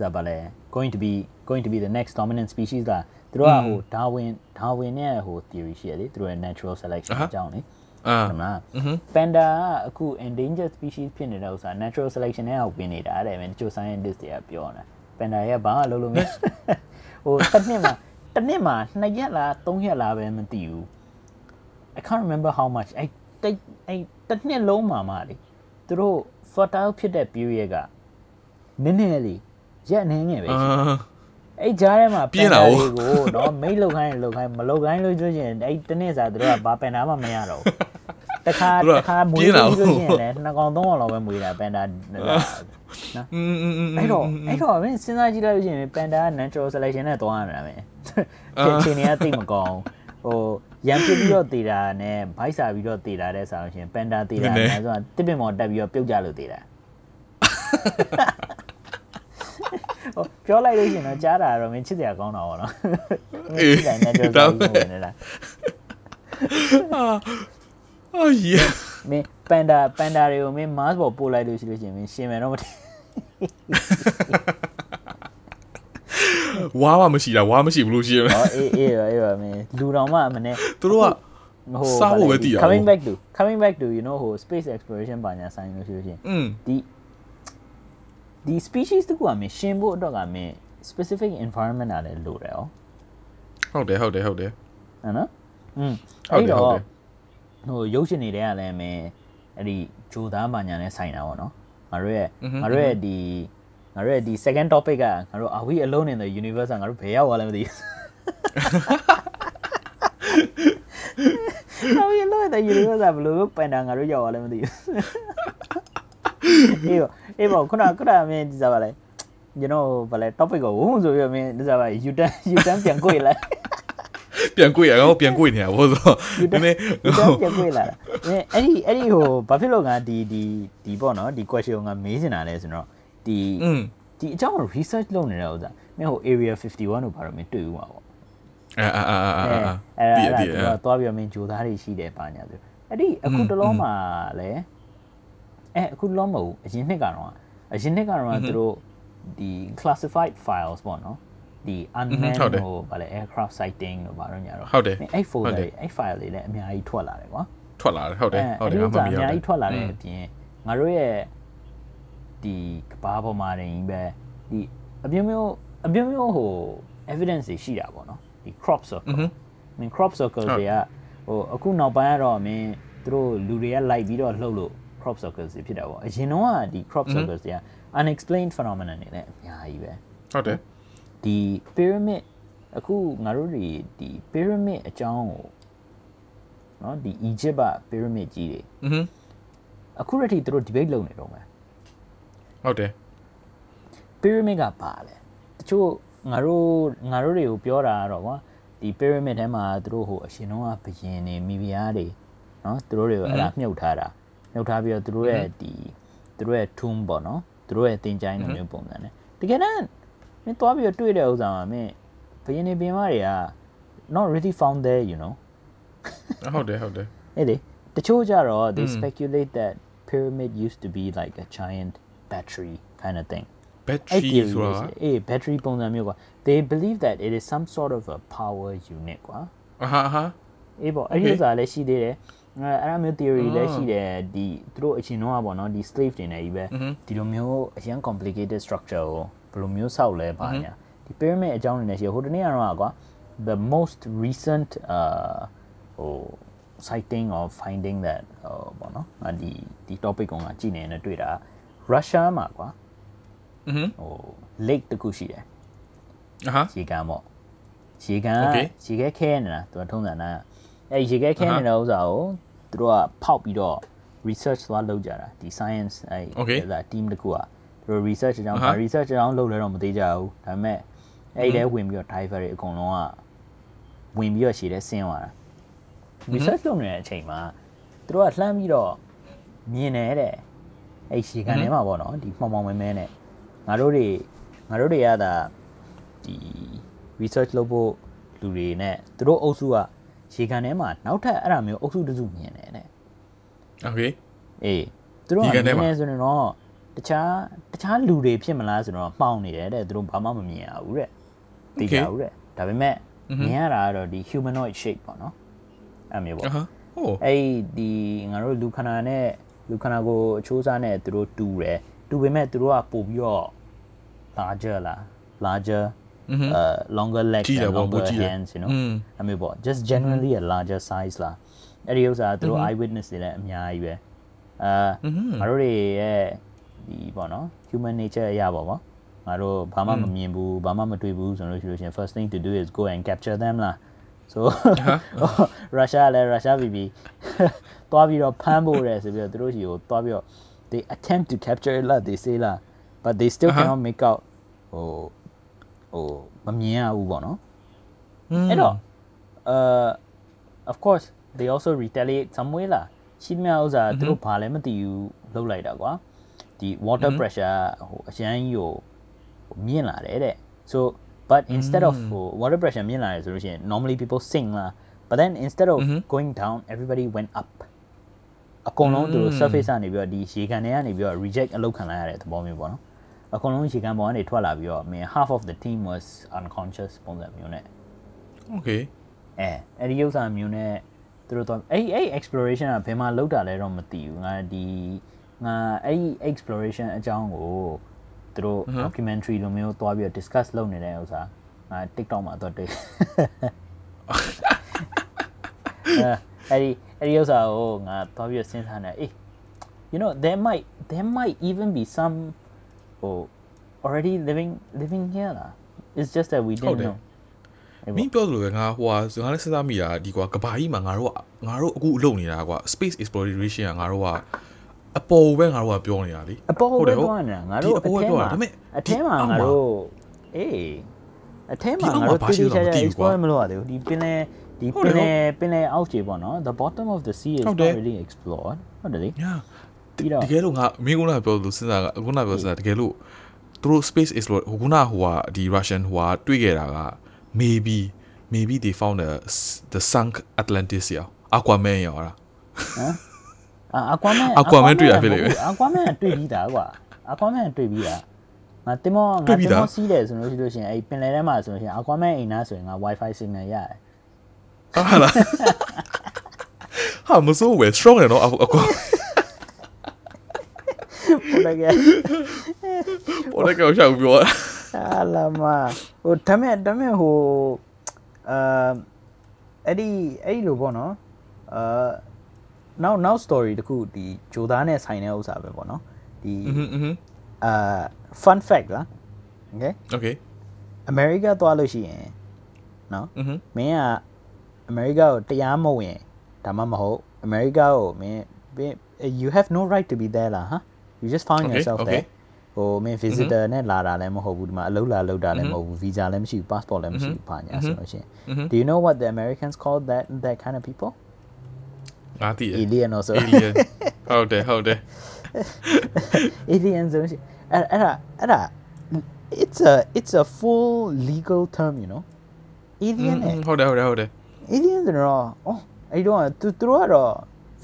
[SPEAKER 2] ဇာပါလဲ going to be going to be the next dominant species ကသူတို့ကဟို Darwin Darwin နဲ့ဟို theory ရှိရလေသူတို့ရဲ့ natural selection အကြောင်းလေ
[SPEAKER 1] အာ
[SPEAKER 2] ဟုတ်မလား panda ကအခု endangered species ဖြစ်နေတဲ့ဥစ္စာ natural selection နဲ့ဟောဝင်နေတာတဲ့မင်းတချို့ scientist တွေကပြောနေတာ panda ရဲ့ဘာမှလုပ်လို့မရဟိုတစ်နှစ်မှာ တစ်နှစ်မှာ2ရက်လား3ရက်လားပဲမသိဘူး I can't remember how much အဲ့တိတ်အဲ့တစ်နှစ်လုံးမှာမှလေသူတို့ fertile ဖြစ်တဲ့ period ကနည်းနည်းလေးရက်နည်းငယ်ပဲ
[SPEAKER 1] အဲ့
[SPEAKER 2] ကြားထဲမှာ
[SPEAKER 1] ပင်တာတွေ
[SPEAKER 2] ကိုတော့မိတ်လောက်ခိုင်းလောက်ခိုင်းမလောက်ခိုင်းလို့ဆိုရင်အဲ့တနေ့စာသူတို့ကဘာပန်တာမှမရတော့တခါ
[SPEAKER 1] တ
[SPEAKER 2] ခါမွေးလို့ဆိုရင်လည်းနှစ်ကောင်သုံးကောင်လောက်ပဲမွေးတာပန်တာနော်အဲ့တော့အဲ့တော့စဉ်းစားကြည့်လိုက်လို့ရှိရင်ပန်တာက natural selection နဲ့သွားရတာပဲ
[SPEAKER 1] အာ
[SPEAKER 2] အချိန်တွေကတိတ်မကောင်းဘူးဟိုရံပြစ်ပြီးတော့တည်တာနဲ့ဘိုက်စာပြီးတော့တည်တာတဲ့ဆိုလို့ရှိရင်ပန်တာတည်တာ
[SPEAKER 1] နည်းနည်း
[SPEAKER 2] နဲ့ဆိုတာတစ်ပင်မော်တက်ပြီးတော့ပြုတ်ကြလို့တည်တာဟိုပြောလိုက်လို့ရှိရင်တော့ကြားတာကတော့မင်းချစ်စရာကောင်းတာပေါ့နော်မင်းချစ်တယ် natural selection ဝင်နေတာ
[SPEAKER 1] အာအာယေ
[SPEAKER 2] မင်းပန်ဒါပန်ဒါတွေကိုမင်း mask ပေါ်ပို့လိုက်လို့ရှိလို့ရှိရင်မင်းရှင်မယ်တော့မထင်
[SPEAKER 1] ဝါးမမရှိတာဝါးမရှိဘူးလို့ရှိရမယ်
[SPEAKER 2] အေးအေးပါအေးပါမင်းလူတော်မှမနဲ့
[SPEAKER 1] သူတို့က
[SPEAKER 2] ဟို
[SPEAKER 1] စားဖို့ပဲတည်ရအောင်
[SPEAKER 2] coming back to coming back to you know ဟို space exploration ဘာညာဆိုင်လို့ရှိလို့ရှင်ဒီဒီ species တကူကမင်းရှင်ဖို့အတွက်ကမင်း specific environment အားလည်းလိုတယ်哦
[SPEAKER 1] ဟုတ်တယ်ဟုတ်တယ်ဟုတ်တယ်
[SPEAKER 2] ဟမ်နော်อืมအဲ့
[SPEAKER 1] တော့
[SPEAKER 2] ဟိုရုပ်ရှင်တွေတဲကလည်းမင်းအဲ့ဒီဂျိုသားဘာညာနဲ့ဆိုင်တာပေါ့နော်ငါတို့ရဲ့ငါတို့ရဲ့ဒီ ငါတို့ရဲ့ဒီ second topic ကငါတို့ are we alone in the universe ကငါတို့ဘယ်ရောက်သွားလဲမသိဘူး are we alone in the universe ကဘယ်လိုပန်တာငါတို့ရောက်သွားလဲမသိဘူးအေးပေါ့အေးပေါ့ခုနခုနမင်းဒီစားပါလေ you know ဘာလဲ topic ကိုဝုန်းဆိုပြီးတော့မင်းဒီစားပါ you turn you turn ပြန်ကိုလိုက်
[SPEAKER 1] ပြန်ကိုရအောင်ပြန်ကိုနေတာဘောဆိုနည်းနည်း
[SPEAKER 2] ဒီတော့ပြန်ပြေးလာတာအဲအဲ့ဒီအဲ့ဒီဟိုဘာဖြစ်လို့ငါဒီဒီဒီပေါ့နော်ဒီ question ကိုငါမေးနေတာလဲဆိုတော့ ဒီ
[SPEAKER 1] อืม
[SPEAKER 2] ဒီအကြောင်းကို research လုပ်နေတဲ့ဥစ္စာမင်းဟို area 51ကိုဘာလို့မင်းတွေ့ဦးမှာပေါ့
[SPEAKER 1] အာအာအာအာ
[SPEAKER 2] အဲ
[SPEAKER 1] အာ
[SPEAKER 2] အဲ့
[SPEAKER 1] တည်
[SPEAKER 2] ဒါ
[SPEAKER 1] တည်
[SPEAKER 2] အဲ့ဒါသွားပြီးတော့မင်းဂျိုသားတွေရှိတယ်ပါညာဆိုအဲ့ဒီအခုတလုံးမှာလဲအဲအခုတလုံးမဟုတ်ဘူးအရင်နှစ်ကတော့အရင်နှစ်ကတော့သူတို့ဒီ classified files ပေါ့နော်ဒီ unmanned
[SPEAKER 1] ဟုတ်တယ်
[SPEAKER 2] ဟိုဗာလဲ aircraft sighting တို့ဘာလို့ညာတော့
[SPEAKER 1] ဟုတ်တယ်
[SPEAKER 2] မင်းအဲ့ folder
[SPEAKER 1] ဟုတ်တယ်
[SPEAKER 2] တွေအဲ့ file တွေလည်းအများကြီးထွက်လာတယ်ကွာ
[SPEAKER 1] ထွက်လာတယ်ဟုတ်တယ်ဟုတ်တယ်
[SPEAKER 2] အဲ့
[SPEAKER 1] အ
[SPEAKER 2] ဒီ
[SPEAKER 1] မှ
[SPEAKER 2] ဥ
[SPEAKER 1] န်
[SPEAKER 2] စ္စာ
[SPEAKER 1] မ
[SPEAKER 2] အ
[SPEAKER 1] ရ
[SPEAKER 2] များ
[SPEAKER 1] ဘူး
[SPEAKER 2] ကြီးထွက်လာတဲ့အပြင်ငါတို့ရဲ့ ဒီကဘာပေါ်မှာနေပဲဒီအမျိုးမျိုးအမျိုးမျိုးဟို evidence တွေရှိတာပေါ့နော်ဒီ crop circle မင်း crop circle တွေကဟိုအခုနောက်ပိုင်းကတော့မင်းသူတို့လူတွေကလိုက်ပြီးတော့လှုပ်လို့ crop circles တွေဖြစ်တာပေါ့အရင်တော့ကဒီ crop circles တွေက unexplained phenomenon တွေလည်းအများကြီးပဲ
[SPEAKER 1] ဟုတ်တယ်
[SPEAKER 2] ဒီ pyramid အခုငါတို့တွေဒီ pyramid အကြောင်းကိုเนาะဒီ Egypt က pyramid ကြီးတွေ
[SPEAKER 1] อือฮึ
[SPEAKER 2] အခုရတိသူတို့ debate လုပ်နေတော့မယ်
[SPEAKER 1] ဟုတ်တယ်
[SPEAKER 2] pyramid ကပါလေတချို့ငါတို့ငါတို့တွေကိုပြောတာတော့ကွာဒီ pyramid ထဲမှာသူတို့ဟိုအရှင်တော်ကဘယင်နေမိဖုရားတွေနော်သူတို့တွေကိုအဲ့ဒါမြုပ်ထားတာမြုပ်ထားပြီးတော့သူတို့ရဲ့ဒီသူတို့ရဲ့ tomb ပေါ့နော်သူတို့ရဲ့သင်္ချိုင်းလိုမျိုးပုံစံနဲ့တကယ်တမ်းမင်းသွားပြီးတော့တွေ့တဲ့ဥစ္စာမှာမင်းဘယင်နေပင်မတွေက not really found there you know
[SPEAKER 1] ဟုတ်တယ်ဟုတ်တယ်
[SPEAKER 2] အဲ့ဒီတချို့ကြတော့ they speculate that pyramid used to be like a giant battery kind of thing အဲ့
[SPEAKER 1] battery
[SPEAKER 2] theory
[SPEAKER 1] ဆိုတာ
[SPEAKER 2] လေးရှိတယ်အေး battery ပုံစံမျိုးကွာ they believe that it is some sort of a power unit ကွာ
[SPEAKER 1] အာဟာဟာ
[SPEAKER 2] အေးပေါ့အဲ့ဒီဥစ္စာလည်းရှိသေးတယ်အဲအဲ့ဒါမျိုး theory လည်းရှိတယ်ဒီသူတို့အချင်းတော့ပေါ့နော်ဒီ slave တွေနဲ့ကြီးပဲဒီလိုမျိုးအရင် complicated structure ကိုဘယ်လိုမျိုးဆောက်လဲပါညာဒီ pyramid အကြောင်းတွေနဲ့ရှိတယ်ဟိုတနေ့ကတော့ကွာ the most recent uh ဟို citing or finding that ဟိုပေါ့နော်ငါဒီဒီ topic ကိုငါကြည့်နေနေတွေ့တာ Russia မှာကွာ
[SPEAKER 1] อือฮึ
[SPEAKER 2] ဟို lake တစ်ခုရှိတယ်
[SPEAKER 1] အာဟာ
[SPEAKER 2] ရေကန်ပေါ့ရေကန်က
[SPEAKER 1] Okay.
[SPEAKER 2] ရေခဲခဲနေတာသူကထုံးစံနာအဲရေခဲခဲနေတဲ့ဥစ္စာကိုသူတို့ကဖောက်ပြီးတော့ research သွားလုပ်ကြတာဒီ science အဲ
[SPEAKER 1] Okay.
[SPEAKER 2] ဒါ team တစ်ခုကသူတို့ research အကြောင်း
[SPEAKER 1] Uh-huh.
[SPEAKER 2] research အကြောင်းလုပ်လဲတော့မသေးကြဘူးဒါပေမဲ့အဲ့ဒီထဲဝင်ပြီးတော့ diver တွေအကုန်လုံးကဝင်ပြီးတော့ရှည်တဲ့ဆင်းသွားတာ research လုပ်နေတဲ့အချိန်မှာသူတို့ကလှမ်းပြီးတော့မြင်နေတဲ့ အဲ့ရှည်ကန်ထဲမှာပေါ့နော်ဒီမှောင်မှောင်မဲမဲနဲ့ငါတို့တွေငါတို့တွေကဒါဒီ research လုပ်ဖို့လူတွေနဲ့သူတို့အုပ်စုကရှည်ကန်ထဲမှာနောက်ထပ်အဲ့ဒါမျိုးအုပ်စုတစ်စုမြင်တယ်တဲ့
[SPEAKER 1] โอเค
[SPEAKER 2] အေးသူတို့က
[SPEAKER 1] ရေကန်ထဲမှာ
[SPEAKER 2] မြင်နေဆိုရင်တော့ ခြားတခြားလူတွေဖြစ်မလားဆိုတော့မှောင်နေတယ်တဲ့သူတို့ဘာမှမမြင်ရဘူးတဲ့သိကြဘူးတဲ့ဒါပေမဲ့မြင်ရတာကတော့ဒီ humanoid shape ပေါ့နော်အဲ့မျိုးပေါ့
[SPEAKER 1] အဟဟို
[SPEAKER 2] အဲ့ဒီငါတို့လူခန္ဓာနဲ့ လူခန္ဓာကိုယ်အချိုးစားနဲ့သူတို့တူတယ်တူပေမဲ့သူတို့ကပို့ပြီးတော့ larger လား larger uh longer legs
[SPEAKER 1] ကြီးတယ်
[SPEAKER 2] and
[SPEAKER 1] ပေါ့
[SPEAKER 2] longer
[SPEAKER 1] ပိုကြီးတယ်
[SPEAKER 2] hands you know
[SPEAKER 1] อืม
[SPEAKER 2] အမေပေါ့ just generally a larger size လားအဲ့ဒီဥစ္စာသူတို့ eye witness တွေလည်းအများကြီးပဲအာငါတို့တွေရဲ့ဒီပေါ့နော် human nature အရာပေါ့ဗောငါတို့ဘာမှမမြင်ဘူးဘာမှမတွေ့ဘူးဆိုလို့ရှိလို့ရှရင် first thing to do is go and capture them လား so ရုရှားလည်းရုရှားပြည်ပြည် သွားပြီးတော့ဖမ်းဖို့တယ်ဆိုပြီးတော့သူတို့ရှိကိုသွားပြီးတော့ they attempt to capture it လား they say လား but they still
[SPEAKER 1] Uh-huh.
[SPEAKER 2] cannot make out ဟိုဟိုမမြင်ရဘူးပေါ့နော်
[SPEAKER 1] อืม
[SPEAKER 2] အဲ့တော့ uh of course they also retaliate some way လားရှိသမျှဥစ္စာသူတို့ဘာလည်းမသိဘူးလုပ်လိုက်တာကွာဒီ water pressure ဟိုအရန်ကြီးကိုဟိုမြင့်လာတယ်တဲ့ so but instead of ဟို water pressure မြင့်လာတယ်ဆိုလို့ရှိရင် normally people sink လား but then instead of going down everybody went up အကုန်လုံးသူတို့ surface ကနေပြီးတော့ဒီရေခံတွေကနေပြီးတော့ reject အလုပ်ခံလိုက်ရတဲ့သဘောမျိုးပေါ့နော်အကုန်လုံးရေခံပေါ်ကနေထွက်လာပြီးတော့ mean half of the team was unconscious ပုံစံမျိုးနဲ့
[SPEAKER 1] okay
[SPEAKER 2] အဲအဲ့ဒီဥစ္စာမျိုးနဲ့သူတို့တော့အဲ့အဲ့ exploration ကဘယ်မှာလောက်တာလဲတော့မသိဘူးငါဒီငါအဲ့ exploration အကြောင်းကိုသူတို့ documentary လိုမျိုးသွားပြီး discuss လုပ်နေတဲ့ဥစ္စာငါ TikTok မှာတော့တွေ့ အဲအဲ့ဒီအဲ့ဒီဥစ္စာကိုငါသွားပြီးတော့စဉ်းစားနေအေး you know there might there might even be some oh already living living here လား it's just that we
[SPEAKER 1] ဟုတ်
[SPEAKER 2] didn't
[SPEAKER 1] တယ်
[SPEAKER 2] know
[SPEAKER 1] မင်းပြောသလိုပဲငါဟိုဟာငါလည်းစဉ်းစားမိတာဒီကွာကဘာကြီးမှာငါတို့ကငါတို့အခုလုပ်နေတာကွာ space exploration ကငါတို့ကအပေါ်ပဲငါတို့ကပြောနေတာလေ
[SPEAKER 2] အပေါ်
[SPEAKER 1] ဟုတ်
[SPEAKER 2] ပဲ
[SPEAKER 1] တယ်ဟုတ်
[SPEAKER 2] သွားနေတာငါတို့
[SPEAKER 1] ဒီအပေါ်ပဲသွားတာဒါပေမဲ့
[SPEAKER 2] အထဲမှာ
[SPEAKER 1] ဒီအောက်မှာ
[SPEAKER 2] ငါတို့အေးအထဲမှာ
[SPEAKER 1] ဒီအောက်
[SPEAKER 2] ငါ
[SPEAKER 1] မှာ
[SPEAKER 2] တို့
[SPEAKER 1] ဘာ
[SPEAKER 2] တိ
[SPEAKER 1] ရှိ
[SPEAKER 2] တိ
[SPEAKER 1] လဲ
[SPEAKER 2] ကျကျ
[SPEAKER 1] မသိဘူးကွာ
[SPEAKER 2] explore မလုပ်ရသေးဘူးဒီပင်လယ် ဒီ
[SPEAKER 1] ဟုတ်
[SPEAKER 2] ပ
[SPEAKER 1] တယ်
[SPEAKER 2] င်လယ်ပင်လယ်အောက်ခြေပေါ့နော် the bottom of the sea is
[SPEAKER 1] ဟုတ်
[SPEAKER 2] not
[SPEAKER 1] တယ်
[SPEAKER 2] really explored ဟုတ်တယ်လေ
[SPEAKER 1] ညာ
[SPEAKER 2] ပြီးတော့
[SPEAKER 1] တကယ်လို့ငါမင်းကလည်းပြောလို့စဉ်းစားကအခုနပြောစဉ်းစားတကယ်လို့သူတို့ space explore ဟိုခုနဟိုဟာဒီ Russian ဟိုဟာတွေ့ခဲ့တာက maybe maybe they found the the sunk Atlantis ရော Aquaman ရောလား
[SPEAKER 2] အကွာမန်
[SPEAKER 1] Aquaman တွေ့ရဖြစ်လိမ့်မယ်
[SPEAKER 2] အကွာမန်တွေ့ပြီးသားကွာအကွာမန်တွေ့ပြီးသားငါတင်မော
[SPEAKER 1] တွေ့
[SPEAKER 2] ငါ
[SPEAKER 1] ပြီး
[SPEAKER 2] တင်
[SPEAKER 1] သား
[SPEAKER 2] မောစီးတယ်ဆိုလို့ရှိလို့ရှိရင်အဲ့ပင်လယ်ထဲမှာဆိုလို့ရှိရင်အကွာမန်အိမ်သားဆိုရင်ငါ wifi signal ရတယ်
[SPEAKER 1] ဟာလားဟာမစိုးဝယ် strong ရနော်အ
[SPEAKER 2] ကောပေါ်လိုက်ရ
[SPEAKER 1] ပေါ်လိုက်ကိုရှောက်ပြော
[SPEAKER 2] ဟာလာမဟိုဒါမဲ့ဒါမဲ့ဟိုအာအဲ့ဒီအဲ့ဒီလိုပေါ့နော်အာနောက်နောက် story တခုဒီဂျိုသားနဲ့ဆိုင်တဲ့ဥစ္စာပဲပေါ့နော်ဒီအာ fun fact လား okay
[SPEAKER 1] okay
[SPEAKER 2] အမေရိကသွားလို့ရှိရင်နော်မင်းက America ကိုတရားမဝင်ဒါမှမဟုတ် America ကိုမင်းမင်း you have no right to be there လားဟာ you just found
[SPEAKER 1] Okay,
[SPEAKER 2] yourself
[SPEAKER 1] okay.
[SPEAKER 2] there ဟိုမင်း visitor နဲ့လာတာလည်းမဟုတ်ဘူးဒီမှာအလုပ်လာလုပ်တာလည်းမဟုတ်ဘူး visa လည်းမရှိဘူး passport လည်းမရှိဘူးဘာညာဆိုလို့ရှိရင် do you know what the Americans call that that kind of people
[SPEAKER 1] ငါသိတယ်
[SPEAKER 2] alien also
[SPEAKER 1] alien ဟုတ်တယ်ဟုတ်တယ်
[SPEAKER 2] alien ဆိုလို့ရှိရင်အဲ့အဲ့ဒါအဲ့ဒါ it's a it's a full legal term you know
[SPEAKER 1] อื
[SPEAKER 2] alien
[SPEAKER 1] ม
[SPEAKER 2] နဲ့
[SPEAKER 1] ဟုတ်တယ်ဟုတ်တယ်ဟုတ်တယ်
[SPEAKER 2] Alien ဆိုတော့အော်အဲ့တော့သူသူတို့ကတော့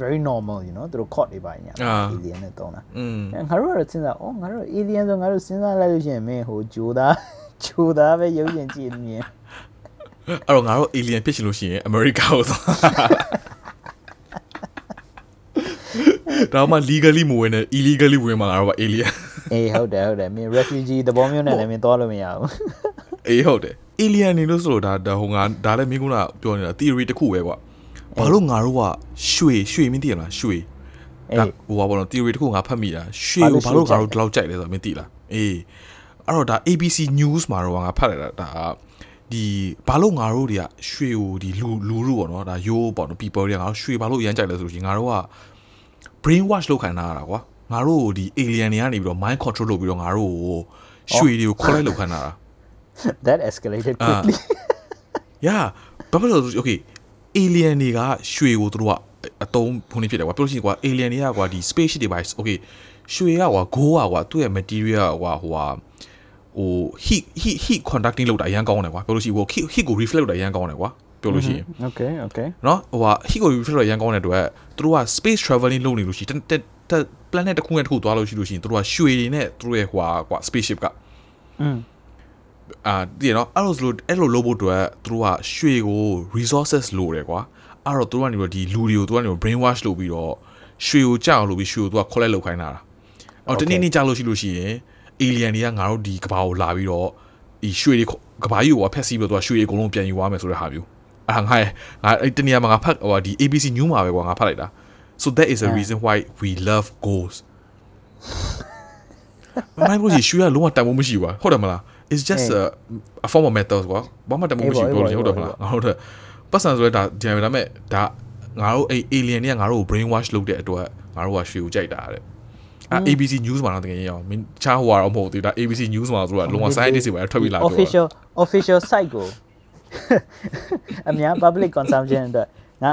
[SPEAKER 2] very normal you know သူတို့ caught နေပါညာ
[SPEAKER 1] အာ
[SPEAKER 2] alien နဲ့တုံးတာ
[SPEAKER 1] อืม
[SPEAKER 2] အဲငါတို့ကတော့စဉ်းစားအော်ငါတို့ alien ဆိုငါတို့စဉ်းစားလိုက်လို့ရှိရင်မင်းဟိုဂျိုသားဂျိုသားပဲရုပ်ရှင်ကြည့်နေမြင်
[SPEAKER 1] အဲ့တော့ငါတို့ alien ဖြစ်ချင်လို့ရှိရင် America ကိုသွားဒါမှ legally မဝင်နဲ့ illegally ဝင်မှာငါတို့က alien
[SPEAKER 2] အေးဟုတ်တယ်ဟုတ်တယ်မင်း refugee သဘောမျိုးနဲ့လည်းမင်းသွားလို့မရဘူး
[SPEAKER 1] အေးဟုတ်တယ် alien နေလို့ဆိုတော့ဒါဒါဟိုငါဒါလည်းမင်းကပြောနေတာ theory တစ်ခုပဲကွာဘာလို့ငါတို့ကရွှေရွှေမင်းသိရလားရွှေ
[SPEAKER 2] အေး
[SPEAKER 1] ဒါဟိုပါဘောနော် theory တစ်ခုငါဖတ်မိတာရွှေကို
[SPEAKER 2] ဘာ
[SPEAKER 1] ဘာ
[SPEAKER 2] လို့
[SPEAKER 1] လို့ငါ
[SPEAKER 2] ရွှေ
[SPEAKER 1] တို့ဒီလောက်ကြိုက်လဲဆိုတော့မင်းသိလားအေးအဲ့တော့ဒါ ABC news မှာတော့ငါဖတ်လိုက်တာဒါဒီဘာလို့ငါတို့တွေကရွှေကိုဒီလူလူလူပေါ့နော်ဒါရိုးပေါ့နော် people တွေကငါတို့ရွှေဘာလို့ရမ်းကြိုက်လဲဆိုလို့ရှိရင်ငါတို့က brain wash လုပ်ခံထားရတာကွာငါတို့ကိုဒီ alien တွေကနေပြီးတော့ mind control လုပ်ပြီးတော့ငါတို့ကိုရွှေတွေကိုခေါ်လိုက်လုပ်ခံထားတာ
[SPEAKER 2] that escalated
[SPEAKER 1] အာ
[SPEAKER 2] quickly
[SPEAKER 1] yeah ဘာဖြစ်လို့လဲဆို okay alien တွေကရွှေကိုသူတို့ကအတုံးဖုန်နေဖြစ်တယ်ကွာပြောလို့ရှိရင်ကွာ alien တွေကကွာဒီ spaceship device okay ရွှေကကွာ go ကကွာသူ့ရဲ့ material ကွာဟိုဟာဟို heat heat heat conducting လုပ်တာအရန်ကောင်းတယ်ကွာပြောလို့ရှိရင်ဟို heat heat ကို reflect လုပ်တာအရန်ကောင်းတယ်ကွာပြောလို့ရှိရင်
[SPEAKER 2] okay okay
[SPEAKER 1] နော်ဟိုဟာ heat ကို reflect လုပ်ရန်ကောင်းတဲ့အတွက်သူတို့က space traveling လုပ်နေလို့ရှိရင်တက်တက် plastic planet တစ်ခုနဲ့တစ်ခုသွားလို့ရှိလို့ရှိရင်သူတို့ကရွှေတွေနဲ့သူတို့ရဲ့ဟွာကွာ spaceship က
[SPEAKER 2] อืม
[SPEAKER 1] အာတည်နော်အဲ့လိုဆိုလို့အဲ့လိုလုပ်ဖို့အတွက်သူတို့ကရွှေကို resources လိုတယ်ကွာအဲ့တော့သူတို့ကနေပြီးတော့ဒီလူတွေကိုသူကနေပြီးတော့ brain wash လုပ်ပြီးတော့ရွှေကိုကြောက်အောင်လုပ်ပြီးရွှေကိုသူက collect လုပ်ခိုင်းတာလားအော်တနေ့နေ့ကြာလို့ရှိလို့ရှိရင် alien တွေကငါတို့ဒီကဘာကိုလာပြီးတော့ဒီရွှေတွေကဘာကြီးကိုဖက်စီးပြီးတော့သူကရွှေတွေအကုန်လုံးပြန်ယူသွားမယ်ဆိုတဲ့ဟာမျိုးအဲ့ဒါငါငါအဲ့တနေရာမှာငါဖတ်ဟိုဒီ ABC News မှာပဲကွာငါဖတ်လိုက်တာ so that is a reason why we love ghosts မနိုင်ဘူးရွှေကလုံးဝတန်ဖိုးမရှိဘူးကွာဟုတ်တယ်မလား it's just a, a form of metal ကွာဘာမှတန်ဖိုးမရှိဘူးပြောလို့ဟုတ်တယ်မလားဟုတ်တယ်ပတ်စံဆိုလဲဒါဒီဒါမဲ့ဒါငါတို့အဲ့ alien တွေကငါတို့ကို brain wash လုပ်တဲ့အတွက်ငါတို့ကရွှေကိုကြိုက်တာတဲ့အဲ ABC News မှာတော့တကယ်ရအောင်မင်းချားဟိုကတော့မဟုတ်သေးဘူးဒါ ABC News မှာဆိုတော့လုံးဝ scientist တွေပဲထွက်ပြီးလာပြော
[SPEAKER 2] official official site ကိုအများ public consumption အတွက်ငါ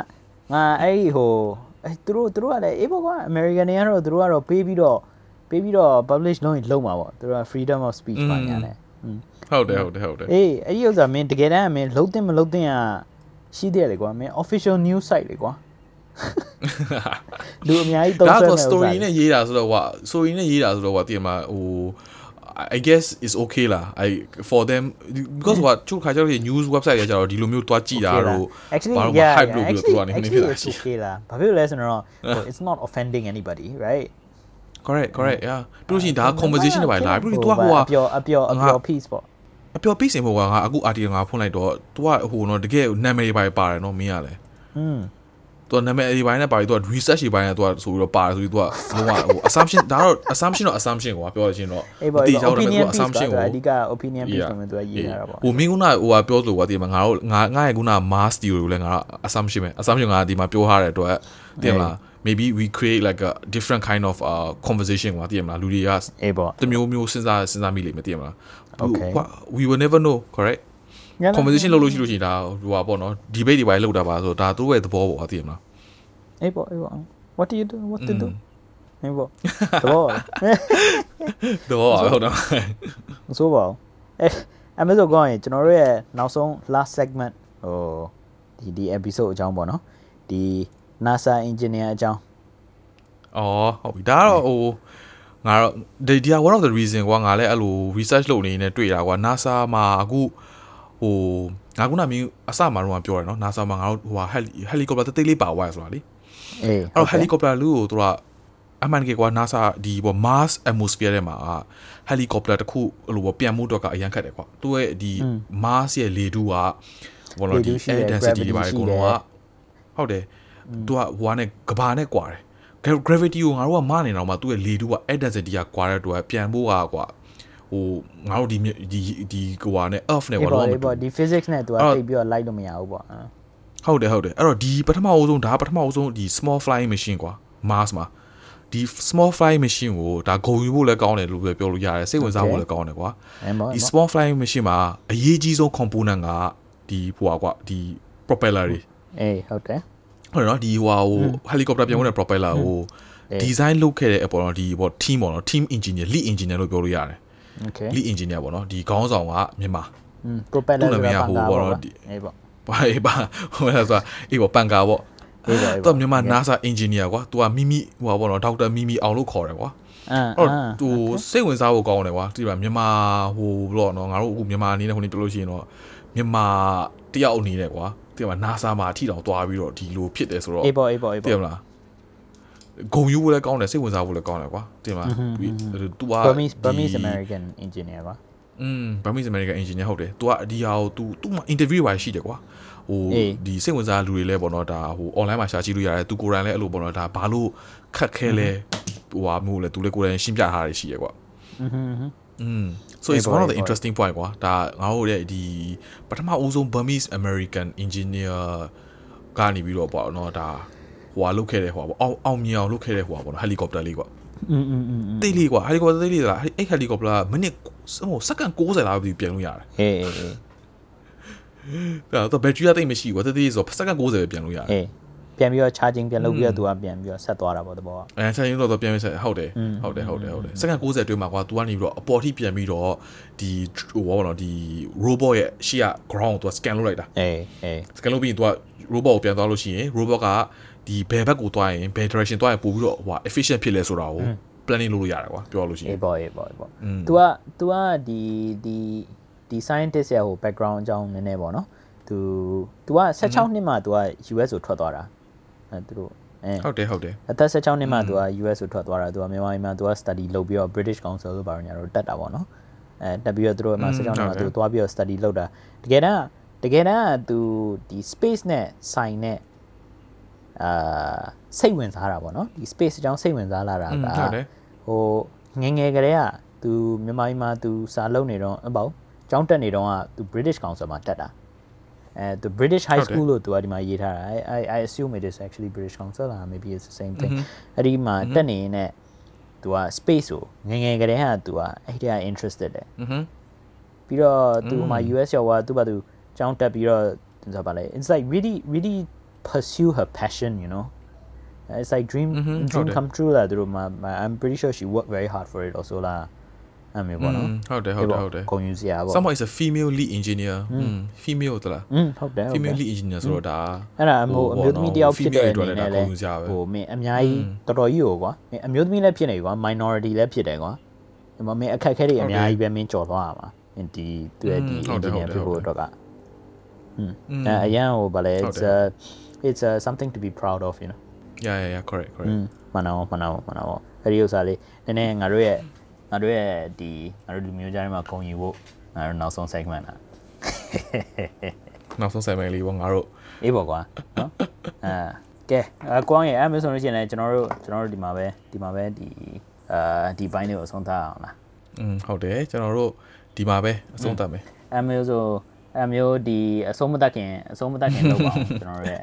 [SPEAKER 2] ငါအဲ့ဒီဟိုအဲ့သူတို့သူတို့ကလည်းအေးပေါ့ကွာ American တွေကတော့သူတို့ကတော့ပေးပြီးတော့ပေးပြီးတော့ publish လုပ်ရင်လုပ်မှာပေါ့သူတို့က freedom of speech ပါညာနဲ့
[SPEAKER 1] ဟုတ်တယ်ဟုတ်တယ်ဟုတ်တယ်
[SPEAKER 2] အေးအဲ့ဒီဥစ္စာမင်းတကယ်တမ်းမင်းလုံးတင်မလုံးတင်อ่ะရှိသေးတယ်လေကွာမင်း official news site လေကွာလူအများကြီးသုံး
[SPEAKER 1] ဒါ
[SPEAKER 2] ဆွဲ
[SPEAKER 1] တော့
[SPEAKER 2] မဲ့
[SPEAKER 1] story နဲ့ရေးတာဆိုတော့ဟို story နဲ့ရေးတာဆိုတော့ဟိုတည်မှာဟို I guess is okay လား I for them because what ချို့ခါကျတော့ news website တွေကျတော့ဒီလိုမျိုးတွားကြည့်တာတို့
[SPEAKER 2] actually
[SPEAKER 1] ဘာလို့
[SPEAKER 2] yeah,
[SPEAKER 1] hype
[SPEAKER 2] yeah
[SPEAKER 1] လုပ်ပြီးတော့သူကနေ
[SPEAKER 2] actually,
[SPEAKER 1] နေဖြစ်တာ
[SPEAKER 2] actually
[SPEAKER 1] ရှိ
[SPEAKER 2] it's okay လားဘာဖြစ်လို့လဲဆိုတော့ဟို it's not offending anybody right
[SPEAKER 1] correct correct yeah ပြီးလို့ရှိရင်ဒါ conversation တွေပါလာပြီးတော့ तू ကဟို
[SPEAKER 2] အပျော်အပျော်အပျော် peace ပေါ့
[SPEAKER 1] အပျော်ပြီးစင်ဖို့ကငါအခု article ငါဖွင့်လိုက်တော့ तू ကဟိုတော့တကယ်နာမည်တွေပါပါတယ်နော်မင်းကလည်း
[SPEAKER 2] อืม
[SPEAKER 1] သူကနာမည်တွေပိုင်းနဲ့ပါပြီးသူက research တွေပိုင်းနဲ့သူကဆိုပြီးတော့ပါတယ်ဆိုပြီးသူကလုံးဝဟို assumption ဒါတော့ assumption တော့ assumption ကွာပြောရချင်းတော့
[SPEAKER 2] အေးပေါ့
[SPEAKER 1] မတိ
[SPEAKER 2] အေး
[SPEAKER 1] ကျ
[SPEAKER 2] ပေါ့
[SPEAKER 1] တော့လည်းသူ
[SPEAKER 2] opinion
[SPEAKER 1] က
[SPEAKER 2] piece
[SPEAKER 1] assumption
[SPEAKER 2] ပါ
[SPEAKER 1] ကို
[SPEAKER 2] အဓိက opinion piece ဆိုမှသူကရေးထားတာပေါ့
[SPEAKER 1] ဟိုမင်းကဟိုကပြောလို့ကွာဒီမှာငါတို့ငါငါရဲ့ခုန mass theory ကိုလည်းငါ assumption ပဲ assumption ကဒီမှာပြောထားတဲ့အတွက်တင်မလား maybe we create like a different kind of uh conversation ကွာတင်မလားလူတွေက
[SPEAKER 2] အေးပေါ့
[SPEAKER 1] တမျိုးမျိုးစဉ်းစားစဉ်းစားမိလိမ့်မယ်တင်မလား
[SPEAKER 2] Okay.
[SPEAKER 1] we will never know correct conversation လုပ်လို့ရှိလို့ရှိရင်ဒါဟိုပါပေါ့နော် debate တွေပါလောက်တာပါဆိုတော့ဒါသူ့ရဲ့သဘောပေါ့တင်မလား
[SPEAKER 2] အေးပေါ့အေးပေါ့ what do you do what to do အေးပေါ့တော့
[SPEAKER 1] သဘောပါပဲဟုတ်တော့
[SPEAKER 2] မစိုးပါဘူးအဲအမေဆိုကောင်းရင်ကျွန်တော်တို့ရဲ့နောက်ဆုံး last segment ဟိုဒီဒီ episode အကြောင်းပေါ့နော်ဒီ NASA engineer အကြောင်း
[SPEAKER 1] အော်ဟုတ်ပြီဒါကတော့ဟိုငါတော့ဒီဒီ one of the reason ကွာငါလည်းအဲ့လို research လုပ်နေနေတွေ့တာကွာ NASA မှာအခုဟိုငါခုနမင်းအစမှာတော့ပြောတယ်နော် NASA မှာငါတို့ဟိုဟာ helicopter တိတ်လေးပါသွားရဆိုတာလေ
[SPEAKER 2] အေး
[SPEAKER 1] အဲ့တော့ helicopter လူကိုသူကအမှန်တကယ်ကွာ NASA ဒီပေါ့ Mars atmosphere ထဲမှာ helicopter တစ်ခုအဲ့လိုပေါ့ပြန်မှုတော့ကအရန်ခတ်တယ်ကွာသူရဲ့ဒီ Mars ရဲ့လေထုကဘောလို့ဒီ air density တွေပါအကုန်လုံးကဟုတ်တယ် သူကဟိုကနေကဘာနဲ့ကွာတယ် gravity ကိုငါတို့ကမနေတော့မှသူ့ရဲ့လေထုက air density ကကွာတဲ့အတွက်ပြန်ဖို့ကကွာဟိုငါတို့ဒီဒီဒီကွာနဲ့ earth နဲ့
[SPEAKER 2] အေး
[SPEAKER 1] ကွာ
[SPEAKER 2] ပေါ့
[SPEAKER 1] တော့
[SPEAKER 2] အေးပေါ့ဒီ physics နဲ့သူက
[SPEAKER 1] အဲ့တော့
[SPEAKER 2] တိတ်ပြီးတော့ light လို့မရဘူးပေါ့အဲ
[SPEAKER 1] ဟုတ်တယ်ဟုတ်တယ်အဲ့တော့ဒီပထမအဦးဆုံးဒါပထမအဦးဆုံးဒီ small flying machine ကွာ Mars မှာဒီ small flying machine ကိုဒါဂုံယူဖို့လည်းကောင်းတယ်လို့ပဲပြောလို့ရတယ်စိတ်ဝင်စားဖို့လည်းကောင်းတယ်ကွာ
[SPEAKER 2] အဲပေါ့
[SPEAKER 1] ဒီ small flying machine မှာအရေးကြီးဆုံး component ကဒီဟိုကွာဒီ propeller တွေ
[SPEAKER 2] အေးဟုတ်တယ်
[SPEAKER 1] ဟုတ်တယ်နော်ဒီဟိုဟာဟို helicopter ပြောင်းတဲ့ propeller ကို design လုပ်ခဲ့တဲ့အပေါ်တော့ဒီပေါ့ team ပေါ့နော် team engineer lead engineer လို့ပြောလို့ရတယ်
[SPEAKER 2] okay
[SPEAKER 1] lead engineer ပေါ့နော်ဒီခေါင်းဆောင်ကမြန်မာ
[SPEAKER 2] อืม propeller
[SPEAKER 1] သူ့နာမည်
[SPEAKER 2] ဆိုတာ
[SPEAKER 1] ကဟို
[SPEAKER 2] ပန်ကာ
[SPEAKER 1] ပေါ့
[SPEAKER 2] ပေါ့
[SPEAKER 1] နော်
[SPEAKER 2] နော်
[SPEAKER 1] ဒီ
[SPEAKER 2] အေးပေါ့
[SPEAKER 1] ဘာအေးပါဟိုလဲဆိုတာအေးပေါ့ပန်ကာပေါ့
[SPEAKER 2] အေးပေါ့အေး
[SPEAKER 1] သူ
[SPEAKER 2] ပေါ့
[SPEAKER 1] ကမြန်မာ NASA engineer ကွာသူကမိမိဟိုပါပေါ့နော်ဒေါက်တာမိမိအောင်လို့ခေါ်တယ်ကွာ
[SPEAKER 2] အမ်
[SPEAKER 1] အဲ့
[SPEAKER 2] အ
[SPEAKER 1] တော့
[SPEAKER 2] မ်
[SPEAKER 1] သူစိတ်ဝင်စားဖို့ကောင်းတယ်ကွာဒီမှာမြန်မာဟိုဘလို့နော်ငါတို့အခုမြန်မာအနေနဲ့ဟိုနေပြောလို့ရှိရင်တော့မြန်မာတယောက်အနေနဲ့ကွာ ဒီမှာ NASA မှာအထီတောင်သွားပြီးတော့ဒီလိုဖြစ်တယ်ဆိုတော့
[SPEAKER 2] အေးပေါ့အေးပေါ့အေး
[SPEAKER 1] သိရ
[SPEAKER 2] ပေါ့
[SPEAKER 1] မလားဂုံယူဖို့လည်းကောင်းတယ်စိတ်ဝင်စားဖို့လည်းကောင်းတယ်ကွာသိရမလားသူက
[SPEAKER 2] Burmese Burmese American engineer ပါ
[SPEAKER 1] อืม Burmese American engineer ဟုတ်တယ်။ तू อ่ะဒီဟာကို तू သူ့မှာ interview ပါရှိတယ်ကွာ။ဟို
[SPEAKER 2] အေး
[SPEAKER 1] ဒီစိတ်ဝင်စားလူတွေလဲပေါ့နော်ဒါဟို online မှာရှာကြည့်လို့ရတယ်။ तू ကိုယ်တိုင်လဲအဲ့လိုပေါ့နော်ဒါဘာလို့ခက်ခဲလဲဟိုဟာမျိုးလဲ तू လဲကိုယ်တိုင်ရှင်းပြထားရရှိရကွာ
[SPEAKER 2] อืมဟွန်း ။
[SPEAKER 1] อืม so
[SPEAKER 2] အေး
[SPEAKER 1] it's
[SPEAKER 2] ပေါ့
[SPEAKER 1] one of the
[SPEAKER 2] အေးပေါ့
[SPEAKER 1] interesting point ကွာဒါငါတို့ရဲ့ဒီပထမအဦးဆုံး Burmese American engineer ကနေပြီးတော့ပေါ့နော်ဒါဟိုဟာလုတ်ခဲ့တဲ့ဟိုဟာပေါ့အောင်အောင်မြင်အောင်လုတ်ခဲ့တဲ့ဟိုဟာပေါ့နော် helicopter လေးကွာ
[SPEAKER 2] อืมอืมอืม
[SPEAKER 1] တိတ်လေးကွာ helicopter တိတ်လေးလားအဲ့ helicopter ကမိနစ်ဟိုစက္ကန့်60လားပြီးပြန်လို့ရတယ်
[SPEAKER 2] အေးအေးအေး
[SPEAKER 1] အဲ့တော့ဘက်ထရီကတိတ်မရှိဘူးကွာတိတ်တိတ်ဆိုစက္ကန့်60ပဲပြန်လို့ရတယ်
[SPEAKER 2] အေး ပြန်ပြီးတော့ charging ပြန်လုပ်ပြီးတော့သူကပြန်ပြီးတော့ဆက်သွားတာပေါ့တဘောက
[SPEAKER 1] အဲဆက်ရင်တော့တော့ပြန်ပြီးဆက်ဟုတ်တယ်ဟုတ်တယ်ဟုတ်တယ်ဟုတ်တယ်စက္ကန့်60အတွင်းမှာကွာ तू ကနေပြီးတော့အပေါ်ထိပြန်ပြီးတော့ဒီဟိုဘောနော်ဒီ robot ရဲ့ရှေ့က ground ကို तू scan လုပ်လိုက်တာ
[SPEAKER 2] အေးအေး
[SPEAKER 1] scan လုပ်ပြီးရင် तू က robot ကိုပြန်သွားလို့ရှိရင် robot က ဒီဘယ်ဘက်ကိုသွားရင်ဘယ် direction သွားရင်ပို့ပြီးတော့ဟို efficient ဖြစ်လဲဆိုတာကို planning လုပ်လို့ရတယ်ကွာပြောရလို့ရှိရ
[SPEAKER 2] အေး
[SPEAKER 1] င်
[SPEAKER 2] ပေါ့အေးပေါ့အေးပေါ့
[SPEAKER 1] อืม
[SPEAKER 2] तू က तू ကဒီဒီဒီ scientist ရဲ့ဟို background အကြောင်းနည်းနည်းပေါ့နော် तू तू က16နှစ်မှ तू က US ကိုထွက်သွားတာ အဲသူတို့အဲ
[SPEAKER 1] ဟုတ်တယ်ဟုတ်တယ်
[SPEAKER 2] အသက်16နှစ်မှသူက US ကိုထွက်သွားတာသူကမြန်မာပြည်မှာသူက study လုပ်ပြီးတော့ British Council လို့ပါရညာတော့တက်တာပေါ့နော်အဲတက်ပြီးတော့သူတို့ကမှ16နှစ်မှသူသွားပြီးတော့ study လုပ်တာတကယ်တမ်းတကယ်တမ်းသူဒီ space နဲ့ဆိုင်နဲ့အာစိတ်ဝင်စားတာပေါ့နော်ဒီ space အကြောင်းစိတ်ဝင်စားလာတာက
[SPEAKER 1] ဟို
[SPEAKER 2] ငငယ်ကလေးကသူမြန်မာပြည်မှာသူစာလုပ်နေတော့အပေါ့ကျောင်းတက်နေတော့ကသူ British Council မှာတက်တာ at the British High
[SPEAKER 1] okay.
[SPEAKER 2] School လို့သူကဒီမှာရေးထားတာ I I I assume it is actually British Council. Or maybe it's the same thing. Mm-hmm. အဲ့ဒီမှာတက်နေရင်ねသူက mm-hmm. space ကိုငငယ်ကလေးဟာသူကအဲ့ဒီက interested တယ်ပြီးတော့သူမှာ US ရောက်သွားသူ့ဘာသူကျောင်းတက်ပြီးတော့ဆိုပါလေ it's like really really pursue her passion you know? It's like dream
[SPEAKER 1] mm-hmm.
[SPEAKER 2] dream come true လာသူတို့မှာ I'm pretty sure she worked very hard for it also လား အဲ့မျိုးပေါ့နော်
[SPEAKER 1] ဟုတ်တယ်ဟုတ်တယ်ဟုတ်တယ်
[SPEAKER 2] ကုန်ယူစရာပေါ့
[SPEAKER 1] someone is a female lead engineer female တလား
[SPEAKER 2] ဟုတ်တယ်
[SPEAKER 1] female lead engineer ဆိုတော့ဒါ
[SPEAKER 2] အဲ့ဒါဟိုအမျိုးသမီးတယောက်ဖြစ်တဲ့အနေနဲ့လ
[SPEAKER 1] ည်း
[SPEAKER 2] ဟိုမင်းအများကြီးတော်တော်ကြီးဟိုကွာမင်းအမျိုးသမီးလည်းဖြစ်နေကွာ minority လည်းဖြစ်တယ်ကွာဒီမှာမင်းအခက်အခဲတွေအများကြီးပဲမင်းကြော်သွားရမှာမင်းဒီသူရဲ့ဒီ engineer ဖြစ်ဖို့အတွက်က
[SPEAKER 1] อืม
[SPEAKER 2] အရန်ဟိုဗာလဲ it's a it's a something to be proud of you know
[SPEAKER 1] yeah yeah yeah correct correct
[SPEAKER 2] မနာမနာမနာအဲ့ဒီဥစ္စာလေးနည်းနည်းငါတို့ရဲ့ ငါတို့ရဲ့ဒီငါတို့လူမျိုးကြားထဲမှာဂုံယူဖို့ငါတို့နောက်ဆုံး segment อ่ะ
[SPEAKER 1] နောက်ဆုံးဆိုင်မယ်လေးပေါ့ငါတို့
[SPEAKER 2] အေးပေါ့ကွာနော်အဲကဲအကွမ်းရဲ့အဲ့မျိုးဆိုလို့ရှိရင်လည်းကျွန်တော်တို့ကျွန်တော်တို့ဒီမှာပဲဒီမှာပဲဒီအာဒီဘိုင်းလေးကိုအဆုံးသတ်အောင်လား
[SPEAKER 1] อืมဟုတ်တယ်ကျွန်တော်တို့ဒီမှာပဲအဆုံးသတ်မယ်
[SPEAKER 2] အဲ့မျိုးဆိုအဲ့မျိုးဒီအဆုံးမတတ်ခင်အဆုံးမတတ်ခင်လုပ်ပါအောင်ကျွန်တော်တို့ရဲ့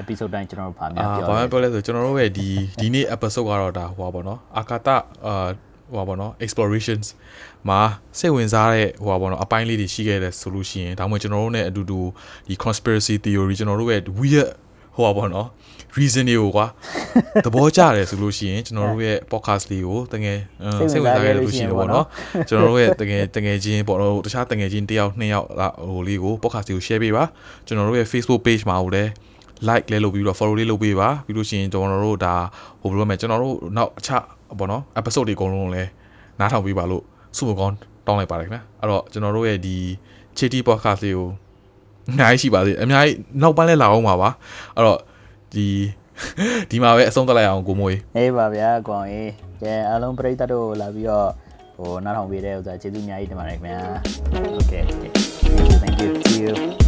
[SPEAKER 2] episode တိုင်းကျွန်တော်တို့ဗာများ
[SPEAKER 1] အာ
[SPEAKER 2] ပြော
[SPEAKER 1] ဘာမှ
[SPEAKER 2] တယ်
[SPEAKER 1] ပြောလဲဆိုကျွန်တော်တို့ရဲ့ဒီဒီနေ့ episode ကတော့ဒါဟိုပါပေါ့နော်အာကာတအာ ဟိုပါပေါ့နော် explorations မှာစိတ်ဝင်စားတဲ့ဟိုပါပေါ့နော်အပိုင်းလေးတွေရှိခဲ့တယ်ဆိုလို့ရှိရင်ဒါမှမဟုတ်ကျွန်တော်တို့ ਨੇ အတူတူဒီ conspiracy theory ကျွန်တော်တို့ရဲ့ weird ဟိုပါပေါ့နော် reason တွေကိုကွာသဘောကျတယ်ဆိုလို့ရှိရင်ကျွန်တော်တို့ရဲ့ podcast လေးကိုတကယ်စိတ်ဝင်စားခဲ့လို့ရှိရင်ပေါ့နော်ကျွန်တော်တို့ရဲ့တကယ်တကယ်ချင်းပေါ့နော်တခြားတကယ်ချင်းတစ်ယောက်နှစ်ယောက်ဟိုလေးကို podcast လေးကို share ပေးပါကျွန်တော်တို့ရဲ့ Facebook page မှာဟိုလည်း like လဲလုပ်ပြီးတော့ follow လေးလုပ်ပေးပါပြီးလို့ရှိရင်ကျွန်တော်တို့ဒါဟိုဘယ်လိုလဲကျွန်တော်တို့နောက်အခြား ပေါ့နော် episode တွေအကုန်လုံးလည်းနားထောင်ပေးပါလို့ဆုမကောင်းတောင်းလိုက်ပါတယ်ခင်ဗျာအဲ့တော့ကျွန်တော်တို့ရဲ့ဒီ Chitty podcast လေးကိုအများကြီးရှိပါသေးတယ်အများကြီးနောက်ပိုင်းလဲလာအောင်ပါပါအဲ့တော့ဒီဒီမှာပဲအဆုံးသတ်လိုက်အောင်ကိုမွေး
[SPEAKER 2] အေးပါဗျာကွန်ရေးကဲအားလုံးပရိသတ်တို့လာပြီးတော့ဟိုနောက်ထောင်ပေးတဲ့ဥစ္စာကျေးဇူးအများကြီးတင်ပါတယ်ခင်ဗျာ Okay okay thank you